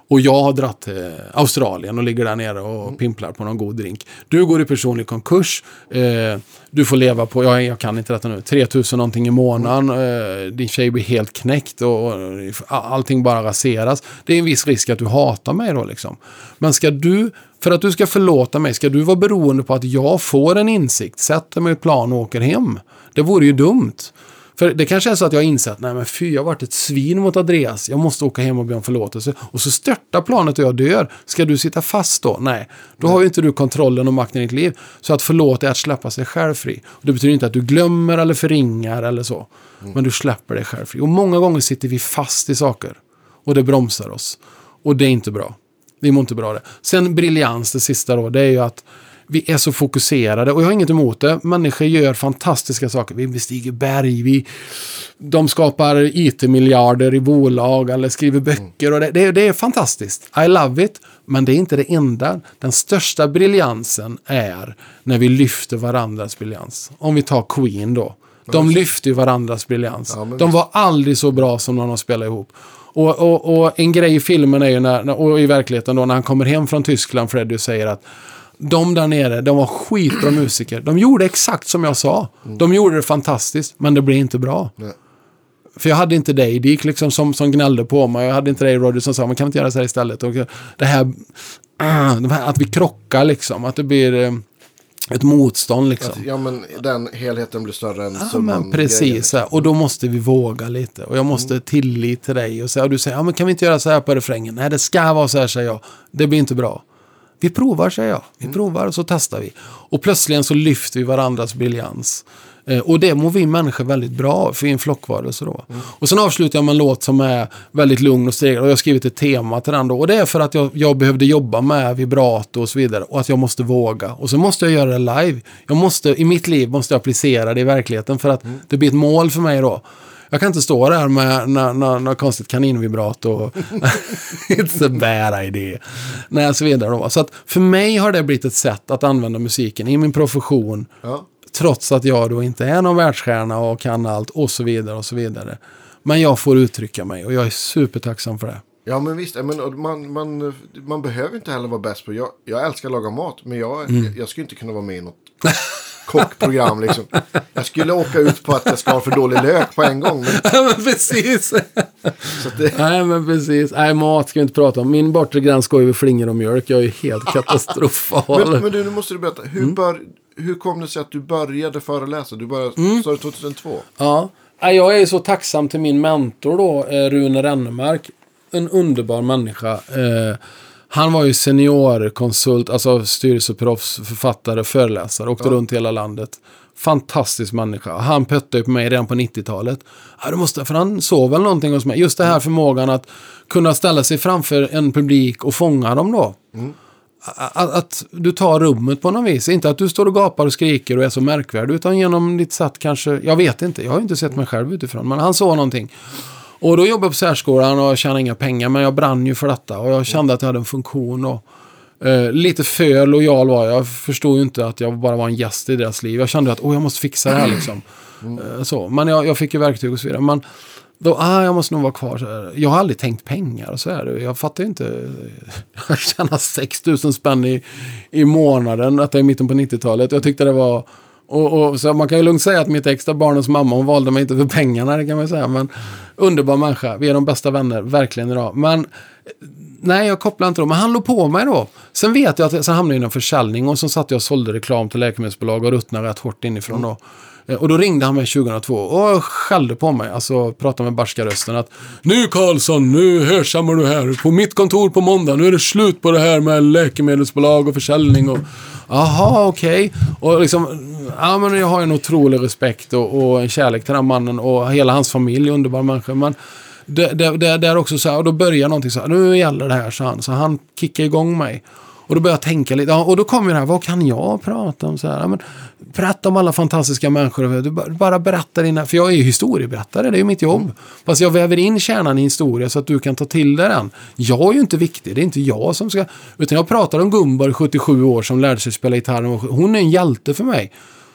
Och jag har dratt till Australien och ligger där nere och pimplar på någon god drink. Du går i personlig konkurs. Eh, du får leva på, jag, jag kan inte detta nu, 3000 någonting i månaden. Eh, din tjej blir helt knäckt och, och allting bara raseras. Det är en viss risk att du hatar mig då liksom. Men ska du, för att du ska förlåta mig, ska du vara beroende på att jag får en insikt, sätter mig i ett plan och åker hem? Det vore ju dumt. För det kanske är så att jag har insett, nej men fy, jag har varit ett svin mot Andreas. Jag måste åka hem och be om förlåtelse. Och så störtar planet och jag dör. Ska du sitta fast då? Nej. Då har ju inte du kontrollen och makten i ditt liv. Så att förlåta är att släppa sig själv fri. Och det betyder inte att du glömmer eller förringar eller så. Men du släpper dig själv fri. Och många gånger sitter vi fast i saker. Och det bromsar oss. Och det är inte bra. Vi mår inte bra det. Sen briljans, det sista då, det är ju att vi är så fokuserade och jag har inget emot det. Människor gör fantastiska saker. Vi bestiger berg, vi, de skapar IT-miljarder i bolag eller skriver böcker. Och det, det, det är fantastiskt. I love it. Men det är inte det enda. Den största briljansen är när vi lyfter varandras briljans. Om vi tar Queen då. De lyfter ju varandras briljans. Ja, de var aldrig så bra som när de spelade ihop. Och, och, och en grej i filmen är ju när, och i verkligheten då när han kommer hem från Tyskland, Freddie, och säger att de där nere, de var skitbra [CLEARS THROAT] musiker. De gjorde exakt som jag sa. De gjorde det fantastiskt, men det blev inte bra. Nej. För jag hade inte dig, Dick, liksom, som, som gnällde på mig. Jag hade inte dig, Roger, som sa, man kan inte göra så här istället. Och det här, [CLEARS THROAT] det här att vi krockar liksom, att det blir eh, ett motstånd liksom. Ja, men den helheten blir större än Ja, summan men precis. här. Och då måste vi våga lite. Och jag måste tillit till dig. Och, så, och du säger, ja, men kan vi inte göra så här på refrängen? Nej, det ska vara så här, säger jag. Det blir inte bra. Vi provar, säger jag. Vi provar och så testar vi. Och plötsligen så lyfter vi varandras briljans. Eh, och det mår vi människor väldigt bra av, för är en flockvarelse då. Och sen avslutar jag med en låt som är väldigt lugn och stegrad. Och jag har skrivit ett tema till den då. Och det är för att jag, jag behövde jobba med vibrato och så vidare. Och att jag måste våga. Och så måste jag göra det live. Jag måste, I mitt liv måste jag applicera det i verkligheten för att det blir ett mål för mig då. Jag kan inte stå där med något konstigt kaninvibrato. och [LAUGHS] It's a bad idea. Nej, så vidare då. Så att för mig har det blivit ett sätt att använda musiken i min profession. Ja. Trots att jag då inte är någon världsstjärna och kan allt och så vidare och så vidare. Men jag får uttrycka mig och jag är supertacksam för det. Ja men visst, men man, man, man behöver inte heller vara bäst på. Jag, jag älskar att laga mat, men jag, Mm. jag, jag skulle inte kunna vara med i något [LAUGHS] kockprogram liksom. Jag skulle åka ut på att jag ska ha för dålig lök på en gång. Men, men precis. det, Nej, men precis. Nej, mat ska vi inte prata om. Min bortre gräns går över flingor och mjölk. Jag är helt katastrofal. men, men du, nu måste du berätta. Hur, Mm. bör, hur kom det sig att du började föreläsa? Du började, Mm. sa du 2002? Ja. Jag är så tacksam till min mentor då, eh, Rune Rennemark. En underbar människa. Eh, Han var ju seniorkonsult, alltså styrelseproffs, författare, föreläsare. Åkte runt i hela landet. Fantastisk människa. Han pötte ju på mig redan på 90-talet. Ja, du måste, för han såg väl någonting hos mig. Just det här förmågan att kunna ställa sig framför en publik och fånga dem då. Att, att du tar rummet på något vis. Inte att du står och gapar och skriker och är så märkvärdig. Utan genom ditt sätt kanske. Jag vet inte. Jag har ju inte sett mig själv utifrån. Men han såg någonting. Och då jobbade jag på särskolan och jag tjänade inga pengar. Men jag brann ju för detta. Och jag kände att jag hade en funktion. Och, eh, lite för lojal var jag. Jag förstod ju inte att jag bara var en gäst i deras liv. Jag kände att oh, jag måste fixa det här liksom. Eh, så. Men jag, jag fick ju verktyg och så vidare. Men då, ah, jag måste nog vara kvar. Jag har aldrig tänkt pengar och så är det. Jag fattar ju inte. [LAUGHS] Jag tjänar 6 000 spänn i, i månaden. Detta är mitten på 90-talet. Jag tyckte det var... Och, och, så man kan ju lugnt säga att mitt extra barnens mamma, hon valde mig inte för pengarna, det kan man ju säga. Men underbar människa. Vi är de bästa vänner, verkligen idag. Men Nej, jag kopplar inte då. Men han låg på mig då. Sen vet jag att jag sen hamnade jag inom försäljning och så satt jag och sålde reklam till läkemedelsbolag och ruttnade rätt hårt inifrån då. Eh, och då ringde han mig 2002 och skällde på mig, alltså pratade med barska rösten att Nu Karlsson, nu hörsammar du här. På mitt kontor på måndag, nu är det slut på det här med läkemedelsbolag och försäljning och Jaha, okej. Och liksom, ja men jag har en otrolig respekt och, och en kärlek till den mannen och hela hans familj, underbar människa. Men det, det, det, det är också så här, och då börjar någonting så här, nu gäller det här, så han. Så han kickar igång mig. Och då börjar jag tänka lite, ja, och då kommer det här, vad kan jag prata om? Så här, ja, men, berätta om alla fantastiska människor. Du bara- berätta dina, för jag är ju historieberättare, det är ju mitt jobb. Fast jag väver in kärnan i historia så att du kan ta till dig den. Jag är ju inte viktig, det är inte jag som ska, utan jag pratar om Gumbar, 77 år, som lärde sig spela gitarr. och Hon är en hjälte för mig.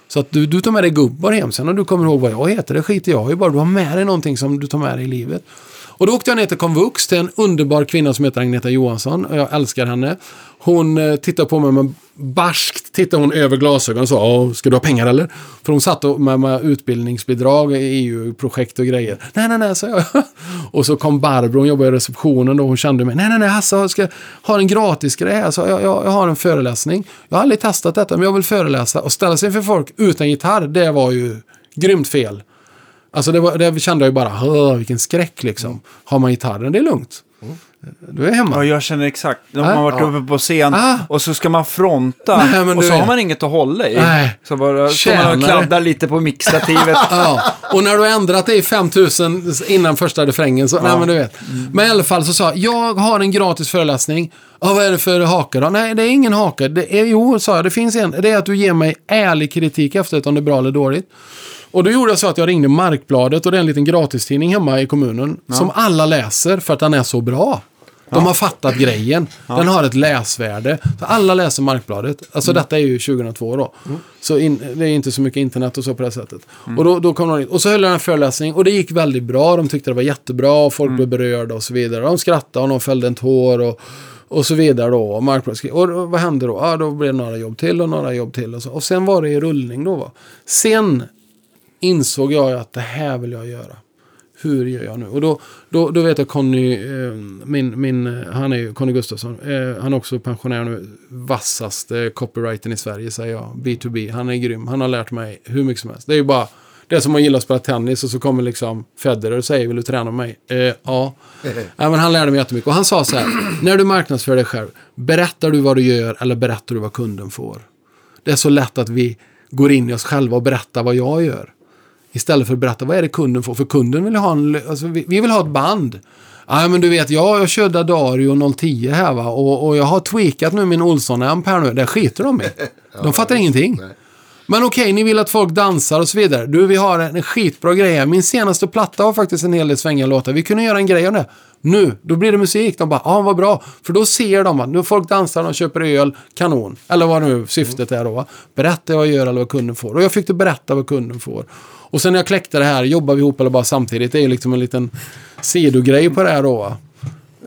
Så att du, du tar med dig gubbar hem. Sen om du kommer ihåg vad jag heter, det skiter jag i. Bara du har med dig någonting som du tar med dig i livet. Och då åkte jag ner till Komvux till en underbar kvinna som heter Agneta Johansson. Och jag älskar henne. Hon eh, tittar på mig med barskt tittar hon över glasögonen och sa "Ja, ska du ha pengar eller? För hon satt och- med, med utbildningsbidrag, EU-projekt och grejer. Nej, nej, nej, sa jag. [LAUGHS] Och så kom Barbro, hon jobbade i receptionen då, hon kände mig. Nej, nej, nej, Hasse, jag ska ha en gratis grej här. Så jag, jag, jag har en föreläsning. Jag har aldrig testat detta, men jag vill föreläsa. Och ställa sig inför folk utan gitarr, det var ju grymt fel. Alltså det, var, det kände jag ju bara, vilken skräck liksom. Har man gitarren, det är lugnt. Mm. Du är hemma. Ja, jag känner exakt. När Ah, man har varit ja. uppe på scen Ah. och så ska man fronta Nej, och så vet. har man inget att hålla i. Nej. Så bara står man och kladdar lite på mixstativet. [LAUGHS] Ja, och när du har ändrat det i 5000 innan första refrängen så, nej men du vet. Men i alla fall så sa jag, jag har en gratis föreläsning. Ja, vad är det för hake då? Nej, det är ingen hake. Det är, jo, sa jag, det finns en. Det är att du ger mig ärlig kritik efteråt om det är bra eller dåligt. Och då gjorde jag så att jag ringde Markbladet och det är en liten gratistidning hemma i kommunen. Som alla läser för att den är så bra. De har fattat grejen. Den har ett läsvärde. Så alla läser Markbladet. Alltså detta är ju 2002 då. Så in, det är inte så mycket internet och så på det sättet. Och, då, då kom de in. och så höll jag en föreläsning och det gick väldigt bra. De tyckte det var jättebra och folk blev berörda och så vidare. De skrattade och de fällde en tår och, och så vidare då. Och, Markbladet, och vad hände då? Ja, då blev det några jobb till och några jobb till. Och, så. och sen var det i rullning då. Va? Sen insåg jag att det här vill jag göra. Hur gör jag nu? Och då, då, då vet jag Conny, eh, min, min, eh, han är ju Conny Gustafsson. Eh, han är också pensionär nu. Vassaste copywritern i Sverige säger jag. B2B. Han är grym. Han har lärt mig hur mycket som helst. Det är ju bara, Det är som att gilla att spela tennis och så kommer liksom Federer och säger vill du träna med mig? Eh, ja. [LAUGHS] ja men han lärde mig jättemycket. Och han sa så här, när du marknadsför dig själv, berättar du vad du gör eller berättar du vad kunden får? Det är så lätt att vi går in i oss själva och berättar vad jag gör. Istället för att berätta vad är det kunden får. För kunden vill ha en, alltså, vi, vi vill ha ett band. Ja, men du vet, jag, jag körde Dario 010 här va. Och, och jag har tweakat nu min Olsson-amp här nu. Det skiter de i. [LAUGHS] De fattar ingenting. Nej. Men okej, ni vill att folk dansar och så vidare. Du, vi har en skitbra grej här. Min senaste platta har faktiskt en hel del svängiga låtar. Vi kunde göra en grej av det. Nu, då blir det musik. De bara, ja vad bra. För då ser de att nu folk dansar, de köper öl, kanon. Eller vad nu syftet är då. Va? Berätta vad jag gör eller vad kunden får. Och jag fick berätta vad kunden får. Och sen när jag kläckte det här, jobbar vi ihop eller bara samtidigt. Det är ju liksom en liten sidogrej på det här då.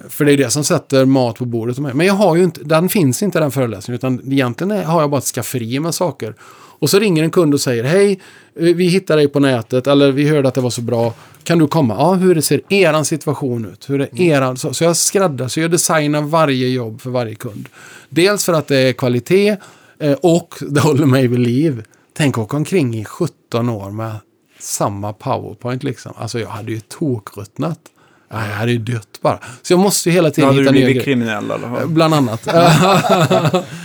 För det är det som sätter mat på bordet. för mig. Men jag har ju inte, den finns inte den föreläsningen. Utan egentligen har jag bara ett skafferi med saker. Och så ringer en kund och säger hej, vi hittade dig på nätet eller vi hörde att det var så bra. Kan du komma? Ja, hur ser eran situation ut? Hur är eran? Så, så jag skräddarsyr, jag designar varje jobb för varje kund. Dels för att det är kvalitet eh, och det håller mig vid liv. Tänk att åka omkring i 17 år med samma powerpoint liksom. Alltså jag hade ju tokruttnat. Ja, Jag hade ju dött bara. Så jag måste ju hela Då tiden hade du hitta nya blivit grejer. kriminell eller? Bland annat. [LAUGHS]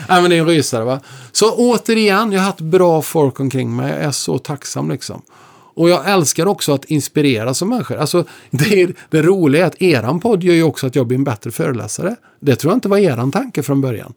Nej, men det är en rysare va. Så återigen, jag har haft bra folk omkring mig. Jag är så tacksam liksom. Och jag älskar också att inspirera som människor. Alltså, [LAUGHS] det, är, det roliga är att eran podd gör ju också att jag blir en bättre föreläsare. Det tror jag inte var eran tanke från början.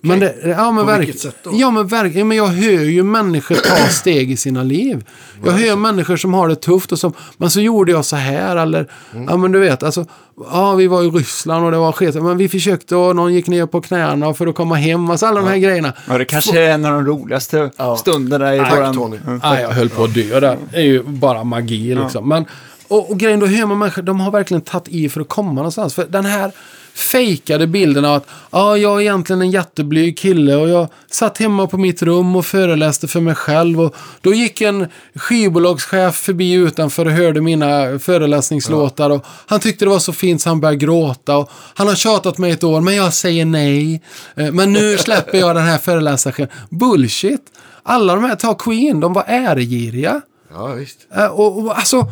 Men det, ja, men På verk- vilket sätt då? Ja, men verkligen. Men jag hör ju människor ta [CLEARS THROAT] steg i sina liv. Jag hör människor som har det tufft och som, men så gjorde jag så här eller, Mm. ja men du vet, alltså, ja vi var i Ryssland och det var skit, men vi försökte och någon gick ner på knäna för att komma hem, alltså alla de här grejerna. Ja, det kanske är en av de roligaste Ja. stunderna i Tack, våran... Tony. Mm. Ja, jag höll på att dö där. Det är ju bara magi liksom. Men, och, och grejen, då hör man människor, de har verkligen tagit i för att komma någonstans. För den här fejkade bilden av att ja, jag är egentligen en jätteblyg kille och jag satt hemma på mitt rum och föreläste för mig själv. Och då gick en skivbolagschef förbi utanför och hörde mina föreläsningslåtar. Och han tyckte det var så fint så han började gråta. Och han har tjatat mig ett år, men jag säger nej. Eh, Men nu släpper jag den här föreläsaren. Bullshit! Alla de här, ta Queen, de var ärgiriga. Ja, visst. Eh, Och, och alltså,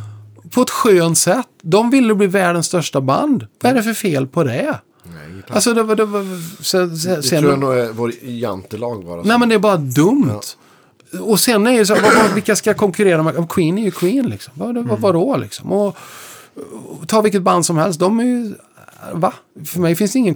på ett skönt sätt. De ville bli världens största band. Vad är det för fel på det? Nej, Alltså, det var... Det var sen, det sen, tror jag nog är vår jantelag bara. nej, men det är bara dumt. Och sen är det så, vad, vilka ska konkurrera med? Queen är ju Queen liksom. Vad, vad, vadå liksom? Och, ta vilket band som helst. De är ju... Va? För mig finns det ingen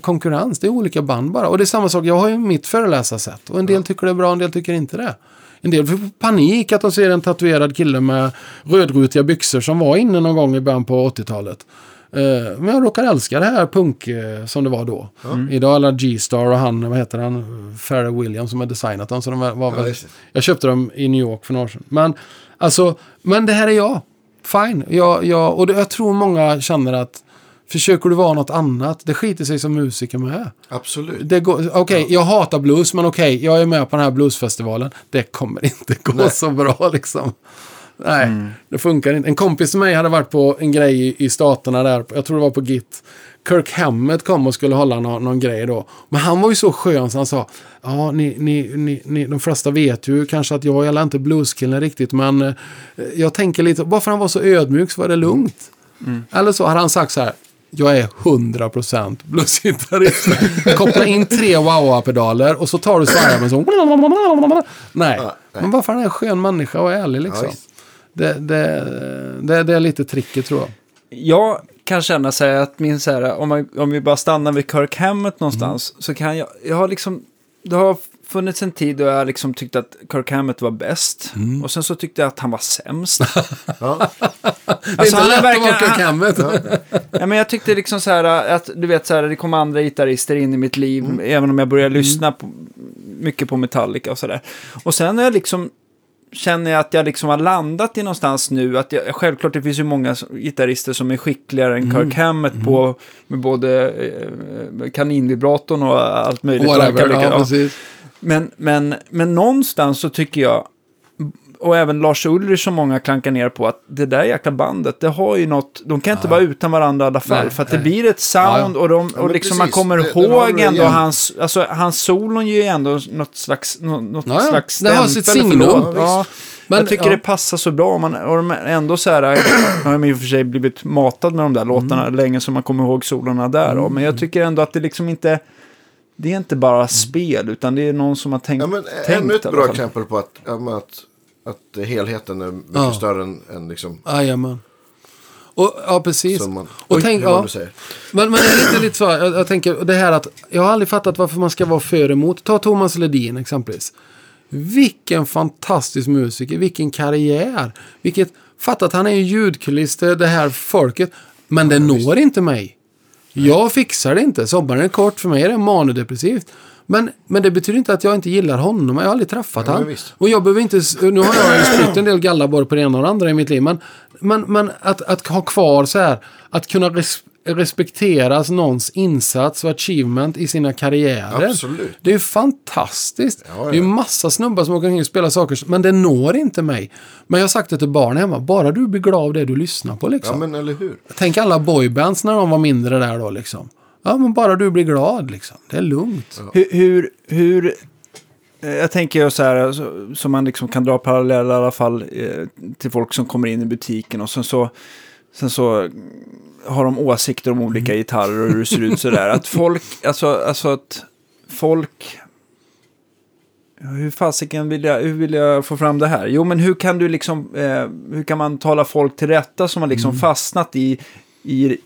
konkurrens. Det är olika band bara. Och det är samma sak. Jag har ju mitt föreläsarsätt. Och en del tycker det är bra, en del tycker inte det. En del får panik att de ser en tatuerad kille med rödrutiga byxor som var inne någon gång i början på 80-talet. Eh, men jag råkar älska det här punk eh, som det var då. Idag är alla G-Star och han, vad heter han, Pharrell Williams som har designat dem. Så de var, Ja, väl, det. jag köpte dem i New York för några år sedan. Men, alltså, men det här är jag. Fine. Jag, jag, och det, jag tror många känner att försöker du vara något annat, det skiter sig som musiker med. Absolut. Det går, okej, jag hatar blues, men okej, jag är med på den här bluesfestivalen. Det kommer inte gå Nej. så bra liksom. Nej, det funkar inte. En kompis till mig hade varit på en grej i, i staterna där, jag tror det var på Git. Kirk Hammett kom och skulle hålla någon, någon grej då. Men han var ju så skön så han sa, ja, ni, ni, ni, ni, de flesta vet ju kanske att jag, jag är inte blueskillen riktigt, men eh, jag tänker lite, bara för han var så ödmjuk så var det lugnt. Eller så hade han sagt så här, jag är 100% bluesgitarrist. Koppla in tre wah-wah-pedaler och så tar du svajaren så... Nej, nej. men bara för han är en skön människa och ärlig liksom. Ja, det, det, det, det är lite tricket tror jag. Jag kan känna så här att min så här, om, man, om vi bara stannar vid Kirk Hammett någonstans, så kan jag, jag har liksom, det har funnits en tid då jag liksom tyckte att Kirk Hammett var bäst. Och sen så tyckte jag att han var sämst. [LAUGHS] Ja. Det är Alltså, han är lätt att vara verkligen- Kirk Hammett. ja, men jag tyckte liksom så här att, du vet så här, det kom andra gitarrister in i mitt liv, även om jag började lyssna på, mycket på Metallica och sådär. Och sen är jag liksom, känner jag att jag liksom har landat i någonstans nu, att jag, självklart det finns ju många gitarrister som är skickligare än Kirk Hammett på, med både eh, kaninvibratorn och allt möjligt. Whatever, Ja, ja, men, men, men någonstans så tycker jag, och även Lars Ulrich som många klankar ner på, att det där jäkla bandet, det har ju något, de kan inte vara utan varandra i alla fall. Nej, för att det nej. blir ett sound och, de, och liksom man kommer Det- ihåg ändå hans, alltså hans solon ger ju ändå något slags, nå- något Ja, slags Det har sitt stämpel, signum. Ja, Men, jag tycker ja. det passar så bra. Man, och de ändå så här, jag [CLEARS THROAT] har i och för sig blivit matad med de där låtarna länge som man kommer ihåg solarna där. då. Men jag tycker ändå att det liksom inte, det är inte bara spel, utan det är någon som har tänkt. Ja, men tänkt ännu ett bra exempel på att, att, att helheten är mycket Ja. större än, än liksom, Jajamän. Och, ja, precis. man, Och Oj, tänk, ja. Men, men lite, lite så, jag, jag tänker det här att jag har aldrig fattat varför man ska vara för emot. Ta Thomas Ledin exempelvis. Vilken fantastisk musiker, vilken karriär. Vilket, fatta att han är en ljudkuliss, det här folket. Men det når inte mig. Jag fixar det inte. Sommaren är kort, för mig är det manodepressivt. Men, men det betyder inte att jag inte gillar honom. Jag har aldrig träffat Ja, honom. Och jag behöver inte... Nu har jag ju sprutt en del gallaborr på det ena och det andra i mitt liv. Men, men, men att, att ha kvar så här, att kunna res, respekteras någons insats och achievement i sina karriärer. Absolut. Det är ju fantastiskt. Ja, ja. Det är ju massa snubbar som åker omkring och spelar saker, men det når inte mig. Men jag har sagt det till barn hemma, bara du blir glad av det du lyssnar på liksom. Ja, men eller hur? Tänk alla boybands när de var mindre där då liksom. Ja, men bara du blir glad liksom. Det är lugnt. Hur, hur, hur eh, jag tänker så här, så, så man liksom kan dra paralleller i alla fall eh, till folk som kommer in i butiken och sen så, sen så mm, har de åsikter om olika gitarrer och hur det ser ut sådär. Att folk, alltså, alltså att folk... Ja, Hur fasiken vill jag, hur vill jag få fram det här? Jo, men hur kan du liksom, eh, hur kan man tala folk till rätta som har liksom fastnat i, i, i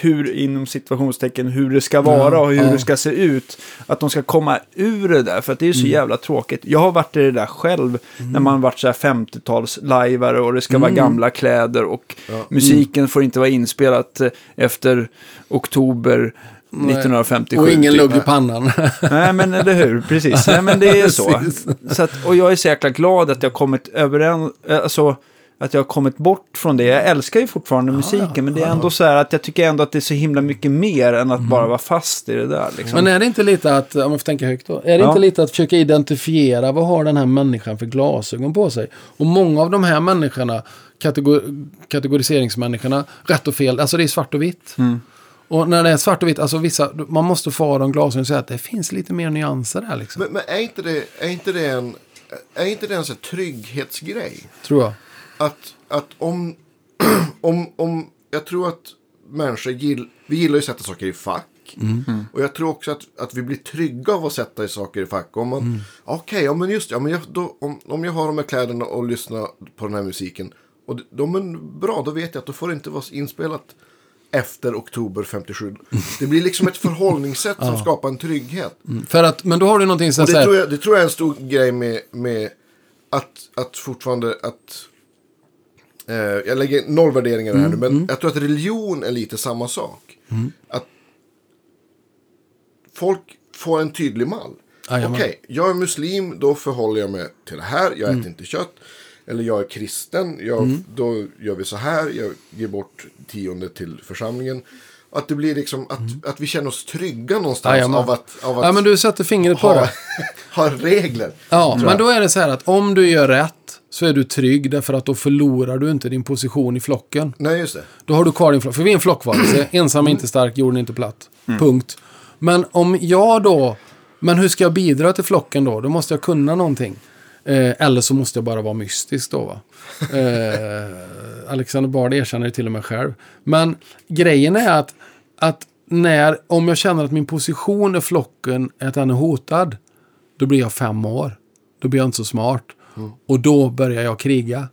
hur, inom situationstecken, hur det ska vara och hur ja. det ska se ut. Att de ska komma ur det där, för att det är så jävla tråkigt. Jag har varit i det där själv, när man varit så här 50-tals-lajvare och det ska vara gamla kläder och musiken får inte vara inspelat eh, efter oktober 1957. Och ingen typ. lugg i pannan. [LAUGHS] Nej, men eller hur? Precis. Nej, men det är så. [LAUGHS] Så att, och jag är så jäkla glad att jag kommit överens, alltså att jag har kommit bort från det. Jag älskar ju fortfarande musiken, men det är ändå så här att jag tycker ändå att det är så himla mycket mer än att bara vara fast i det där. Liksom. Men är det inte lite att, om jag får tänka högt då, är det Ja. inte lite att försöka identifiera vad har den här människan för glasögon på sig? Och många av de här människorna, kategor, kategoriseringsmänniskorna, rätt och fel, alltså det är svart och vitt. Mm. Och när det är svart och vitt, alltså vissa, man måste få ha de glasögonen och säga att det finns lite mer nyanser där liksom. Men, men är, inte det, är inte det en, är inte det en sån här trygghetsgrej? tror jag. Att, att om, [CLEARS THROAT] om, om, jag tror att människor gill, vi gillar ju att sätta saker i fack. Och jag tror också att, att vi blir trygga av att sätta i saker i fack. Om man, okej, ja men just det, ja, men jag, då, om, om jag har de här kläderna och lyssnar på den här musiken. Och de är bra, då vet jag att då får det inte vara inspelat efter oktober 57. [LAUGHS] Det blir liksom ett förhållningssätt som skapar en trygghet. För att, men då har du någonting som det, tror jag, det tror jag är en stor grej med, med att, att fortfarande att... Eh, jag lägger noll värderingar här nu, men jag tror att religion är lite samma sak. Att folk får en tydlig mall. Okej, Jajamän. jag är muslim, då förhåller jag mig till det här. Jag äter inte kött. Eller jag är kristen, jag, då gör vi så här. Jag ger bort tionde till församlingen. Att det blir liksom att, att vi känner oss trygga någonstans Jajamän. av att, av att Ja, men du sätter fingret på ha, det. [LAUGHS] ha regler. Ja, men då är det så här att om du gör rätt så är du trygg därför att då förlorar du inte din position i flocken. Nej, just det. Då har du kvar din flock. För vi är en flockvarelse. Ensam är inte stark, jorden är inte platt. Punkt. Men om jag då... Men hur ska jag bidra till flocken då? Då måste jag kunna någonting. Eh, eller så måste jag bara vara mystisk då va. [LAUGHS] Eh, Alexander Bard erkänner det till och med själv. Men grejen är att, att när, om jag känner att min position i flocken är att den är hotad. Då blir jag fem år. Då blir jag inte så smart. Och då börjar jag kriga.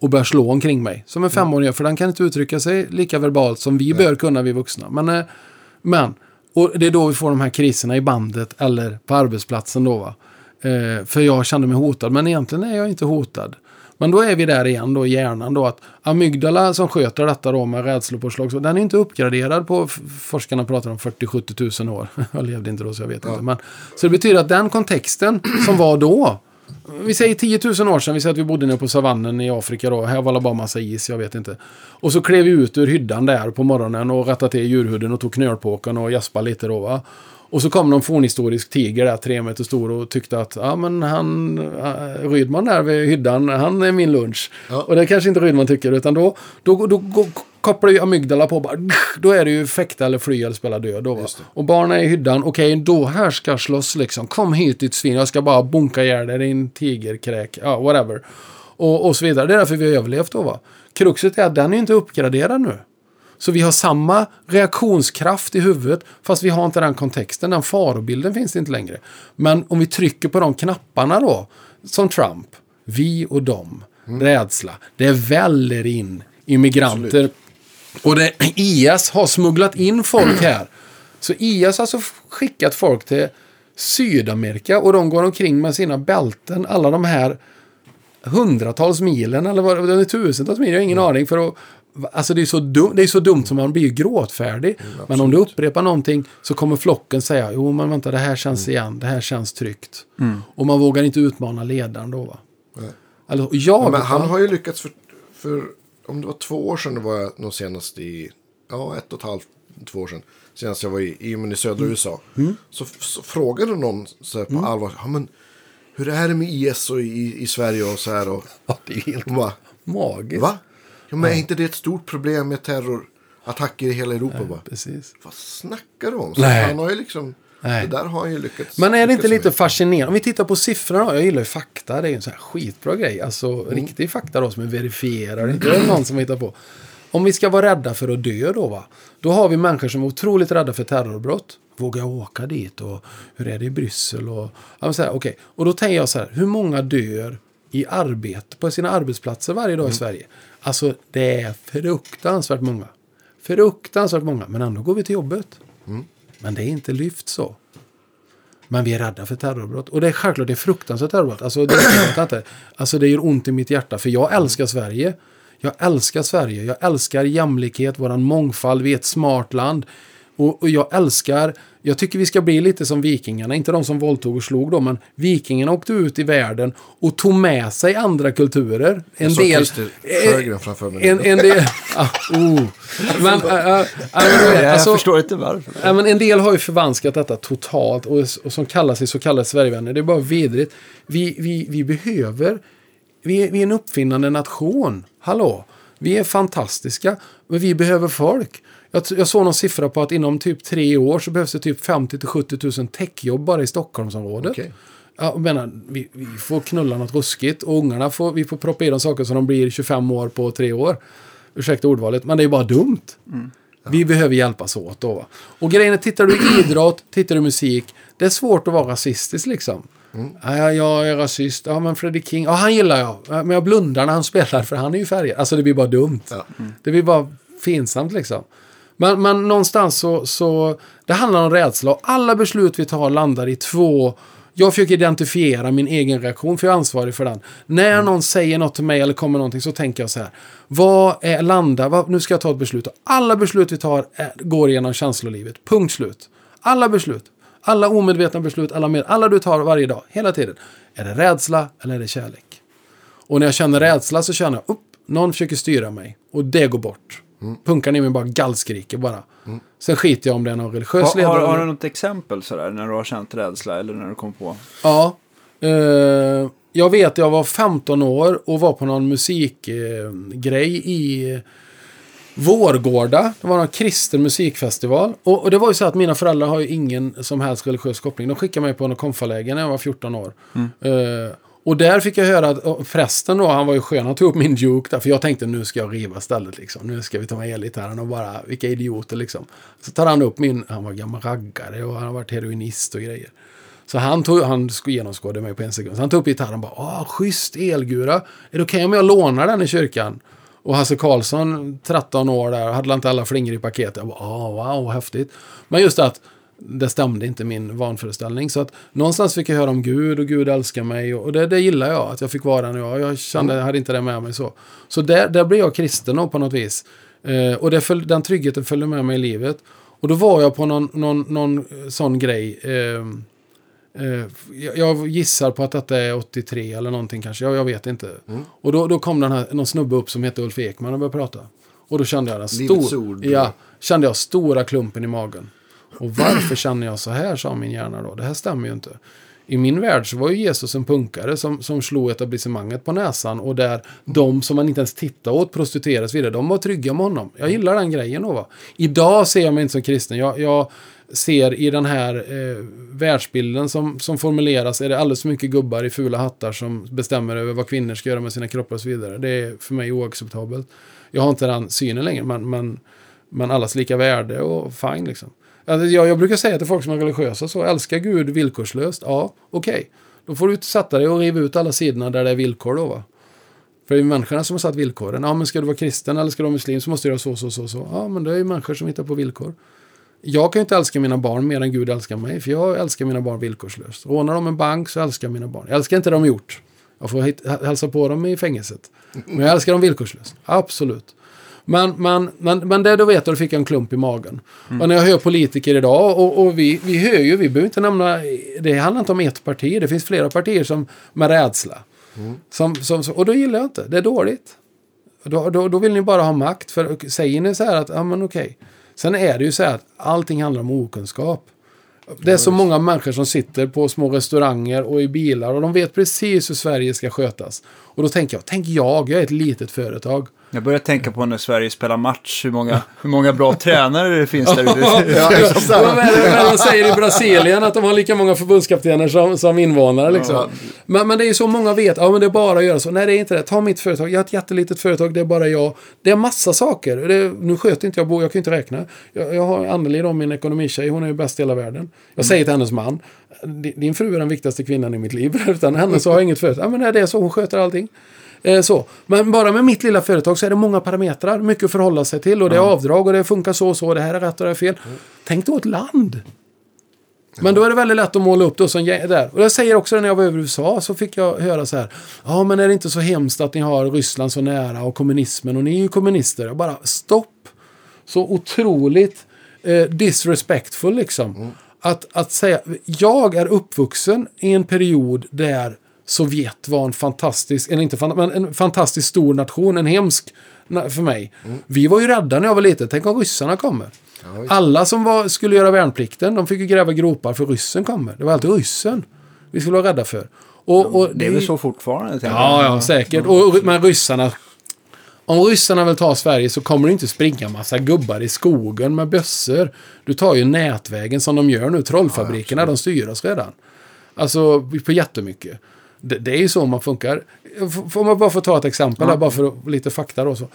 Och börjar slå omkring mig. Som en femåring gör. För den kan inte uttrycka sig lika verbalt som vi bör kunna, vi vuxna. Men, eh, men och det är då vi får de här kriserna i bandet eller på arbetsplatsen då va. Eh, för jag kände mig hotad. Men egentligen är jag inte hotad. Men då är vi där igen då i hjärnan då att amygdala som sköter detta då med rädslopåslag, den är inte uppgraderad på, forskarna pratar om 40-70 tusen år. [LAUGHS] Jag levde inte då så jag vet inte. Men, så det betyder att den kontexten som var då, vi säger 10 000 år sedan, vi säger att vi bodde nere på savannen i Afrika då, här var det bara massa is, jag vet inte. Och så klev vi ut ur hyddan där på morgonen och rättade till djurhuden och tog knölpåken och jaspade lite då va. Och så kom någon fornhistorisk tiger där, tre meter stor och tyckte att ja men han, äh, Rydman där vid hyddan, han är min lunch. Ja. Och det kanske inte Rydman tycker, utan då, då, då, då kopplar ju amygdala på bara, då är det ju fäkta eller fly eller spela död då. Och barnen är i hyddan, okej då här ska slåss liksom, kom hit ditt svin, jag ska bara bonka ihjäl dig din tigerkräk, ja whatever. Och, och så vidare. Det är därför vi har överlevt då va. Kruxet är att den är inte uppgraderad nu. Så vi har samma reaktionskraft i huvudet fast vi har inte den kontexten. Den farobilden finns inte längre. Men om vi trycker på de knapparna då, som Trump, vi och dem, rädsla, det väller in immigranter. Absolut. Och det, IS har smugglat in folk här. Så IS har alltså skickat folk till Sydamerika och de går omkring med sina bälten, alla de här hundratals milen eller vad det är, tusentals mil, jag har ingen aning. För att, alltså det är, så dum, det är så dumt som man blir gråtfärdig. men om du upprepar någonting så kommer flocken säga, jo men vänta det här känns igen, det här känns tryggt. Och man vågar inte utmana ledaren då va. Nej. Och jag, Ja, men han har ju lyckats för, för, om det var två år sedan det var nog senast i, ja ett och ett halvt, två år sedan. Senast jag var i, i, men i södra USA. Så, så frågade någon så här på allvar, ja men hur är det med IS och i, i Sverige och så här och. Ja, det är helt Hon bara, magiskt. va? Ja men är inte det ett stort problem med terrorattacker i hela Europa? Bara, Precis. Vad snackar du om? Så Nej. han har ju liksom, Nej. det där har han ju lyckats. Men är det inte lite med. fascinerande? Om vi tittar på siffrorna. Jag gillar ju fakta. Det är ju en sån här skitbra grej. Alltså Mm. riktig fakta då som är verifierad. Inte är det någon som hittar på. Om vi ska vara rädda för att dö då va. Då har vi människor som är otroligt rädda för terrorbrott. Vågar jag åka dit? Och hur är det i Bryssel? Och, ja, så här, okej. och då tänker jag så här. Hur många dör i arbete på sina arbetsplatser varje Mm. dag i Sverige? Alltså det är fruktansvärt många. Fruktansvärt många. Men ändå går vi till jobbet. Mm. Men det är inte lyft så. Men vi är rädda för terrorbrott. Och det är självklart det är fruktansvärt terrorbrott. Alltså det, jag vet inte. alltså det gör ont i mitt hjärta. För jag älskar Sverige. Jag älskar Sverige. Jag älskar jämlikhet, våran mångfald. Vi är ett smart land. Och, och jag älskar, jag tycker vi ska bli lite som vikingarna. Inte de som våldtog och slog då, men vikingarna åkte ut i världen och tog med sig andra kulturer. En Jag del... Sjögren framför mig. En, en del... Ah, oh. Men, äh, äh, äh, men, Jag alltså, förstår inte varför. Men en del har ju förvanskat detta totalt och, och som kallar sig så kallade Sverigevänner. Det är bara vidrigt. Vi, vi, vi behöver... Vi är, vi är en uppfinnande nation. Hallå? Vi är fantastiska. Men vi behöver folk. Jag, jag såg någon siffra på att inom typ tre år så behövs det typ 50 till 70 000 techjobb bara i Stockholmsområdet. Ja, jag menar, vi, vi får knulla något ruskigt och ungarna får, vi får proppa i dem saker så de blir 25 år på tre år. Ursäkta ordvalet, men det är bara dumt. Vi behöver hjälpas åt då. va. Och grejen är, tittar du i idrott, tittar du i musik, det är svårt att vara rasistisk liksom. Ja, jag är rasist. Ja, men Freddie King, ja, han gillar jag. Ja, Men jag blundar när han spelar för han är ju färgad. Alltså det blir bara dumt. Ja. Det blir bara finsamt liksom. Men, men någonstans så, så, det handlar om rädsla och alla beslut vi tar landar i två jag försöker identifiera min egen reaktion, för jag är ansvarig för den. När någon säger något till mig eller kommer någonting så tänker jag så här. Vad är landa? Vad, nu ska jag ta ett beslut. Och alla beslut vi tar är, går genom känslolivet. Punkt slut. Alla beslut. Alla omedvetna beslut, alla, med, alla du tar varje dag, hela tiden. Är det rädsla eller är det kärlek? Och när jag känner rädsla så känner jag upp, någon försöker styra mig. Och det går bort. Punkan i mig bara gallskriker bara. Sen skiter jag om det är någon religiös Har, ledare. har, har du något exempel sådär när du har känt rädsla eller när du kom på? Ja. Eh, jag vet jag var 15 år och var på någon musikgrej eh, i Vårgårda. Det var en kristen musikfestival. Och, och det var ju så att mina föräldrar har ju ingen som helst religiös koppling. De skickade mig på en konfaläger när jag var 14 år. Eh, och där fick jag höra att prästen då, han var ju skön, han tog upp min duke där. För jag tänkte nu ska jag riva stället liksom. Nu ska vi ta med elgitarren och bara, vilka idioter liksom. Så tar han upp min, han var gammal raggare och han har varit heroinist och grejer. Så han, tog, han genomskådade mig på en sekund. Så han tog upp gitarren och bara, ah, schysst elgura. Är det okej om jag lånar den i kyrkan? Och Hasse Karlsson, 13 år där, hade inte alla flingor i paketet. Jag bara, ah, wow, häftigt. Men just att det stämde inte min vanföreställning. Så att någonstans fick jag höra om Gud och Gud älskar mig. Och det, det gillar jag, att jag fick vara den jag. Jag kände, jag hade inte det med mig så. Så där, där blev jag kristen på något vis. Eh, och det föl, den tryggheten följde med mig i livet. Och då var jag på någon, någon, någon eh, sån grej. Eh, Eh, jag- gissar på att detta är 83 eller någonting kanske. Jag, jag vet inte. Och då, då kom den här, någon snubbe upp som hette Ulf Ekman och började prata. Och då kände jag den stor, ja, kände jag stora klumpen i magen. Och varför känner jag så här, sa min hjärna då. Det här stämmer ju inte. i min värld så var ju Jesus en punkare som, som slog etablissemanget på näsan och där de som man inte ens tittade åt prostituerades vidare, de var trygga med honom. Jag gillar den grejen då va. Idag ser jag mig inte som kristen. Jag, jag ser i den här eh, världsbilden som, som formuleras är det alldeles för mycket gubbar i fula hattar som bestämmer över vad kvinnor ska göra med sina kroppar och så vidare. Det är för mig oacceptabelt. Jag har inte den synen längre, men, men, men allas lika värde och fine liksom. Alltså, jag, jag brukar säga till folk som är religiösa så, älskar Gud villkorslöst? Ja, okej. Okay. Då får du sätta dig och riva ut alla sidorna där det är villkor då va. För det är ju människorna som har satt villkoren. Ja, men ska du vara kristen eller ska du vara muslim så måste du göra så, så, så, så. Ja, men det är ju människor som hittar på villkor. Jag kan ju inte älska mina barn mer än Gud älskar mig, för jag älskar mina barn villkorslöst. Rånar de en bank så älskar jag mina barn. Jag älskar inte det de gjort. Jag får hälsa på dem i fängelset. Men jag älskar dem villkorslöst. Absolut. Men, men, men, men det då vet då fick jag en klump i magen. Mm. Och när jag hör politiker idag, och, och vi, vi hör ju, vi behöver inte nämna, det handlar inte om ett parti, det finns flera partier som med rädsla. Mm. Som, som, och då gillar jag inte, det är dåligt. Då, då, då vill ni bara ha makt, för säger ni så här att, ja men okej. Sen är det ju så här att allting handlar om okunskap. Det är så många människor som sitter på små restauranger och i bilar och de vet precis hur Sverige ska skötas. Och då tänker jag, tänk jag, jag är ett litet företag. Jag börjar tänka på när Sverige spelar match, hur många, hur många bra [LAUGHS] tränare det finns där ute. [LAUGHS] ja, de säger i Brasilien att de har lika många förbundskaptener som, som invånare. Liksom. Ja. Men, men det är ju så många vet, ja men det är bara att göra så. Nej, det är inte det. Ta mitt företag, jag har ett jättelitet företag, det är bara jag. Det är massa saker. Det, nu sköter inte jag Bo, jag kan inte räkna. Jag, jag har Anneli då, min ekonomitjej, hon är ju bäst i hela världen. Jag mm. säger till hennes man, din fru är den viktigaste kvinnan i mitt liv. [LAUGHS] Utan henne så har jag inget företag. Ja men det är så, hon sköter allting. Eh, så. Men bara med mitt lilla företag så är det många parametrar. Mycket att förhålla sig till. Och det är avdrag och det funkar så och så. Det här är rätt och det är fel. Mm. Tänk då ett land. Men då är det väldigt lätt att måla upp det som där. Och jag säger också när jag var över i USA så fick jag höra så här. Ja, men är det inte så hemskt att ni har Ryssland så nära och kommunismen och ni är ju kommunister. Jag bara stopp. Så otroligt eh, disrespectful liksom. Mm. Att, att säga, jag är uppvuxen i en period där Sovjet var en fantastisk, eller inte men en fantastiskt stor nation, en hemsk för mig. Mm. Vi var ju rädda när jag var liten, tänk om ryssarna kommer. Ja, Alla som var, skulle göra värnplikten, de fick ju gräva gropar för ryssen kommer. Det var alltid ryssen vi skulle vara rädda för. Och, och det är väl så fortfarande? Ja, ja, säkert. Och, men ryssarna... Om ryssarna vill ta Sverige så kommer det inte springa massa gubbar i skogen med bössor. Du tar ju nätvägen som de gör nu. Trollfabrikerna, ja, de styr oss redan. Alltså på jättemycket. Det, det är ju så man funkar. Får man bara få ta ett exempel ja. här, bara för lite fakta då. Så.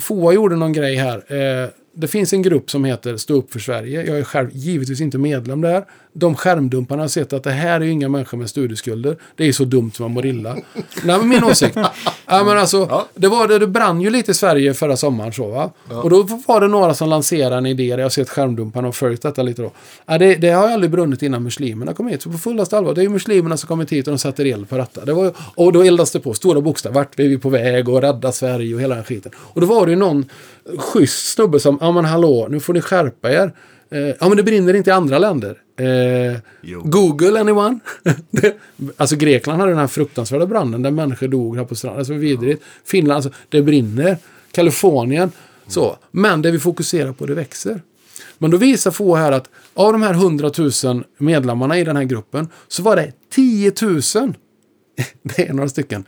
FOA gjorde någon grej här. Eh, det finns en grupp som heter Stå upp för Sverige. Jag är själv givetvis inte medlem där. De skärmdumparna har sett att det här är inga människor med studieskulder. Det är så dumt som man mår illa. Nej, men min åsikt. ja, men alltså, ja. det, var, det, det brann ju lite i Sverige förra sommaren. Så, va? Ja. Och då var det några som lanserade en idé. Jag har sett skärmdumparna och följt detta lite då. Ja, det, det har aldrig brunnit innan muslimerna kom hit. Så på fullaste allvar, det är ju muslimerna som kommit hit och de sätter eld på detta. Det var, och då eldas det på, stora bokstäver. Vart är vi på väg och rädda Sverige och hela den skiten. Och då var det ju någon schysst snubbe som, ja men hallå, nu får ni skärpa er. Eh, ja men det brinner inte i andra länder. Eh, Google anyone? [LAUGHS] alltså Grekland hade den här fruktansvärda branden där människor dog här på stranden. Alltså vidrigt. Finland, alltså, det brinner. Kalifornien. Så. Men det vi fokuserar på, det växer. Men då visar få här att av de här 100 000 medlemmarna i den här gruppen så var det 10 000, [LAUGHS] det är några stycken,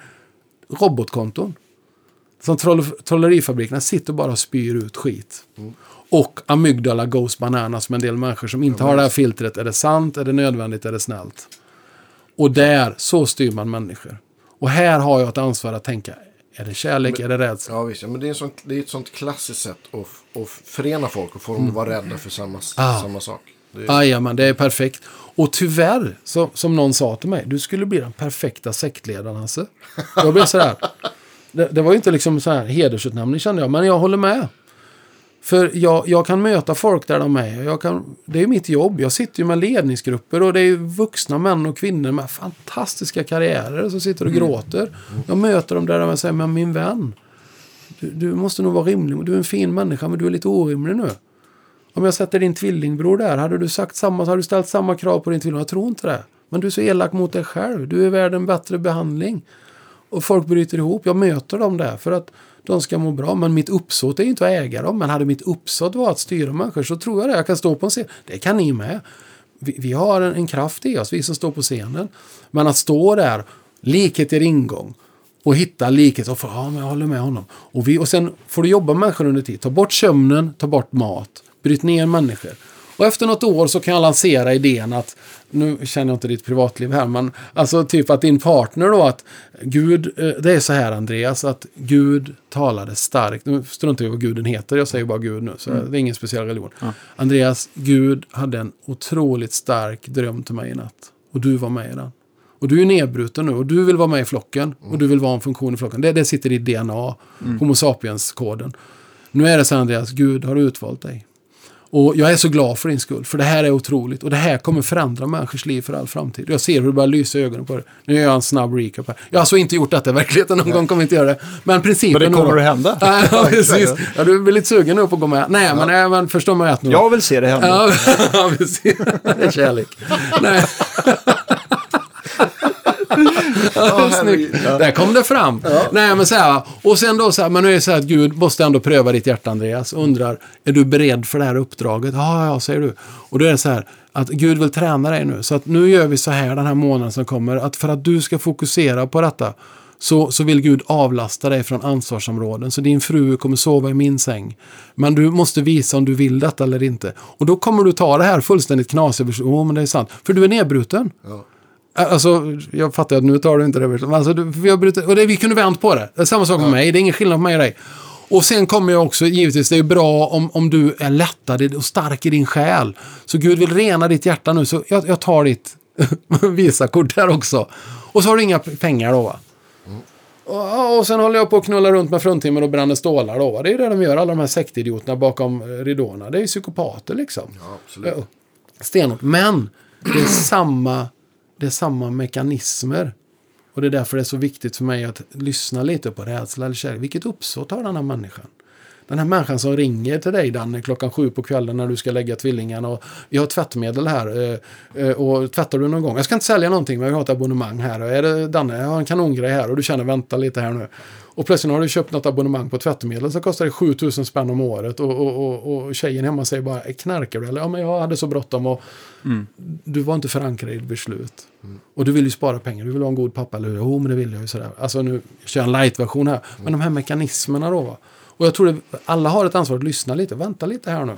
robotkonton. Som troll, trollerifabrikerna sitter bara och spyr ut skit. Mm. Och amygdala goes bananas med en del människor som inte ja, har det här filtret. Är det sant? Är det nödvändigt? Är det snällt? Och där, så styr man människor. Och här har jag ett ansvar att tänka. Är det kärlek? Men, är det rädsla? Ja, visst. Ja, men det är, sånt, det är ett sånt klassiskt sätt att, att förena folk och få dem att mm. vara rädda för samma, ah. samma sak. Jajamän, det är perfekt. Och tyvärr, så, som någon sa till mig, du skulle bli den perfekta sektledaren Hasse. Jag blev sådär. Det, det var ju inte liksom så här hedersutnämning kände jag, men jag håller med. För jag, jag kan möta folk där de är. Jag kan, det är mitt jobb. Jag sitter ju med ledningsgrupper och det är vuxna män och kvinnor med fantastiska karriärer som sitter och mm. gråter. Jag möter dem där de säger, men min vän. Du, du, måste nog vara rimlig. Du är en fin människa men du är lite orimlig nu. Om jag sätter din tvillingbror där, hade du sagt samma, hade du ställt samma krav på din tvilling. Jag tror inte det. Men du är så elak mot dig själv. Du är värd en bättre behandling. Och folk bryter ihop. Jag möter dem där för att de ska må bra. Men mitt uppsåt är ju inte att äga dem. Men hade mitt uppsåt varit att styra människor så tror jag det. Jag kan stå på en scen. Det kan ni med. vi, vi har en, en kraft i oss, vi som står på scenen. Men att stå där, likhet är ingång. Och hitta likhet och få, ja men jag håller med honom. Och, vi, och sen får du jobba med människor under tid. Ta bort sömnen, ta bort mat. Bryt ner människor. Och efter något år så kan jag lansera idén att, nu känner jag inte ditt privatliv här, men alltså typ att din partner då att Gud, eh, det är så här Andreas, att Gud talade starkt. Nu struntar jag i vad guden heter, jag säger bara Gud nu, så det är ingen speciell religion. Andreas, Gud hade en otroligt stark dröm till mig i natt. Och du var med i den. Och du är nedbruten nu och du vill vara med i flocken. Och du vill vara en funktion i flocken. Det, det sitter i DNA, Homo sapiens-koden. Nu är det så Andreas, Gud har utvalt dig. Och jag är så glad för din skull, för det här är otroligt. Och det här kommer förändra människors liv för all framtid. Jag ser hur det börjar lysa i ögonen på det. Nu gör jag en snabb recap här. Jag har alltså inte gjort detta i verkligheten, någon gång kommer inte göra det. Men principen... Men det kommer då- att hända. [LAUGHS] Ja, ja, precis. Ja, du blir lite sugen nu på att gå med. Nej, men, nej, men förstå mig rätt nu. Jag vill se det hända. Ja, [LAUGHS] ja, precis. Det är kärlek. Nej. [LAUGHS] Ja, Snyggt. Där kom det fram. Nej, men så här, och sen då så här, men nu är det så här att Gud måste ändå pröva ditt hjärta, Andreas. Och undrar, är du beredd för det här uppdraget? Ja, ja, säger du. Och då är det så här, att Gud vill träna dig nu. Så att nu gör vi så här den här månaden som kommer, att för att du ska fokusera på detta, så, så vill Gud avlasta dig från ansvarsområden. Så din fru kommer sova i min säng. Men du måste visa om du vill detta eller inte. Och då kommer du ta det här fullständigt beslutet. Åh, men det är sant. För du är nedbruten. Ja. Alltså, jag fattar att nu tar du inte det. Men alltså, vi, har brutit, och det, vi kunde vänt på det. Det är samma sak med mig. Det är ingen skillnad på mig och dig. Och sen kommer jag också, givetvis, det är bra om, om du är lättad och stark i din själ. Så Gud vill rena ditt hjärta nu, så jag, jag tar ditt [LAUGHS] Visakort där också. Och så har du inga pengar då va. Och, och sen håller jag på att knulla runt med fruntimmer och bränner stålar då va. Det är det de gör, alla de här sektidioterna bakom eh, ridåerna. Det är ju psykopater liksom. Ja, absolut. Ja, Stenhårt. Men det är samma, det är samma mekanismer. Och det är därför det är så viktigt för mig att lyssna lite på rädsla eller kärlek. Vilket uppsåt har den här människan? Den här människan som ringer till dig Danne klockan sju på kvällen när du ska lägga tvillingarna och vi har tvättmedel här eh, eh, och tvättar du någon gång? Jag ska inte sälja någonting men vi har ett abonnemang här och är det Danne, jag har en kanongrej här och du känner vänta lite här nu. Och plötsligt har du köpt något abonnemang på tvättmedel så kostar det 7000 spänn om året och, och, och, och tjejen hemma säger bara knarkar du? Eller ja men jag hade så bråttom och du var inte förankrad i ett beslut. Och du vill ju spara pengar, du vill vara en god pappa, eller hur? Jo, men det vill jag ju sådär. Alltså nu kör jag en light-version här. Men de här mekanismerna då va. Och jag tror att alla har ett ansvar att lyssna lite, vänta lite här nu.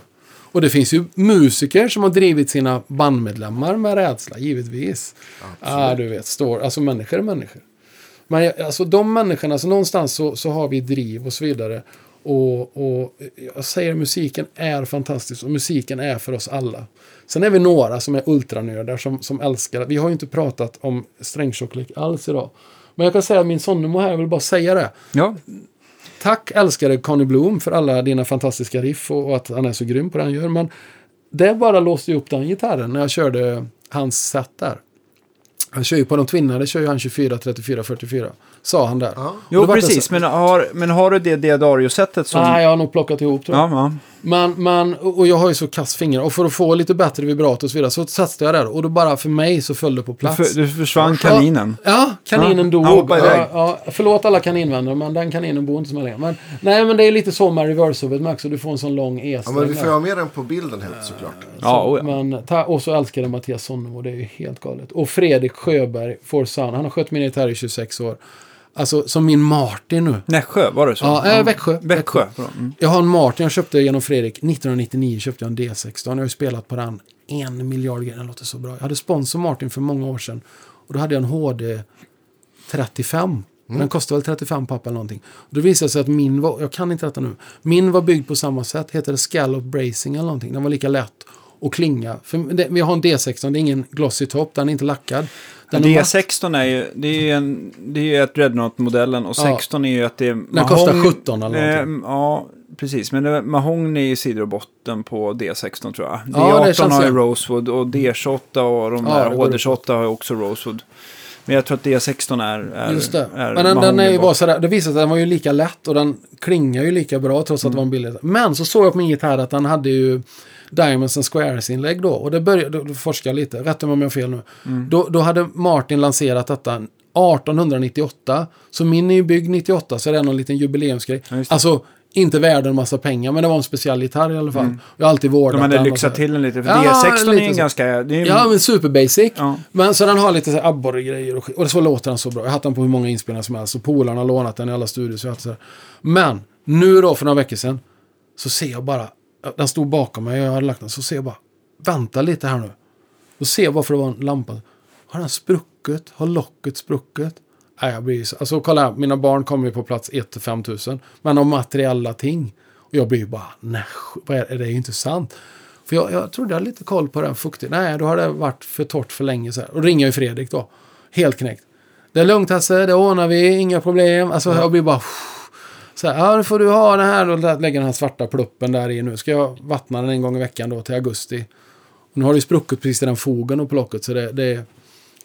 Och det finns ju musiker som har drivit sina bandmedlemmar med rädsla, givetvis. Ja, ah, du vet, står, alltså människor är människor. Men alltså de människorna, så någonstans så, så har vi driv och så vidare. Och, och jag säger musiken är fantastisk och musiken är för oss alla. Sen är vi några som är ultranördar som, som älskar Vi har ju inte pratat om strängtjocklek alls idag. Men jag kan säga att min sonnemor här, jag vill bara säga det. Ja, Tack älskade Conny Bloom för alla dina fantastiska riff och, och att han är så grym på det han gör. Men det bara låste ju upp den gitarren när jag körde hans set där. Han kör ju på de twinnade, kör ju han 24, 34, 44. Sa han där. Ja. jo precis. Men har, men har du det Diadario-sättet som... Nej, jag har nog plockat ihop tror jag. Ja, ja. Men, men, och jag har ju så kass fingrar. Och för att få lite bättre vibrato och så vidare så satsade jag där. Och då bara för mig så föll det på Du, plats. för, du försvann kaninen. Ja, kaninen Ja, dog. Ja, ja, förlåt alla kaninvänner, men den kaninen bor inte så länge. Men, nej, men det är lite så med reverse Max, så du får en sån lång e Ja, men vi får ha med den på bilden helt såklart. Ja, oh ja. Men, ta, och så älskar jag Mattias Sonnemo, det är ju helt galet. Och Fredrik Sjöberg, får son, han har skött min gitarr i 26 år. Alltså, som min Martin nu. Nässjö, var det så? Ja, äh, Växjö. Växjö. bra. Mm. Jag har en Martin jag köpte genom Fredrik. 1999 köpte jag en D16. Jag har ju spelat på den en miljard grejer. Den låter så bra. Jag hade sponsor Martin för många år sedan. Och då hade jag en HD 35. Och Den kostade väl 35 papp eller någonting. Och då visade det sig att min var, jag kan inte detta nu, min var byggd på samma sätt. Heter det Scallop Bracing eller någonting. Den var lika lätt att klinga. För det, vi har en D16, det är ingen glossy top, den är inte lackad. Den är matt. D16 är ju, det är ju, en, det är ju ett Dreadnought-modellen och Ja. 16 är ju att det är... Den kostar 17 eller eh, Ja, precis. Men mahogny är ju sidor och botten på D16 tror jag. Ja, det D18 känns har ju. Rosewood och D28 och de där det går HD28 har ju också Rosewood. Men jag tror att D16 är, är Just det. är men den, den är ju bara sådär, det visade sig att den var ju lika lätt och den klingar ju lika bra trots att det var en billig. Men så såg jag på min gitarr att den hade ju Diamonds and Squares-inlägg då. Och det började, då forskade jag lite, rätta mig om jag har fel nu. Då, då hade Martin lanserat detta 1898. Så min är ju byggd 98 så det är någon liten jubileumsgrej. Ja, alltså inte värd en massa pengar, men det var en speciell gitarr i alla fall. Jag har alltid vårdat De hade den lyxat till den lite, för Ja, D16 är så. ganska... Det är, Ja, men super basic. Ja. Men så den har lite så abborre-grejer och, och så låter den så bra. Jag har haft den på hur många inspelningar som helst och polarna har lånat den i alla studios. Men nu då för några veckor sedan så ser jag bara, den stod bakom mig och jag hade lagt den, så ser jag bara, vänta lite här nu. Och se varför det var en lampa. Har den spruckit? Har locket spruckit? Nej, jag blir så, alltså kolla här, mina barn kommer ju på plats 1 till 5 000. Men om materiella ting. Och jag blir ju bara, nej, vad är, det ju inte sant. För jag, jag trodde jag hade lite koll på den fuktigheten. Nej, då har det varit för torrt för länge så här. Och ringer ju Fredrik då. Helt knäckt. Det är lugnt Hasse, det ordnar vi, inga problem. Alltså jag blir bara... Så här, ja, nu får du ha den här och lägga den här svarta pluppen där i nu. Ska jag vattna den en gång i veckan då till augusti. Och nu har det ju spruckit precis i den fogen och på locket så det, det är...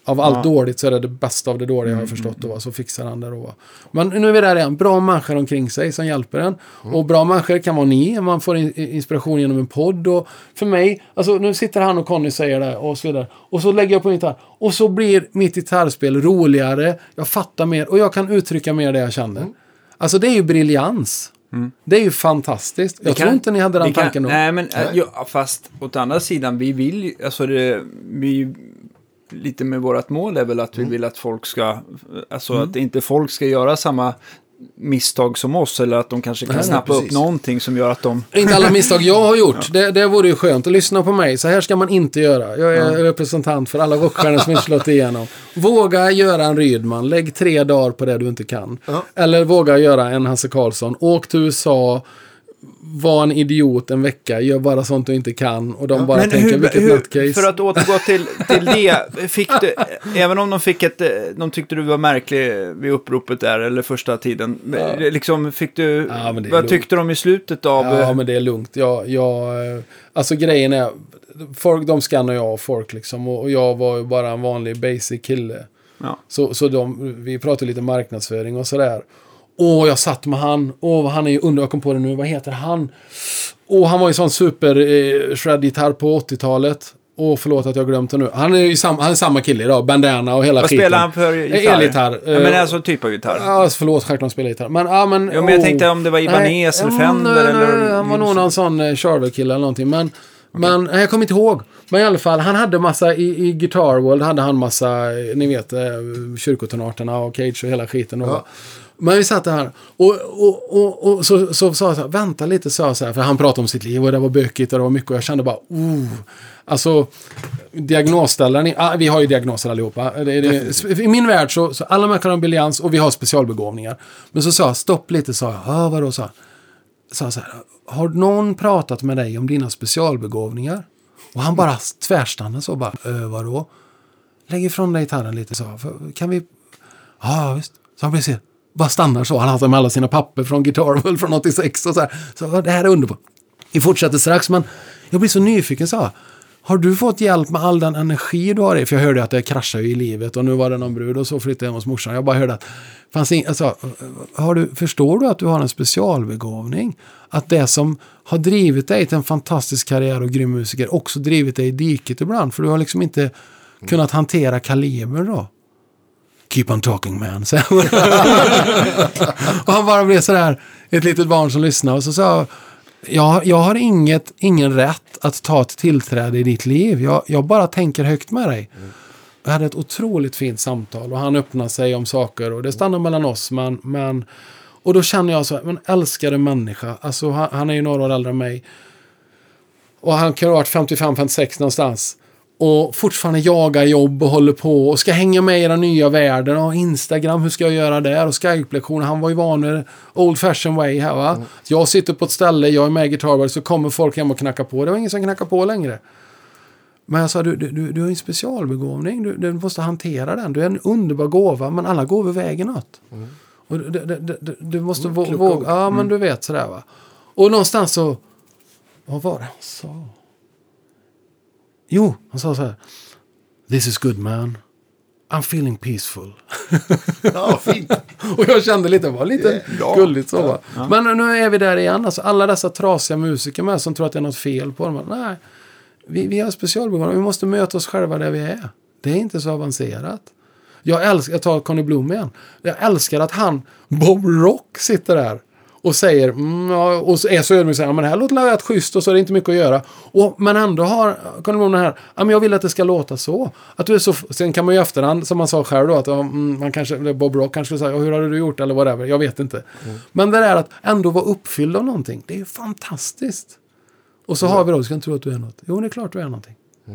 Av allt Ja. dåligt så är det det bästa av det dåliga har jag förstått då. Så fixar han det då. Men nu är vi där igen. Bra människor omkring sig som hjälper en. Och bra människor kan vara ni. Man får in, inspiration genom en podd. Och för mig, alltså nu sitter han och Conny säger det och så vidare. Och så lägger jag på en gitarr. Och så blir mitt gitarrspel roligare. Jag fattar mer och jag kan uttrycka mer det jag känner. Alltså det är ju briljans. Det är ju fantastiskt. Jag Vi tror kan- inte ni hade den kan- tanken då. Nej, men äh, ja, fast åt andra sidan, vi vill ju, alltså det, vi, lite med vårt mål är väl att Mm. vi vill att folk ska, alltså att inte folk ska göra samma misstag som oss, eller att de kanske kan Nej, snappa upp precis. någonting som gör att de... Inte alla misstag jag har gjort. [LAUGHS] Det, det vore ju skönt att lyssna på mig. Så här ska man inte göra. Jag är representant för alla rockstjärnor som inte slått igenom. Våga göra en Rydman. Lägg tre dagar på det du inte kan. Ja. Eller våga göra en Hasse Karlsson. Åk till USA. Var en idiot en vecka. Gör bara sånt du inte kan. Och de bara Men tänker hur, vilket hur, nutcase. för att återgå till, till det, fick du, även om de fick ett, eh, de tyckte du var märklig vid uppropet där, eller första tiden, Ja. liksom fick du, Ja, vad lugnt. tyckte de i slutet av... Ja, men det är lugnt. Jag, jag, eh, alltså grejen är, folk de skannar jag av folk liksom. Och, och jag var ju bara en vanlig basic kille. ja. Så, så de, vi pratade lite marknadsföring och sådär. Åh, jag satt med han. Åh, han är ju under, jag kom på det nu, vad heter han? Åh, han var ju sån super eh, shred-gitarr på 80-talet. Åh, förlåt att jag glömt det nu. Han är ju sam, han är samma kille idag, bandana och hela Vad skiten. spelar han för Eh, gitarr? Elgitarr. Ja, men eh, alltså typ av gitarr. Ja, alltså, förlåt, självklart spelar gitarr. Men, ja, men... Ja, men jag åh. tänkte om det var Ibanez eller Fender nej, eller- Nej, han var nog någon sån uh, Charvel-kille eller någonting. Men, men nej, jag kommer inte ihåg. Men i alla fall, han hade massa, i, i Guitar World hade han massa, eh, ni vet, eh, kyrkotonaterna och Cage och hela skiten. då, va. Men vi satt där och, och, och, och så, så sa jag så här, vänta lite, sa jag så här, för han pratade om sitt liv och det var bökigt och det var mycket och jag kände bara, oh. Alltså, diagnosställaren, ah, vi har ju diagnoser allihopa. Det, det, I min värld så, så alla människor har en briljans och vi har specialbegåvningar. Men så sa jag, stopp lite, sa jag, ah, vadå, sa sa så här, har någon pratat med dig om dina specialbegåvningar? Och han bara tvärstannade så bara, äh, vadå? Lägg ifrån dig gitarren lite så. För, kan vi... Ja, visst. Så han precis, bara stannar så. Han har med alla sina papper från Guitar World från 86 och så här. Så det här är underbart. Vi fortsätter strax, men jag blir så nyfiken så här. Har du fått hjälp med all den energi du har i? För jag hörde att det kraschade i livet och nu var det någon brud och så flyttade jag hem hos morsan. Jag bara hörde att fanns in, alltså, har du, förstår du att du har en specialbegåvning? Att det som har drivit dig till en fantastisk karriär och grym musiker också drivit dig i diket ibland. För du har liksom inte kunnat hantera kaliber då. Keep on talking man. [LAUGHS] Och han bara blev sådär, ett litet barn som lyssnade och så sa jag, jag, har inget, ingen rätt att ta ett tillträde i ditt liv. Jag, jag bara tänker högt med dig. Jag hade ett otroligt fint samtal och han öppnade sig om saker och det stannade mellan oss. Men, men, och då känner jag så här, men älskade människa, alltså han, han är ju några år äldre än mig. Och han kan ha varit 55-56 någonstans. Och fortfarande jagar jobb och håller på och ska hänga med i den nya världen. Och Instagram, hur ska jag göra där? Och Skype-lektioner. Han var ju van med old fashion way här va. Jag sitter på ett ställe, jag är med i Guitar så kommer folk hem och knackar på. Det var ingen som knackar på längre. Men jag sa, du, du, du, har en specialbegåvning. Du, du måste hantera den. Du är en underbar gåva, men alla gåvor väger något. Och du, du, du, du, måste Mm, våga. Ja, men du vet sådär va. Och någonstans så... Vad var det han sa? Jo, han sa så här. This is good man. I'm feeling peaceful. [LAUGHS] Ja, fint. [LAUGHS] Och jag kände lite, det var lite bra. gulligt så va. Men nu är vi där igen. Alltså, alla dessa trasiga musiker med som tror att det är något fel på dem. Nej, vi, vi har specialbegåvningar. Vi måste möta oss själva där vi är. Det är inte så avancerat. Jag älskar, jag tar Conny Blom igen. Jag älskar att han, Bob Rock, sitter där och säger, mm, ja, och är så ödmjuk och säger, ja, men det här låter rätt schysst och så är det inte mycket att göra. Och, men ändå har kondomen här, ja, men jag vill att det ska låta så. Att du är så. Sen kan man ju i efterhand, som man sa själv då, att ja, mm, man kanske, Bob Rock kanske skulle säga, hur hade du gjort eller whatever, jag vet inte. Men det där att ändå vara uppfylld av någonting, det är ju fantastiskt. Och så har vi då, du ska inte tro att du är något. Jo, det är klart du är någonting.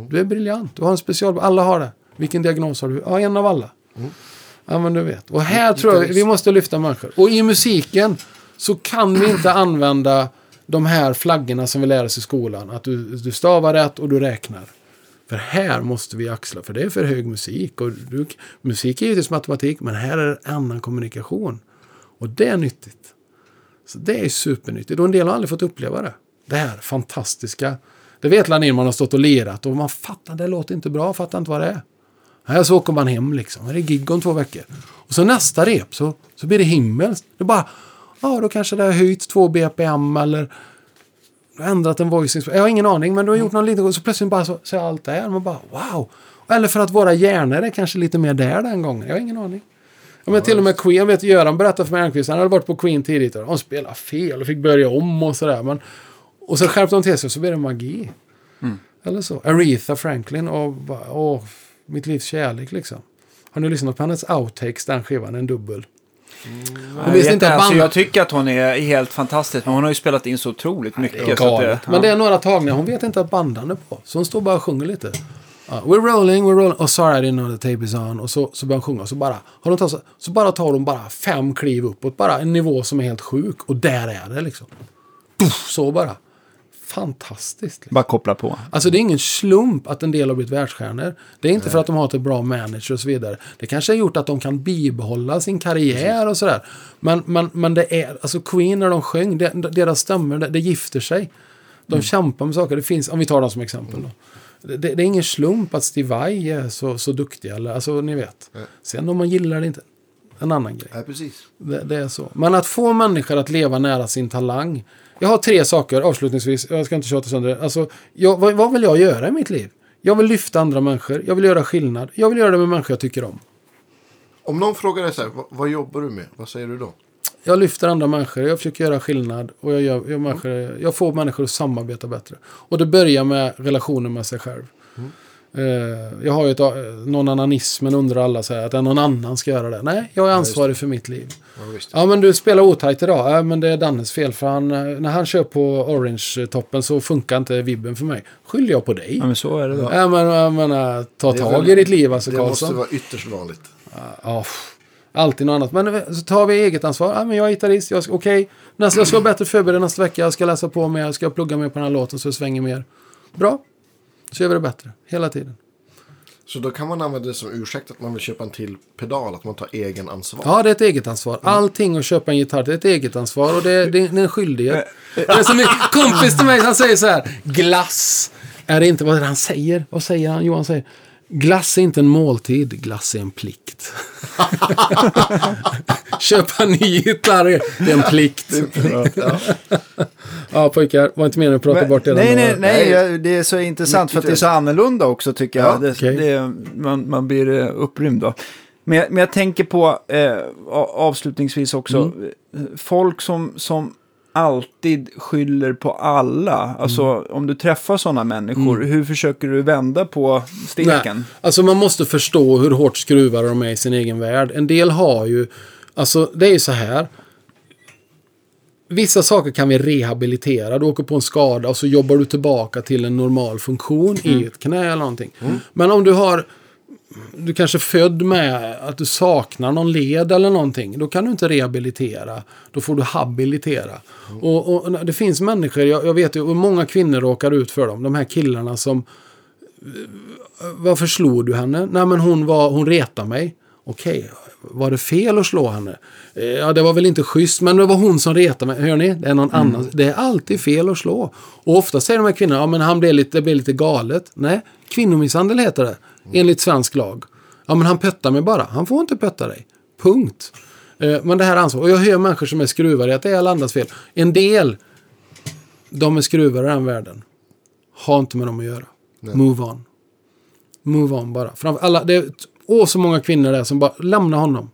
Du är briljant, du har en special, alla har det. Vilken diagnos har du? Ja, en av alla. Ja, men du vet. Och här tror jag vi måste lyfta människor. Och i musiken så kan vi inte använda de här flaggorna som vi lär oss i skolan. Att du, du stavar rätt och du räknar. För här måste vi axla, för det är för hög musik. Och du, musik är givetvis matematik, men här är det annan kommunikation. Och det är nyttigt. Så det är supernyttigt. Och en del har aldrig fått uppleva det. Det här fantastiska. Det vet Lanin man har stått och lirat och man fattar, det låter inte bra, fattar inte vad det är. Här så åker man hem liksom. Det är gig om två veckor. Och så nästa rep så, så blir det himmelskt. Det är bara, ja då kanske det har höjt två BPM eller ändrat en voicing. Jag har ingen aning, men du har gjort någon liten... Så plötsligt bara så, så allt där. Man bara, wow. Eller för att våra hjärnor är kanske lite mer där den gången. Jag har ingen aning. Ja, men till och med Queen, vet Göran berättade för mig Almqvist, han hade varit på Queen tidigt och de spelade fel och fick börja om och sådär. Men, och så skärpte de till sig och så blev det magi. Eller så. Aretha Franklin och, och Mitt livs kärlek liksom. Har ni lyssnat på hennes outtakes, den skivan, en dubbel? Jag, Hon visste vet inte alltså, jag tycker att hon är helt fantastisk, men hon har ju spelat in så otroligt mycket. så att Galet. det, Men det är några tagningar, hon vet inte att bandan är på. Så hon står bara och sjunger lite. Ja, we're rolling, we're rolling. Oh, sorry I didn't know the tape is on. Och så, så börjar hon sjunga. Så bara, har de tagit, så, så bara tar de bara fem kliv uppåt. Bara en nivå som är helt sjuk. Och där är det liksom. Puff, så bara. Fantastiskt. Liksom. Bara koppla på. Alltså det är ingen slump att en del har blivit världsstjärnor. Det är inte för att de har ett bra manager och så vidare. Det kanske har gjort att de kan bibehålla sin karriär och sådär. Men, men, men det är, alltså Queen när de sjöng, det, deras stämmor, det, det gifter sig. De kämpar med saker. Det finns, om vi tar dem som exempel då. Det, det är ingen slump att Steve Vai är så, så duktig. Eller, alltså ni vet. Sen om man gillar det inte. En annan grej. Nej, precis. Det, det är så. Men att få människor att leva nära sin talang. Jag har tre saker avslutningsvis. Jag ska inte tjata sönder det. Alltså, jag, vad, vad vill jag göra i mitt liv? Jag vill lyfta andra människor. Jag vill göra skillnad. Jag vill göra det med människor jag tycker om. Om någon frågar dig så här, vad, vad jobbar du med? Vad säger du då? Jag lyfter andra människor. Jag försöker göra skillnad. Och jag, gör, jag, människor, jag får människor att samarbeta bättre. Och det börjar med relationen med sig själv. Eh, jag har ju ett, eh, någon annanismen undrar alla så här, att någon annan ska göra det. Nej, jag är ansvarig för mitt liv. Ja. Ja, men du spelar otajt idag. Ja, men det är Dannes fel. För han, eh, när han kör på Orange-toppen så funkar inte vibben för mig. Skyller jag på dig? Ja, men så är det då. Ja, men jag menar, ta Det tag väl- i ditt liv alltså Det måste Karlsson. vara ytterst vanligt. Ja, alltid något annat. Men eh, så tar vi eget ansvar. Ja, men jag är gitarrist. Jag ska- Okej, nästa jag ska vara bättre förberedd nästa vecka. Jag ska läsa på mer. Jag ska plugga mer på den här låten så jag svänger mer. Bra. Så gör vi det bättre. Hela tiden. Så då kan man använda det som ursäkt att man vill köpa en till pedal, att man tar egen ansvar. Ja, det är ett eget ansvar. Allting att köpa en gitarr, det är ett eget ansvar och det är, det är en skyldighet. Det är som en kompis till mig, han säger så här. Glass är inte, vad är det han säger? Vad säger han? Johan säger. Glass är inte en måltid, glass är en plikt. [LAUGHS] [LAUGHS] Köpa en ny gitarr, det är en plikt. Ja. Ja, pojkar, var inte meningen att prata Men- bort det. nej, nej, nej, det är så intressant för att det är så annorlunda också tycker jag. Ja, det, okej. det, man, man blir eh, upprymd då. Men, jag- men jag tänker på, eh, avslutningsvis också, Mm. folk som, som alltid skyller på alla. Alltså Mm. om du träffar sådana människor, hur försöker du vända på steken? Nej, alltså man måste förstå hur hårt skruvade de är i sin egen värld. En del har ju, alltså det är ju så här. Vissa saker kan vi rehabilitera. Du åker på en skada och så jobbar du tillbaka till en normal funktion i ett knä eller någonting. Men om du har, du kanske är född med att du saknar någon led eller någonting. Då kan du inte rehabilitera. Då får du habilitera. Och, och det finns människor, jag, jag vet ju, många kvinnor råkar ut för dem. De här killarna som varför slog du henne? Nej, men hon, var, hon retade mig. Okej, var det fel att slå henne? Eh, Ja, det var väl inte schysst, men det var hon som retade mig. Hör ni? Det är någon annan. Det är alltid fel att slå. Och ofta säger de här kvinnorna, ja men han blev lite, det blev lite galet. Nej, kvinnomisshandel heter det. Enligt svensk lag. Ja, men han pöttar mig bara. Han får inte pötta dig. Punkt. Eh, Men det här är ansvar. Och jag hör människor som är skruvade att det är alla andras fel. En del, de är skruvade i den världen. Har inte med dem att göra. Move on. Move on bara. Framför alla, det åh så många kvinnor där som bara lämna honom.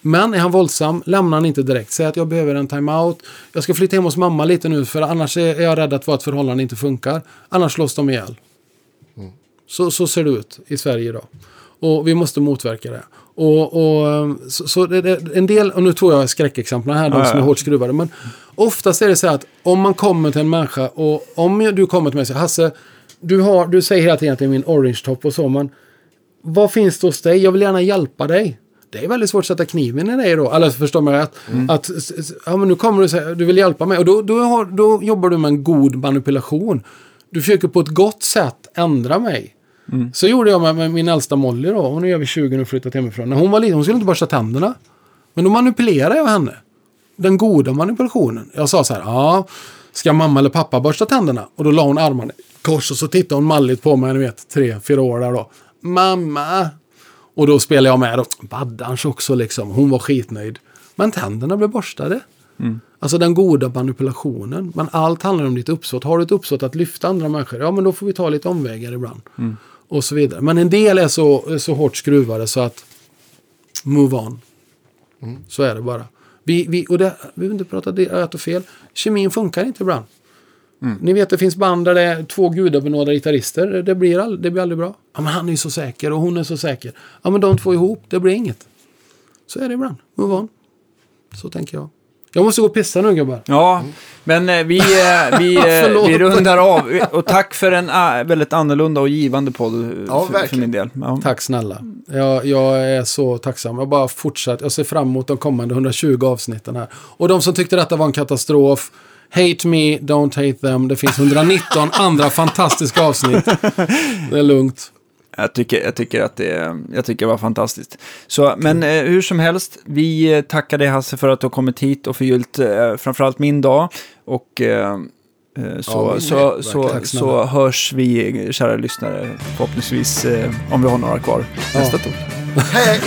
Men är han våldsam, lämna han inte direkt. Säg att jag behöver en timeout. Jag ska flytta hem hos mamma lite nu för annars är jag rädd att vårt förhållande inte funkar. Annars slås de ihjäl. Så, så ser det ut i Sverige idag. Och vi måste motverka det. Och, och, så, så det, en del, och nu tog jag skräckexemplen här, de som är hårt skruvade. Men oftast är det så att om man kommer till en människa och om du kommer till mig och säger Hasse, du, har, du säger hela tiden att det är min orange top och så, men vad finns det hos dig? Jag vill gärna hjälpa dig. Det är väldigt svårt att sätta kniven i dig då. Eller förstår man rätt? Att, s- s- ja, men nu kommer du och säger du vill hjälpa mig. Och då, då, har, då jobbar du med en god manipulation. Du försöker på ett gott sätt ändra mig. Så gjorde jag med, med min äldsta Molly då. Hon är över 20 nu och flyttat hemifrån. När hon var liten, hon skulle inte borsta tänderna. Men då manipulerade jag henne. Den goda manipulationen. Jag sa så här, ja, ska mamma eller pappa borsta tänderna? Och då la hon armarna i kors och så tittade hon malligt på mig, ni vet, tre, fyra år där då. Mamma! Och då spelade jag med då. Baddans också liksom. Hon var skitnöjd. Men tänderna blev borstade. Alltså den goda manipulationen. Men allt handlar om ditt uppsåt. Har du ett uppsåt att lyfta andra människor? Ja, men då får vi ta lite omvägar ibland. Och så vidare. Men en del är så, så hårt skruvade så att move on. Så är det bara. Vi, vi, och det, vi vill inte prata det, rätt och fel. Kemin funkar inte ibland. Ni vet det finns band där det är två gudabenådade gitarrister. Det blir, all, det blir aldrig bra. Ja, men han är ju så säker och hon är så säker. Ja, men de två ihop, det blir inget. Så är det ibland. Move on. Så tänker jag. Jag måste gå och pissa nu gubbar. Ja, men eh, vi, eh, vi, [LAUGHS] eh, vi rundar av. Och tack för en eh, väldigt annorlunda och givande podd eh, Ja, för, för verkligen. min del. Ja. Tack snälla. Jag, jag är så tacksam. Jag bara fortsätter. Jag ser fram emot de kommande 120 avsnitten här. Och de som tyckte detta var en katastrof. Hate me, don't hate them. Det finns 119 andra fantastiska avsnitt. [LAUGHS] Det är lugnt. Jag, tycker, jag, tycker att det, jag tycker det var fantastiskt. Så, men eh, hur som helst, vi eh, tackar dig Hasse för att du har kommit hit och förgyllt eh, framförallt min dag. Och eh, eh, så, Ja, så, så, så, hörs vi, kära lyssnare, förhoppningsvis eh, om vi har några kvar nästa torsdag. Hej!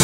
[LAUGHS]